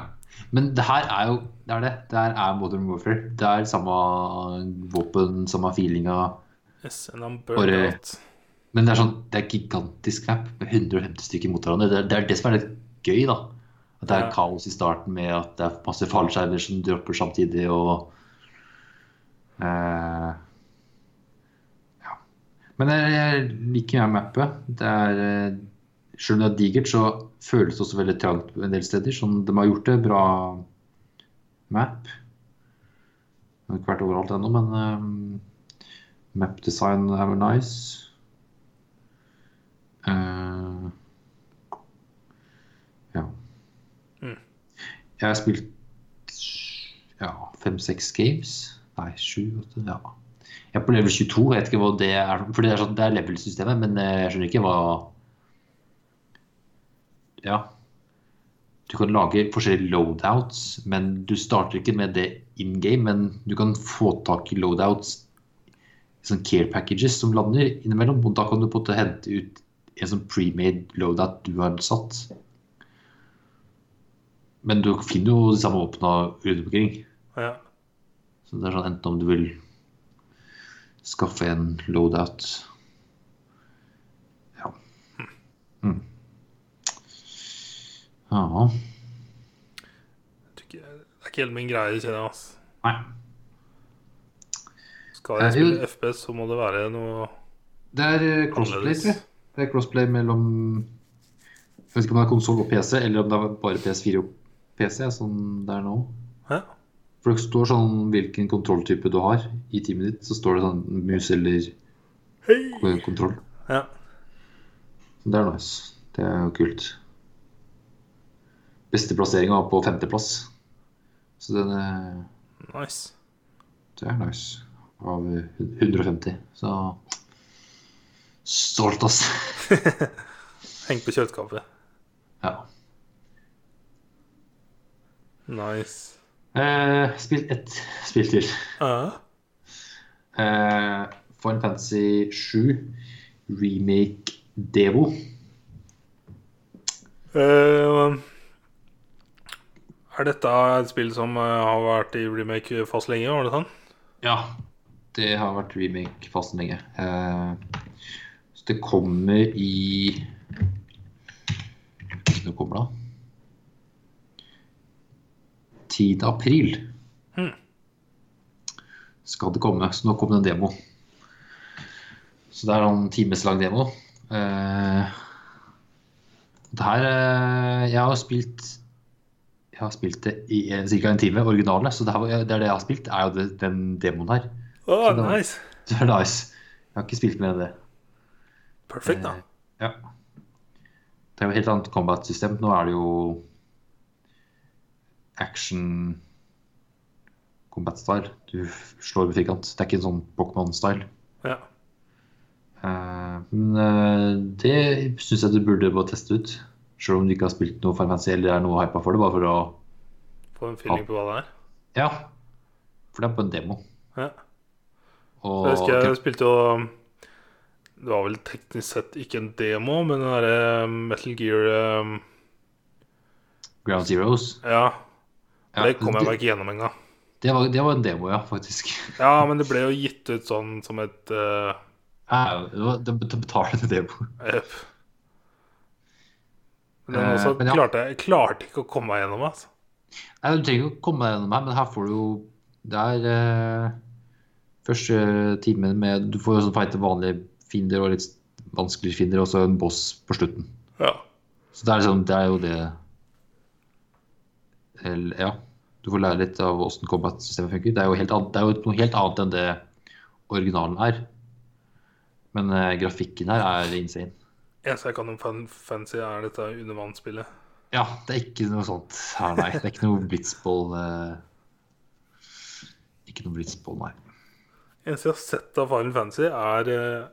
Men det her er jo Det er det. Det her er Modern Warfare. Det er samme våpen, samme feelinga.
Yes,
Bare- Men det er sånn, det er gigantisk map med 150 stykker mot hverandre. Det er, det er det som er litt gøy, da. At det er
Ja.
kaos i starten med at det er masse fallskjermer som dropper samtidig, og eh. Men jeg, liker mer mappet. Det er eh, Selv om det er digert, så føles det også veldig trangt en del steder. Sånn, de har gjort det bra map. Det har ikke vært overalt ennå, men um, map design er vel nice. Uh, ja.
Mm.
Jeg har spilt ja, fem-seks games. Nei, sju, Ja. Jeg er på level 22. Jeg vet ikke hva det er. For det er, sånn, det er level-systemet, men eh, jeg skjønner ikke hva Ja. Du kan lage forskjellige loadouts, men du starter ikke med det in game. Men du kan få tak i loadouts sånn care packages som lander innimellom. Og da kan du på en måte hente ut en sånn pre-made loadout du har satt. Men du finner jo de samme våpnene rundt omkring.
Ja.
Så det er sånn enten om du vil skaffe en loadout Ja. Mm. Ja.
Det er ikke helt min greie, kjenner jeg. Altså.
Nei.
Skal jeg spille
jeg...
FPS, så må det være noe
Det er eh, crossplay, tror jeg. Det er crossplay mellom Jeg vet ikke om det er konsoll og PC, eller om det er bare PS4 og PC, sånn det er nå.
ja.
For det står sånn hvilken kontrolltype du har i teamet ditt. Så står det sånn mus eller kontroll.
Ja.
Så det er nice. Det er jo kult. Beste plasseringa var på femteplass. Så den er,
Nice.
det er nice. Av 150. Så stolt, ass.
Heng på kjøleskapet.
Ja.
Nice.
Eh, spilt ett spill til.
Uh.
Uh, Final Fantasy 7 remake Devo.
Uh, er dette et spill som eh, har vært i remake fast lenge? Var det sånn?
Ja, det har vært remake fast lenge. Eh, så det kommer i Når kommer det? Da? 10. april
Hmm.
skal det komme. Så nå kom det en demo. Så det er en timeslang demo. Uh, det her uh, Jeg har spilt Jeg har spilt det i ca. en time, originalene. Så det, her, det er det jeg har spilt, er jo det, den demoen her. Oh, det,
nice.
Det er nice. Jeg har ikke spilt mer enn det.
Perfekt, da.
Ja. Det er jo et helt annet combat-system. Nå er det jo action combat-style. Du slår med firkant. Det er ikke en sånn Pokémon-style.
Ja.
Uh, men uh, det syns jeg du burde bare teste ut. Selv om du ikke har spilt noe Fantasy eller er noe hypa for det. Bare for å
Få en feeling på hva det er.
Ja. For det er på en demo.
Ja.
Og
Jeg husker jeg spilte jo Det var vel teknisk sett ikke en demo, men den derre Metal Gear um,
Ground Zeroes.
Ja.
Ja,
Det kom jeg meg ikke gjennom engang.
Det var, det var en demo, ja, faktisk.
Ja, men det ble jo gitt ut sånn som et uh,
Ja, det var det det betalende demo.
Yep. Men så
Eh,
også
men ja.
klarte jeg klarte ikke å komme meg gjennom. Altså.
Nei, Du trenger ikke å komme deg gjennom her, men her får du jo Det er uh, første timen med Du får jo sånn feite vanlige fiender og litt vanskeligere fiender, og så en boss på slutten.
Ja.
Så det er, liksom, det er jo det Eller, Ja. Du får lære litt av åssen combat-systemet funker. Det er, jo helt annet, det er jo noe helt annet enn det originalen er. Men uh, grafikken her er insane.
Eneste jeg kan om fan fancy, er dette undervannsspillet.
Ja, det er ikke noe sånt her, nei. Det er ikke noe blitzball uh... Ikke noe blitzball, nei.
Eneste jeg har sett av Final Fantasy, er uh,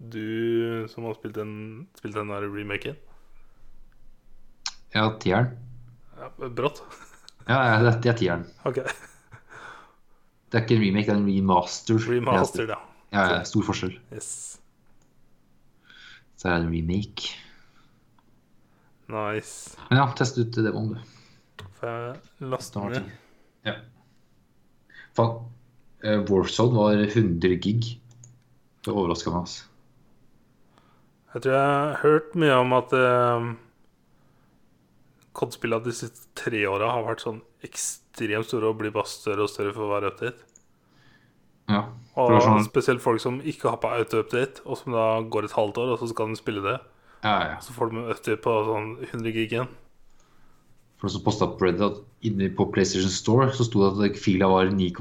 du som har spilt den, spilt den der remaken.
Ja, tieren.
Ja, brått.
Ja, ja, det, det er tieren.
Okay.
Det er ikke en remake, det er en remaster.
Remaster, ja.
Ja, ja, stor forskjell.
Yes.
Så er det en remake.
Nice.
Men ja, test ut demoen, du.
Får jeg laste
Det
ned?
Ja. Faen. uh, Warzone var 100 gig. Det overraska meg, altså.
Jeg tror jeg har hørt mye om at eh, COD-spillene de siste tre åra har vært sånn ekstremt store og blir bare større og større for hver update.
Ja.
Og
sånn-
spesielt folk som ikke har på auto-update, og som da går et halvt år, og så skal de spille det.
Ja, ja.
Så får de en update på sånn 100 gig igjen.
For som posta på Reddit at inne på PlayStation Store så sto det at fila var 9,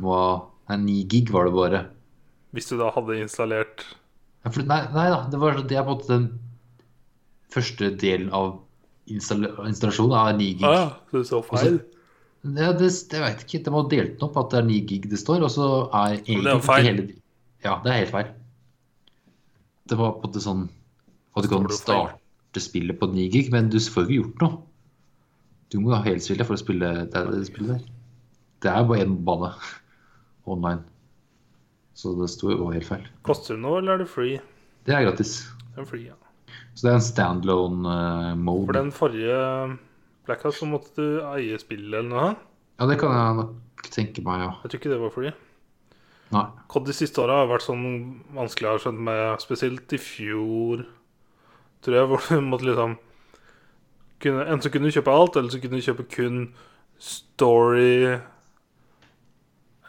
nei, 9 gig var det bare.
Hvis du da hadde installert
nei, nei da, det, var, det er på en måte den første delen av install installasjonen er 9 gig.
Ah, ja, så du så feil?
Ja, det, jeg vet ikke, de har delt den opp at det er 9 gig det står, og så er
Men det er
egentlig
feil.
ikke hele Ja, det er helt feil. Det var på en sånn at du kan starte spillet på 9 gig, men du får ikke gjort noe. Du må ha helspillet for å spille det, det spillet der. Det er bare én bane online. Så det sto jo helt feil.
Koster det noe, eller er det free?
Det er gratis.
Det er free, ja.
Så det er en standalone eh.
For den forrige Blackout så måtte du eie spillet eller noe.
Ja, det kan jeg nok tenke meg, ja.
Jeg tror ikke det var fordi.
Nei.
COD de siste åra har vært sånn vanskelig, jeg har skjønt med Spesielt i fjor, tror jeg, hvor du måtte liksom kunne, Enten så kunne du kjøpe alt, eller så kunne du kjøpe kun story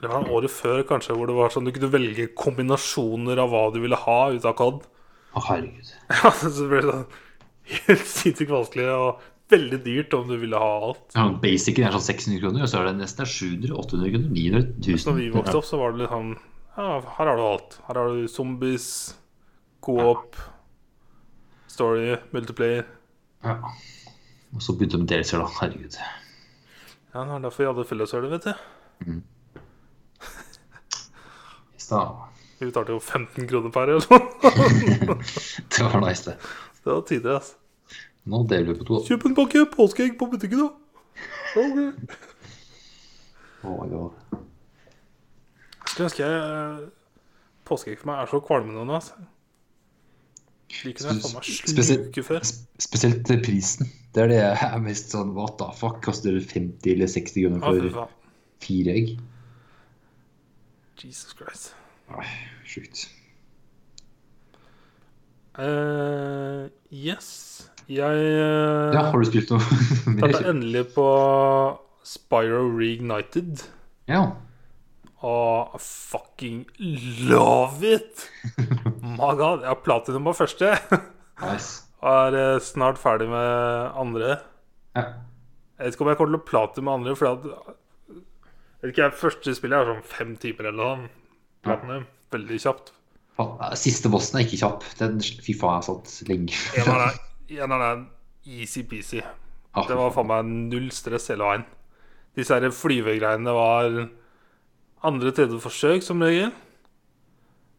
Eller var det året før, kanskje, hvor det var sånn du kunne velge kombinasjoner av hva du ville ha ut av COD.
Å, herregud.
Ja, så ble det sånn helt sinnssykt vanskelig og veldig dyrt om du ville ha alt.
Ja, Basicen er sånn 600 kroner, og så er det nesten 700, 800 kroner, 900 1000.
Når vi vokste opp, så var det litt sånn Ja, her har du alt. Her har du zombies, co-op, story, multiplayer.
Ja. Og så begynte de med DLC-er, da. Herregud.
Ja, det er derfor vi hadde fellesøl, vet du.
Yes, da.
Vi betalte jo 15 kroner per eller noe.
Det var nice, det.
Det var tider, altså.
Nå deler vi på to.
Kjøp en pakke påskeegg på butikken, da. Okay.
Oh my god.
Skulle ønske jeg Påskeegg for meg er så kvalmende nå, altså. Like faen meg
Spesielt-
før.
Sp- Spesielt prisen. Det er det jeg er mest sånn What the fuck? Koster det 50 eller 60 kroner for
ah,
fire egg?
Jesus Christ.
Nei, sjukt.
Uh, yes. Jeg uh,
Ja, har du spilt noe mer?
endelig på Spyro Reignited.
Ja.
Og fucking love it! My god. Jeg har platinum på første.
Nice.
Og er eh, snart ferdig med andre.
Ja.
Jeg vet ikke om jeg kommer til å platinum med andre, for at jeg vet ikke, jeg, Første spillet er sånn fem timer eller noe. Platinum. Veldig kjapt.
Siste bossen er ikke kjapp. Den, fy faen, jeg har satt lenge.
En av dem- en av easy-peasy.
Ah,
Det var faen meg null stress hele veien. Disse her flyvegreiene var andre tredje forsøk, som regel.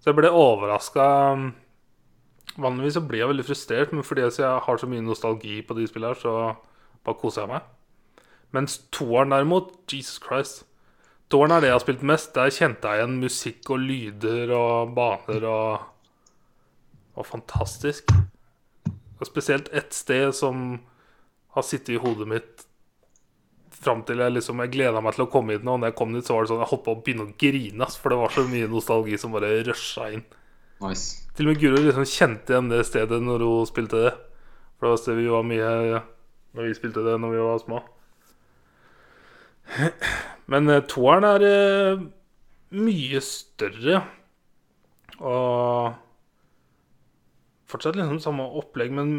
Så jeg ble overraska. Vanligvis så blir jeg veldig frustrert, men fordi jeg har så mye nostalgi på de spillene, så bare koser jeg meg. Mens toeren derimot, Jesus Christ Toeren er det jeg har spilt mest. Der kjente jeg igjen musikk og lyder og baner og Og fantastisk. Og spesielt ett sted som har sittet i hodet mitt fram til jeg liksom Jeg gleda meg til å komme hit nå. Og når jeg kom dit, så var det sånn jeg holdt på å begynne å grine. For det var så mye nostalgi som bare rusha inn.
Nice.
Til og med Guro liksom kjente igjen det stedet når hun spilte det. For det var stedet vi var mye Når vi spilte det når vi var små. Men eh, toeren er eh, mye større. Og fortsatt liksom samme opplegg, men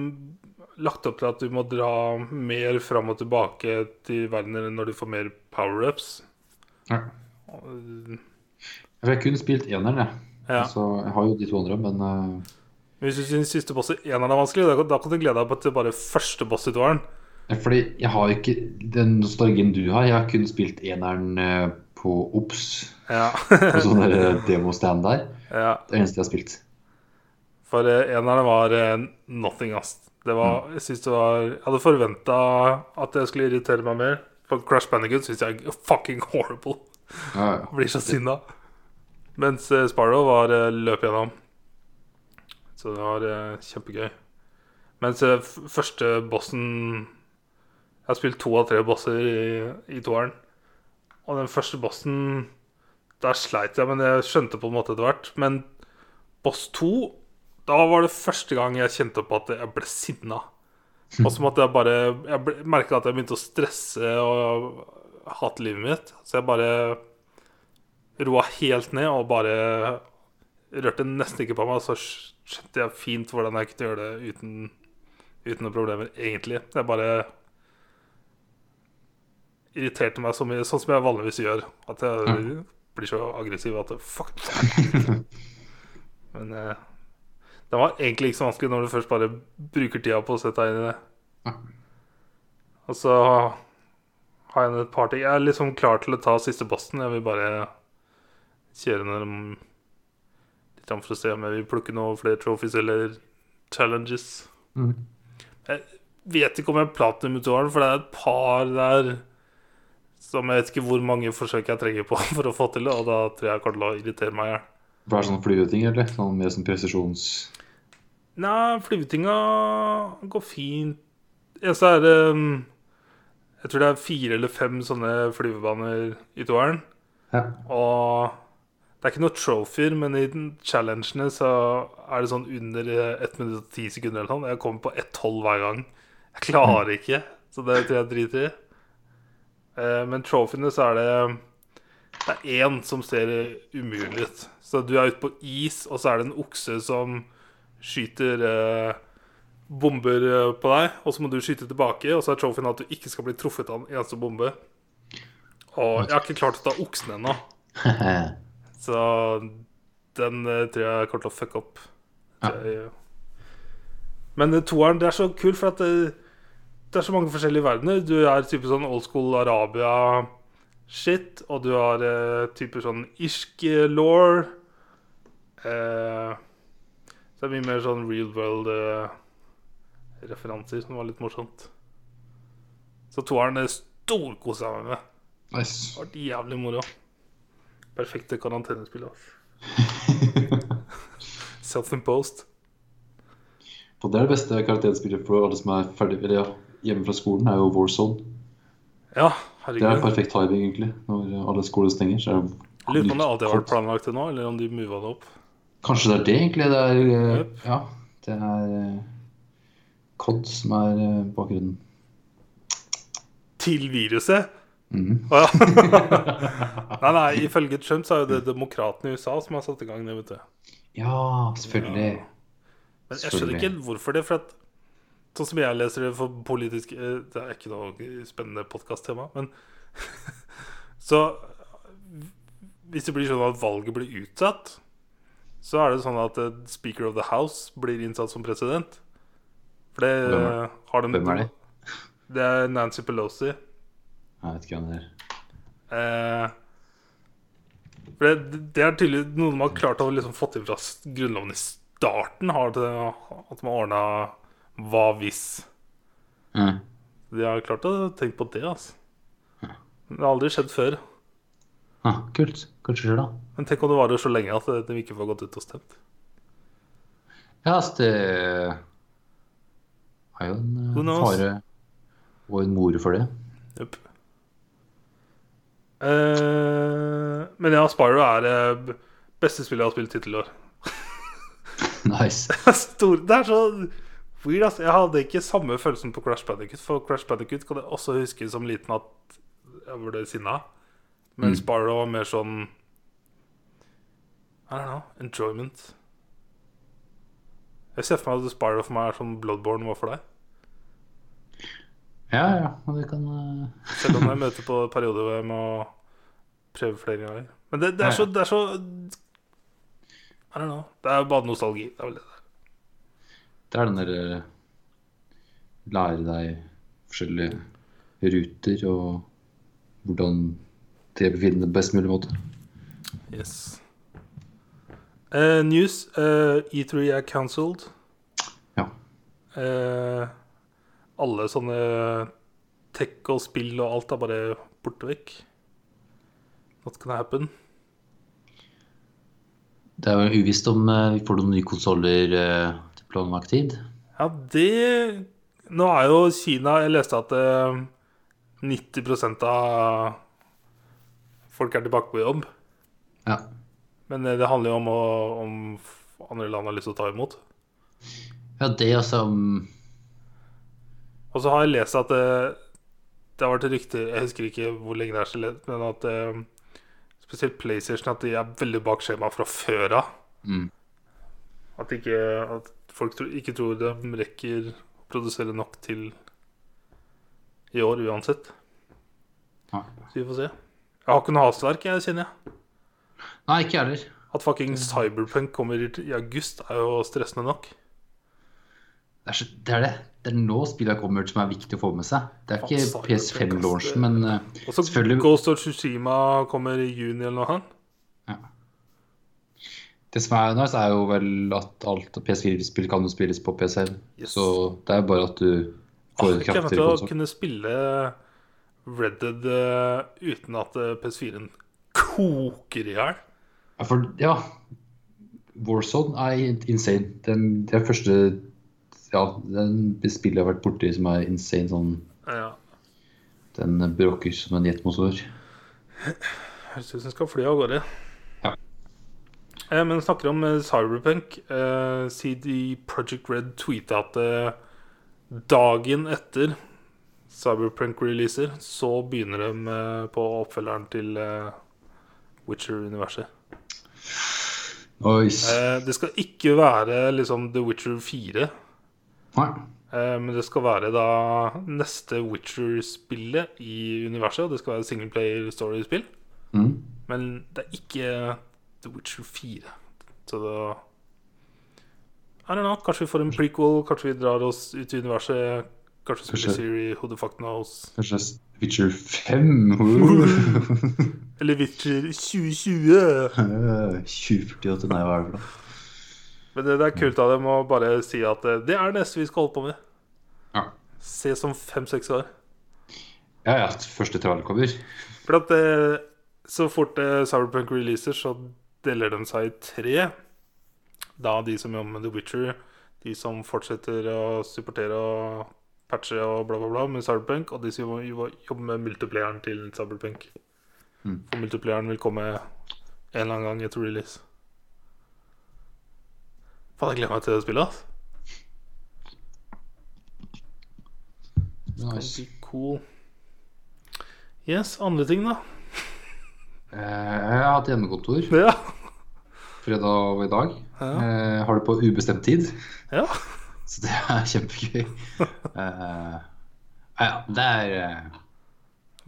lagt opp til at du må dra mer fram og tilbake til verden når du får mer power-ups.
Ja. Jeg har kun spilt eneren, jeg.
Ja.
Så jeg har jo de to andre, men uh...
Hvis du syns siste boss i eneren er vanskelig, da, da kan du glede deg til bare første boss i toeren.
Fordi jeg har ikke den nostalgien du har. Jeg har kun spilt eneren eh, på Ops.
Ja.
På sånn eh, demostand der.
ja.
Det eneste jeg har spilt.
For eh, eneren var nothing, ass. Det var, jeg synes det var Jeg hadde forventa at jeg skulle irritere meg mer. For Crash Bandicoot syns jeg er fucking horrible.
Ja, ja.
Blir så sinna. Mens Sparrow var løp gjennom. Så det var kjempegøy. Mens første bossen Jeg har spilt to av tre bosser i, i toeren. Og den første bossen Der sleit jeg, men jeg skjønte på en måte etter hvert. Men boss to Da var det første gang jeg kjente på at jeg ble sinna. Og som at jeg bare Jeg merka at jeg begynte å stresse og hate livet mitt. Så jeg bare roa helt ned og bare rørte nesten ikke på meg. Så skjønte jeg fint hvordan jeg kunne gjøre det uten, uten noen problemer, egentlig. Jeg bare irriterte meg så mye, sånn som jeg vanligvis gjør. At jeg blir så aggressiv at Fuck. Men eh, det var egentlig ikke så vanskelig når du først bare bruker tida på å sette deg inn i det. Og så har jeg et par ting. Jeg er liksom klar til å ta siste bossen. Jeg vil bare kjøre ned dem litt for å se om jeg vil plukke noen flere trophies eller challenges.
Mm.
Jeg vet ikke om jeg er platinum-utøveren, for det er et par der som jeg vet ikke hvor mange forsøk jeg trenger på for å få til det, og da tror jeg jeg kommer til å irritere meg i hjel.
Det er sånn flyveting, eller? Sånn mer sånn presisjons...
Nei, flyvetinga går fint. Eneste er um, Jeg tror det er fire eller fem sånne flyvebaner i toeren.
Ja.
Og det er ikke noe trofeer, men i den challengene så er det sånn under ett minutt og ti sekunder eller sånn. Jeg kommer på 1,12 hver gang. Jeg klarer ikke, så det tror jeg driter i. Eh, Men trophyene så er det Det er én som ser umulig ut. Så du er ute på is, og så er det en okse som skyter eh, bomber eh, på deg, og så må du skyte tilbake, og så er trophyen at du ikke skal bli truffet av en eneste bombe. Og jeg har ikke klart å ta oksen ennå, så den eh, tror jeg kommer til å fucke opp.
Ja.
Men toeren, det er så kult, for at det, det er så mange forskjellige verdener. Du er type sånn old school Arabia-shit, og du har eh, type sånn irsk eh, law. Eh, så det er mye mer sånn real world-referanser, som var litt morsomt. Så toeren er storkosa jeg meg med.
Nice.
Det var jævlig moro. Perfekte karantenespill. Self-imposed.
Det er det beste karakterspillet for alle som er ferdig eller ja, hjemme fra skolen, er jo Warzone.
Ja, herregud.
Det er perfekt timing, egentlig. Når alle skoler stenger, så er det
lurer på om det alltid har vært planlagt til nå, eller om de mova det opp.
Kanskje det er det, egentlig. Det er, eh,
Yep.
ja, det er eh, COD som er eh, bakgrunnen.
Til viruset? Å ja. nei, nei, ifølge Trump så er jo det demokratene i USA som har satt i gang det, vet du.
Ja, selvfølgelig.
Men jeg skjønner ikke hvorfor det. For at sånn som jeg leser det for politisk eh, Det er ikke noe spennende podkast-tema, men Så hvis det blir sånn at valget blir utsatt, så er det sånn at eh, Speaker of the House blir innsatt som president. For det
Hvem er-
har de
hvem er det?
Det er Nancy Pelosi.
Jeg vet ikke hvem det er.
Eh, for det, det er tydelig noe de har klart å liksom fått inn fra Grunnloven i starten. Har det, at de har ordna hva hvis.
Mm.
De har klart å tenke på det. altså Det har aldri skjedd før.
Ah, kult. Kanskje skjer da.
Men tenk om det varer så lenge at de ikke får gått ut og stemt.
Ja, altså det er jo en eh, fare og en more for det.
Jupp. Eh, men ja, Spyro er det beste spillet jeg har spilt hittil i år.
Nice.
Stor, det er så weird, altså. Jeg hadde ikke samme følelsen på Crash Bandicut. For Crash Bandicut kan jeg også huske som liten at jeg ble sinna. Men
Mm.
Spyro var mer sånn I don't know. Enjoyment. Jeg ser for meg at Sparrow for meg er som Bloodborne var for deg.
Ja, ja, og det kan uh...
Selv om jeg møter på perioder hvor jeg må prøve flere ganger. Men det, det er så Det er så I don't know. Det er bare nostalgi. Det er vel det.
Det er den der eh, Lære deg forskjellige ruter og hvordan det befinner på best mulig måte.
Yes. Uh, news. Uh, E3 er cancelled.
Ja.
Uh, alle sånne tech og spill og alt er bare borte vekk. What can happen.
Det er jo uvisst om eh, vi får noen nye konsoller eh, planlagt tid.
Ja, det Nå er jo Kina Jeg leste at eh, 90 av folk er tilbake på jobb.
Ja.
Men eh, det handler jo om å, om andre land har lyst til å ta imot.
Ja, det altså mm,
Og så har jeg lest at det, det har vært rykter Jeg husker ikke hvor lenge det er siden, men at eh, spesielt PlayStation at de er veldig bak skjema fra før av.
Mm.
At, ikke, at folk ikke tror de rekker å produsere nok til i år uansett.
Nei.
Så vi får se. Jeg har ikke noe hastverk, jeg kjenner jeg.
Nei, ikke jeg heller.
At fucking Cyberpunk kommer i i august, er jo stressende nok.
Det er, så, det er det. Det er nå spillene kommer som er viktig å få med seg. Det er ikke PS5-launchen, men
uh, Også
selvfølgelig
Ghost of Tsushima kommer i juni eller noe sånt.
Det som er nice, er jo vel at alt PS4-spill kan jo spilles på PC.
Yes.
Så det er jo bare at du får
Ah,
kraftigere
konsoll. kommer å kunne spille Red Dead eh, uten at eh, PS4-en koker i hjel.
Ja, for ja Warzone er insane. Den, det er første Ja, den spillet jeg har vært borti som er insane. Sånn,
Ja.
den bråker som en jetmotor.
Høres ut som den skal fly av gårde. Eh, men snakker om eh, Cyberpunk. Eh, CD Project Red tweeta at eh, dagen etter Cyberpunk-releaser, så begynner de eh, på oppfølgeren til eh, Witcher-universet.
Nice.
Eh, det skal ikke være liksom The Witcher 4.
Nei.
Eh, men det skal være da neste Witcher-spillet i universet. Og det skal være singleplayer story-spill.
Mm.
Men det er ikke The Witcher 4. Så da I don't know, Kanskje vi får en prequel, kanskje vi drar oss ut i universet. Kanskje spiller
Kanskje.
Siri Who the fuck knows.
Kanskje Witcher 5? Uh.
Eller Witcher 2020.
2048, nei, hva er det for noe?
Men det, det er kult av dem å bare si at eh, det er det neste vi skal holde på med.
Ja.
Se som fem-seks år.
Ja, ja, første trailer kommer.
For at det, så fort eh, Cyberpunk releaser, så deler de seg i tre. Da de som jobber med The Witcher, de som fortsetter å supportere og patche og bla, bla, bla med Cyberpunk, og de som jobber med multiplayeren til Cyberpunk.
Mm.
For multiplayeren vil komme en eller annen gang etter release. Faen, jeg gleder meg til det spillet. ass.
Nice.
Cool. Yes, andre ting, da?
Eh, Jeg har hatt hjemmekontor
Ja.
Fredag og i dag.
Ja.
Eh, Har det på ubestemt tid,
ja.
så det er kjempegøy. Eh, Ja, det er eh,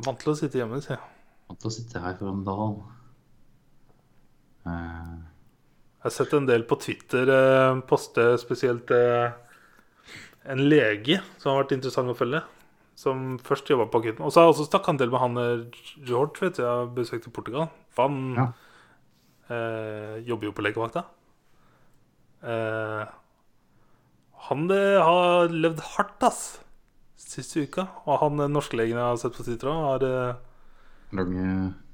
Vant til å sitte hjemme, sier jeg.
vant til å sitte her for en dag. Eh,
Jeg har sett en del på Twitter eh, poste spesielt eh, en lege som har vært interessant å følge. Som først jobba på akutten. Og så har jeg også snakka en del med han eh, George, vet du. Jeg besøkte Portugal. For han
Ja.
Eh, jobber jo på legevakta. Eh, han eh, har levd hardt, ass, siste uka. Og han norske norskelegen jeg har sett på Twitter, har
lange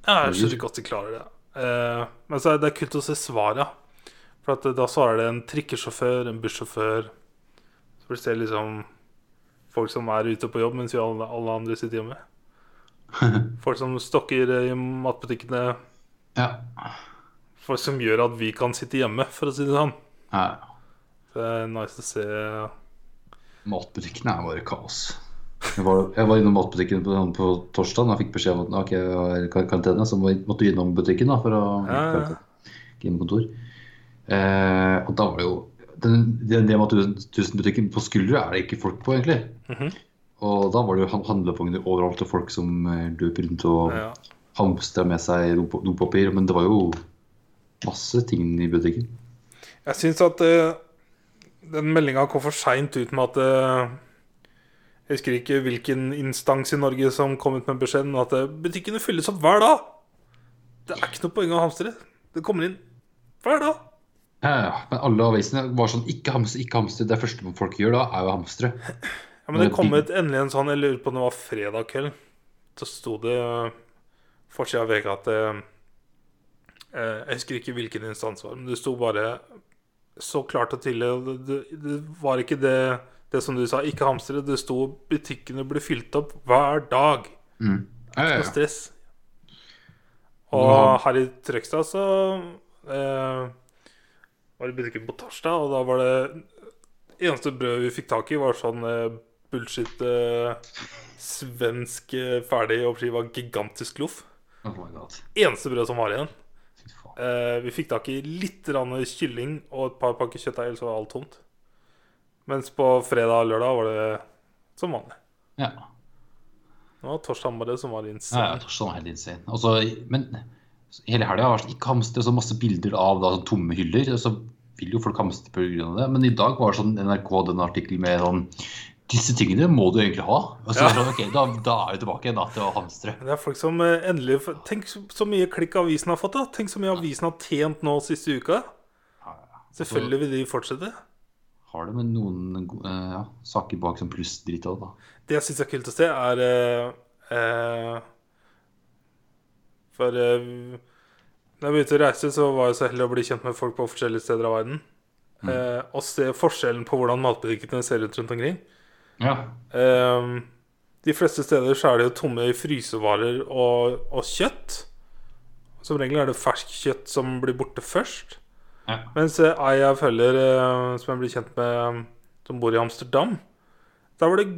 ja, jeg skjønner godt de klarer det. Eh, men så er det kult å se svaret. For at da svarer det en trikkesjåfør, en bussjåfør Så du ser liksom folk som er ute på jobb mens vi alle, alle andre sitter hjemme. Folk som stokker i matbutikkene.
Ja.
Folk som gjør at vi kan sitte hjemme, for å si det sånn.
ja.
Det er nice å se.
Matbutikkene er bare kaos. Jeg var, jeg var innom matbutikken på, på torsdag og fikk beskjed om at ok, jeg var i karantene, så måtte du innom butikken da, for å
Ja, ja.
kontor. Eh, og da var det jo den, den den 1000-butikken på Skulderud er det ikke folk på, egentlig.
Mhm.
Og da var det jo han- overalt, og folk som eh, løp rundt og
Ja.
hamstra med seg dop- dopapir. Men det var jo masse ting i butikken.
Jeg syns at uh, den meldinga kom for seint ut med at uh, Jeg husker ikke hvilken instans i Norge som kom ut med beskjeden at uh, butikkene fylles opp hver dag. Det er ikke noe poeng å hamstre. Det kommer inn hver dag.
Ja, ja, men alle avisene var sånn ikke hamstre, ikke hamstre. Det første folk gjør da, er jo å hamstre.
Ja, men det kom ut endelig en sånn Jeg lurer på om det var fredag kveld. Så sto det forsida av VG at eh, Jeg husker ikke hvilken instans var, men det sto bare så klart og tydelig. Det, det, det var ikke det, det som du sa, ikke hamstre. Det sto butikkene ble fylt opp hver dag.
Mm. Ja, ja,
Og
ja.
stress. Og
har-
her i Trøgstad så eh, var det butikken på torsdag, og da var det eneste brød vi fikk tak i, var sånn eh, bullshit eh, svensk eh, ferdig oppskiva gigantisk loff.
Oh.
Eneste brød som var igjen. Eh, vi fikk tak i litt kylling og et par pakker kjøttdeig, ellers var alt tomt. Mens på fredag og lørdag var det som vanlig.
Ja.
Det var torsdag bare som var
Ja,
insane.
ja, Torstein var helt insane. Også, men hele helga har ikke hamstre så masse bilder av da, tomme hyller. Så vil jo folk hamstre av det. Men i dag var det sånn NRK den artikkelen artikkel med sånn Disse tingene må du egentlig ha. Altså,
Ja.
er det sånn, ok, da, da er vi tilbake da, til å hamstre.
Det er folk som eh, endelig Tenk så- mye klikk avisen har fått, da. Tenk så mye avisen har tjent nå siste uka. Selvfølgelig vil de fortsette.
Har det med noen eh, ja, saker bak som plussdritt òg, da.
Det jeg syns er kult å se, er eh, eh, For eh, når jeg begynte å reise, så var jeg så heldig å bli kjent med folk på forskjellige steder av verden. Eh, og se forskjellen på hvordan matbutikkene ser ut rundt omkring.
Ja.
Um, de fleste steder så er det jo tomme frysevarer og, og kjøtt. Som regel er det ferskt kjøtt som blir borte først.
Ja.
Mens eh, ei jeg følger, eh, som jeg blir kjent med, som bor i Amsterdam Der var det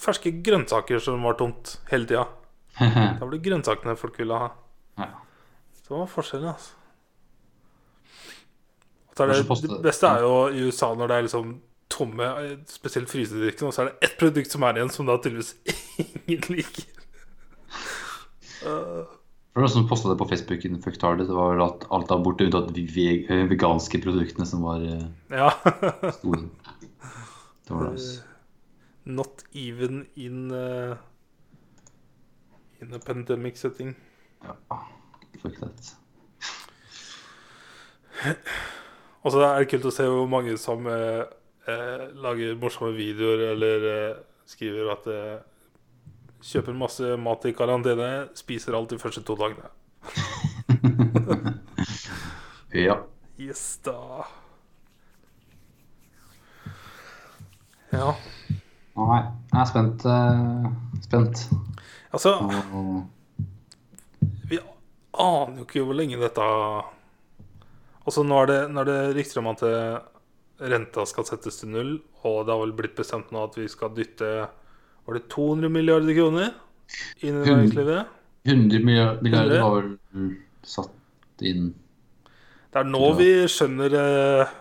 ferske grønnsaker som var tomt hele tida. Da var det grønnsakene folk ville ha.
ja.
Så det var forskjellen, altså. Det, det beste er jo i USA når det er liksom tomme, eh, spesielt frysedrikken, og så er det ett produkt som er igjen, som da tydeligvis ingen liker. Uh,
Det var noen som posta det på Facebook. Det var vel at alt var borte unntatt de ve- eh, veganske produktene som var uh,
ja.
store. Det var det. Også.
Not even in uh, In a pandemic setting.
Ja. Fuck that.
Og så er det kult å se hvor mange som eh, eh, lager morsomme videoer eller eh, skriver at eh, Kjøper masse mat i karantene, spiser alt de første to dagene.
Ja.
Yes, da. Ja.
Nei, jeg er spent. Uh, spent.
Altså, vi aner jo ikke hvor lenge dette Altså, nå er det, nå er det rykter om at eh, renta skal settes til null, og det har vel blitt bestemt nå at vi skal dytte Var det 200 milliarder kroner inn i næringslivet?
100 milliarder, milliarder
Hundre?
var vel satt inn
Det er nå vi skjønner eh,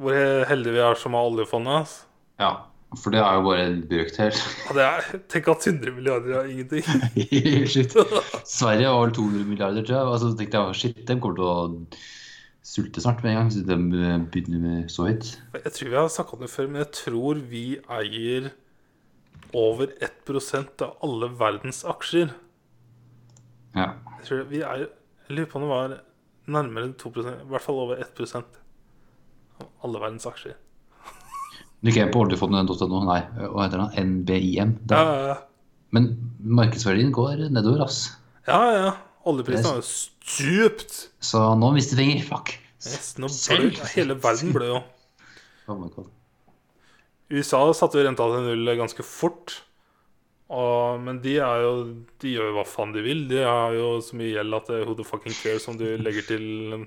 hvor heldige vi er som har oljefondet. Altså.
Ja, for det er jo bare en brøkdel.
Ja, tenk at 100 milliarder er ingenting.
Shit. Sverige var vel 200 milliarder, tror jeg. Altså, tenkte jeg, shit, de kommer til å sulte snart med en gang, siden de eh, begynner med så vidt.
Jeg tror vi har snakka om det før, men jeg tror vi eier over 1% av alle verdens aksjer.
Ja.
Jeg, tror vi eier, jeg lurer på om det var nærmere 2% i hvert fall over 1% av alle verdens aksjer.
Du ikke inn på oljefondet.no, nei, hva heter det? NBIM.
Ja, ja, ja.
Men markedsverdien går nedover, ass.
ja, ja. Oljeprisen har jo stupt.
Så nå mister penger. Fuck.
Yes, nå blør, hele verden blør jo.
Oh.
USA satte jo renta til null ganske fort. Og, men de jo De gjør jo hva faen de vil. De har jo så mye gjeld at det er who the fucking care som du legger til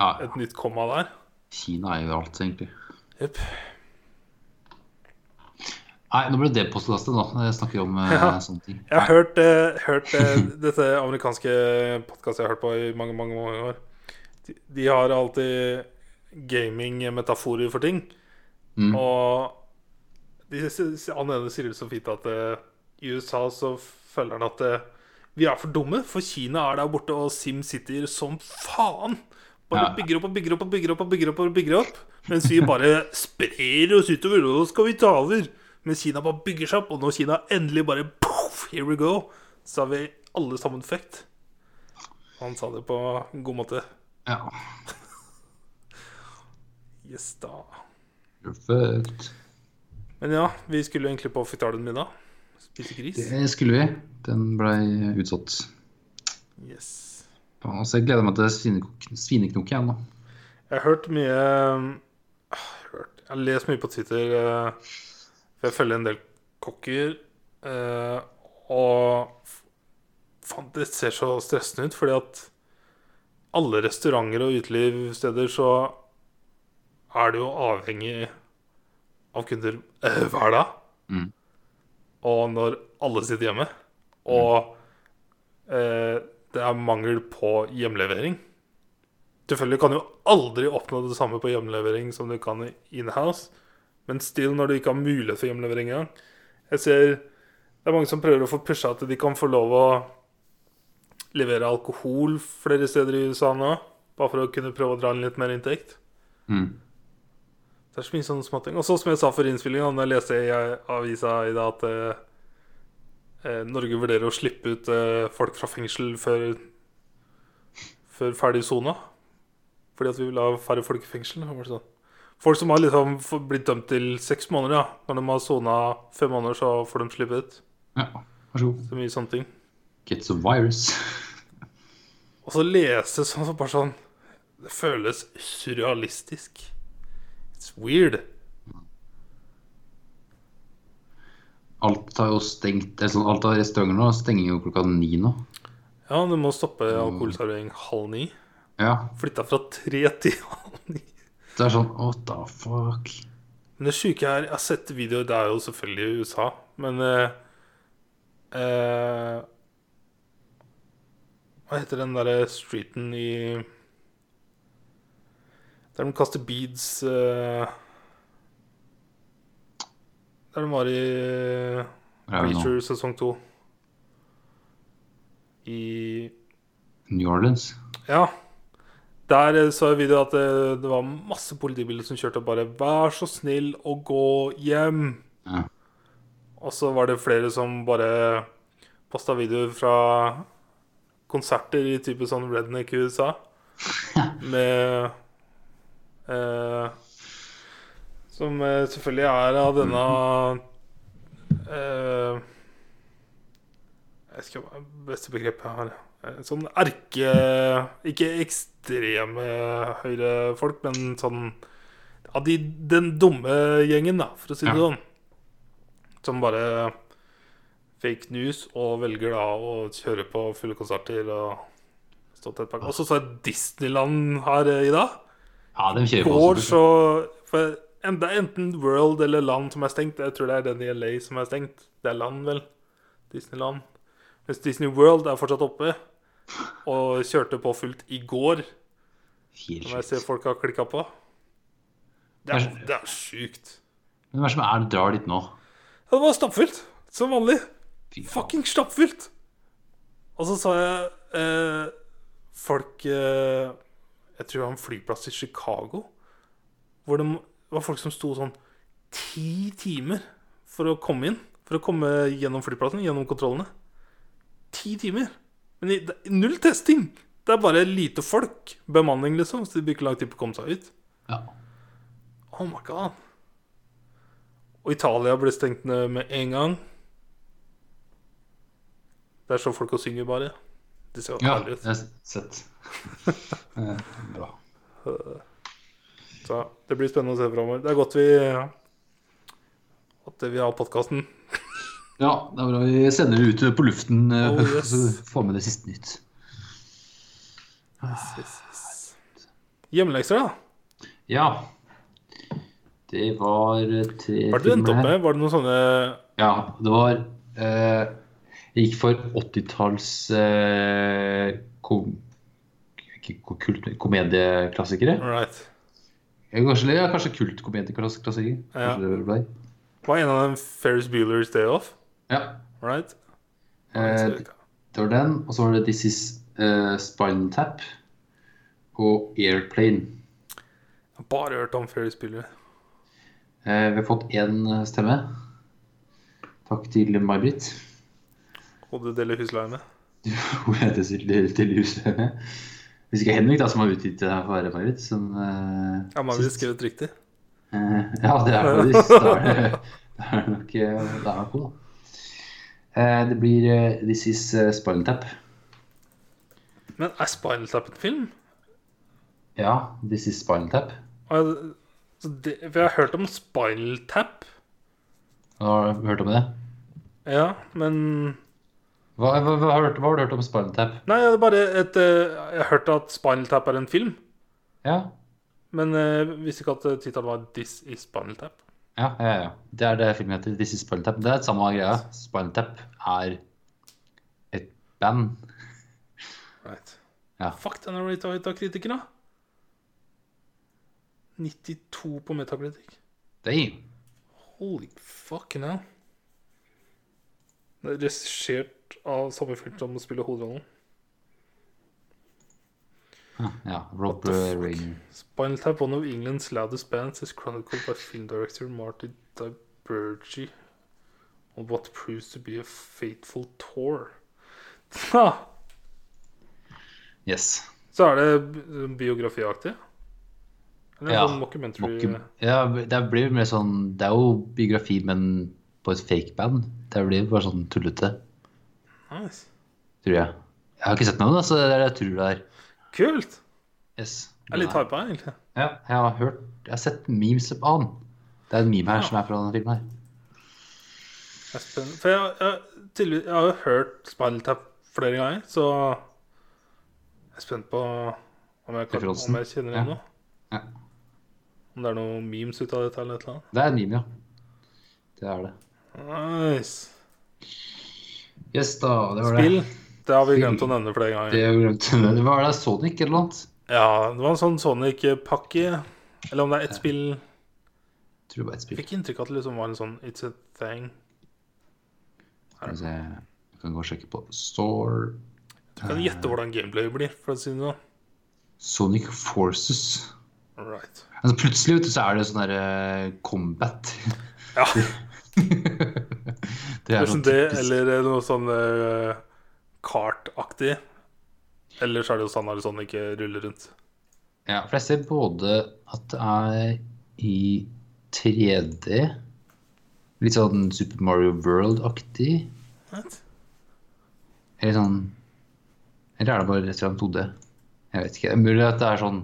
et nytt komma der.
Kina er jo alt, egentlig.
Jepp.
Nei, nå ble det postkastet, nå. Jeg snakker om eh,
Ja.
sånne ting.
Jeg har hørt, uh, hørt uh, dette amerikanske podkastet jeg har hørt på i mange, mange, mange år. De, de har alltid gaming-metaforer for ting.
Mm.
Og de, han ene sier det så fint at i USA så føler han at vi er for dumme, for Kina er der borte og SimCity som faen. Bare bygger opp og bygger opp og bygger opp og bygger opp. og bygger opp Mens vi bare sprer oss utover, og skal vi ta over. Men Kina bare bygger seg opp, og når Kina endelig bare poof, Here we go. Så er vi alle sammen fucked. Han sa det på en god måte.
Ja.
Yes da.
Perfekt.
Men ja, vi skulle egentlig på Fitalen middag. Spise gris.
Det skulle vi. Den blei utsatt.
Yes.
Så jeg gleder meg til svineknok igjen, da.
Jeg har hørt mye ah, hørt, Jeg har lest mye på Twitter. eh, For jeg følger en del kokker. eh, Og faen, det ser så stressende ut, fordi at alle restauranter og utelivssteder så er det jo avhengig av kunder eh, hver dag.
Mm.
Og når alle sitter hjemme, og eh, det er mangel på hjemlevering Selvfølgelig kan du aldri oppnå det samme på hjemlevering som du kan i in-house, men still når du ikke har mulighet for hjemlevering engang. Jeg ser det er mange som prøver å få pusha at de kan få lov å levere alkohol flere steder i USA nå, bare for å kunne prøve å dra inn litt mer inntekt.
Mm.
Det er så mye sånne småting. Og så som jeg sa for innspillinga, når jeg leste i avisa i dag at eh, eh, Norge vurderer å slippe ut eh, folk fra fengsel før, før ferdig sona. Fordi at vi vil ha færre folk i fengsel. det sånn. Folk som har liksom blitt dømt til seks måneder, ja. Når de har sona fem måneder, så får de slippe ut.
Ja, vær så god.
Så mye sånne ting.
Get some virus.
Og så lese sånn så bare sånn Det føles surrealistisk. It's weird.
Alt har jo stengt sånn, Alt av restauranter nå stenger jo klokka ni nå.
Ja, du må stoppe alkoholservering halv ni.
Ja.
Flytta fra tre til halv ni.
Det er sånn What the fuck?
Men det sjuke er Jeg har sett videoer, det er jo selvfølgelig i USA, men eh, eh, Hva heter den derre streeten i Der de kaster beads eh, Der de var i
er?
Preacher sesong to. I
New Orleans?
Ja. Der eh, så jeg video at det, det var masse politibiler som kjørte og bare 'Vær så snill å gå hjem'.
Ja.
Og så var det flere som bare posta videoer fra konserter i type sånn redneck i USA. Med eh, Som eh, selvfølgelig er av denne eh, Jeg vet ikke hva beste begrepet jeg har. Eh, Sånn erke Ikke ekstreme høyrefolk, men sånn Av de, den dumme gjengen, da, for å si det
Ja.
sånn. Som bare fake news og velger da å kjøre på fulle konserter og stå til et par Og så så jeg Disneyland her eh, i dag.
Ja, de kjører på.
Går så for Det er enten World eller land som er stengt. Jeg tror det er den i LA som er stengt. Det er land, vel. Disneyland. Mens Disney World er fortsatt oppe. Og kjørte på fullt i går, som jeg ser folk har klikka på. Det er, det er sjukt.
Men hva er det som er du drar dit nå?
Ja, Det var stappfullt, som vanlig. Fucking stappfullt! Og så sa jeg eh, folk eh, Jeg tror det var en flyplass i Chicago. Hvor det var folk som sto sånn ti timer for å komme inn. For å komme gjennom flyplassen, gjennom kontrollene. Ti timer! Men det, null testing! Det er bare lite folk. Bemanning, liksom. Så de bruker lang tid på å komme seg ut.
Ja.
Oh my god. Og Italia ble stengt ned med en gang. Det er sånn folk og synger bare. De ser
ja,
herlige ut.
jeg har sett. Eh, Bra.
Så det blir spennende å se framover. Det er godt vi At vi har podkasten.
Ja, det er bra vi sender det ut på luften, eh,
Oh, yes.
så får med det siste nytt.
Hjemmelekser, da?
Ja. Det var eh, tre
Hva er det du endte opp med? Var det noen sånne
Ja, det var eh, Jeg gikk for 80-talls eh, kom, komedieklassikere.
Right.
Kanskje, ja, kanskje kultkomedieklassikere.
Ja.
Kanskje det ble.
Var en av dem Ferris Bueller's Day Off?
Ja.
Right.
Eh, det var den, og så var det This Is uh, Spine Tap og Airplane.
Jeg har bare hørt om Ferris spiller.
Eh, vi har fått én stemme. Takk til May-Britt.
Og du deler husleie med?
Hun heter til, husleie med. Hvis ikke Henrik, da, som har utgitt det her for være May-Britt, som uh,
Ja, man
vil
skrevet riktig.
Eh, ja, det er faktisk Da er det, er nok eh, Det er nok da. Eh, det blir eh, This Is uh, Spinal Tap.
Men er Spinal Tap en film?
Ja, This Is Spinal Tap.
Det, jeg har hørt om Spinal Tap.
Har du hørt om det?
Ja, men
Hva, hva, hva, hva har du hørt om Spinal Tap?
Nei, det er bare et eh, Jeg har hørt at Spinal Tap er en film.
Ja,
Men jeg visste ikke at eh, tittelen var 'This is Spinal Tap'.
Ja, ja, ja. Det er det filmen heter. This is Spinal Tap. Det er et samme greia. Spinal Tap er et band.
Right.
Ja.
Fuck, den rata høyt av kritikere. 92 på metakritikk.
Damn.
Holy fucking hell. Det er regissert av samme fyr som spiller hovedrollen.
Ja, Roper.
Spinal Tap, one of England's loudest bands, is chronicled by film director Marty Dibergi on what proves to be a fateful tour. Ha!
Yes.
Så er det biografiaktig? Eller
Ja,
sånn
Ja, det blir mer sånn Det er jo biografi, men på et fake band. Det blir bare sånn tullete,
Nice.
tror jeg. Jeg har ikke sett noe, da, så det er det jeg tror det er.
Kult!
Yes.
Jeg er litt hypa, egentlig.
Ja, jeg har hørt Jeg har sett memes på den. Det er en meme her
Ja.
som er fra denne filmen her.
Er spent. For jeg, jeg, har jo hørt Spinaltap flere ganger, så jeg er spent på om jeg, kan, om jeg kjenner
Ja.
igjen noe.
Ja.
Om det er noen memes ut av dette eller et eller annet.
Det er en meme, ja. Det er det.
Nice.
Yes, da. Det var
Spill.
det.
Det har vi glemt å nevne flere ganger.
Det har vi glemt. Det var det Sonic eller noe?
Ja, det var en sånn Sonic-pakke. Eller om det er ett spill
Jeg tror det var et
Jeg
spill.
fikk inntrykk av at det liksom var en sånn It's a thing.
Se. Jeg kan gå og sjekke på Store
Du kan gjette hvordan gameplayet blir, for å si det sånn.
Sonic Forces.
Right.
Altså Plutselig vet du, så er det sånn der eh, combat.
Ja,
Det er sånn
det
typisk.
eller noe sånn uh, kart-aktig. Eller så er det jo sånn at sånn ikke ruller rundt.
Ja, for jeg ser både at det er i 3D Litt sånn Super Mario World-aktig. Eller sånn Eller er det bare rett og slett 2D? Jeg vet ikke. Det er mulig at det er sånn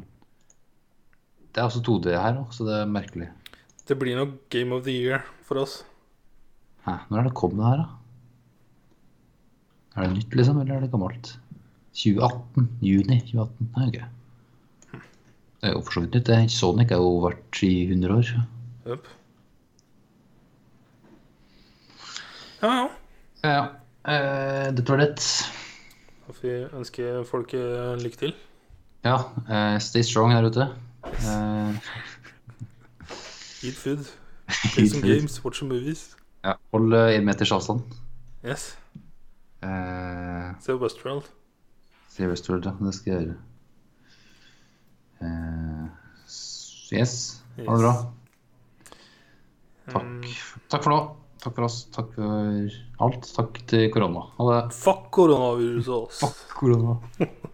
Det er også 2D her òg, så det er merkelig.
Det blir nok Game of the Year for oss.
Hæ, når er det kom det her, da? Er det nytt, liksom, eller er det gammelt? 2018. Juni 2018. Nei, ok. Det er jo for så vidt nytt. det. Sonic er jo vært i 100 år.
Yep. Ja, ja.
Ja, ja. Eh, dette var det.
Får vi ønske folk eh, lykke til.
Ja, eh, stay strong der ute. Eh,
Eat food. Play some games. Watch some movies.
ja, hold én en meters avstand.
Yes.
Eh,
Se Westworld.
Se Westworld, ja. Det skal jeg gjøre. Uh, yes. Ha det bra. Takk.
Mm.
Takk for nå. Takk for oss. Takk for alt. Takk til korona. Ha det.
Fuck koronaviruset.
Fuck korona.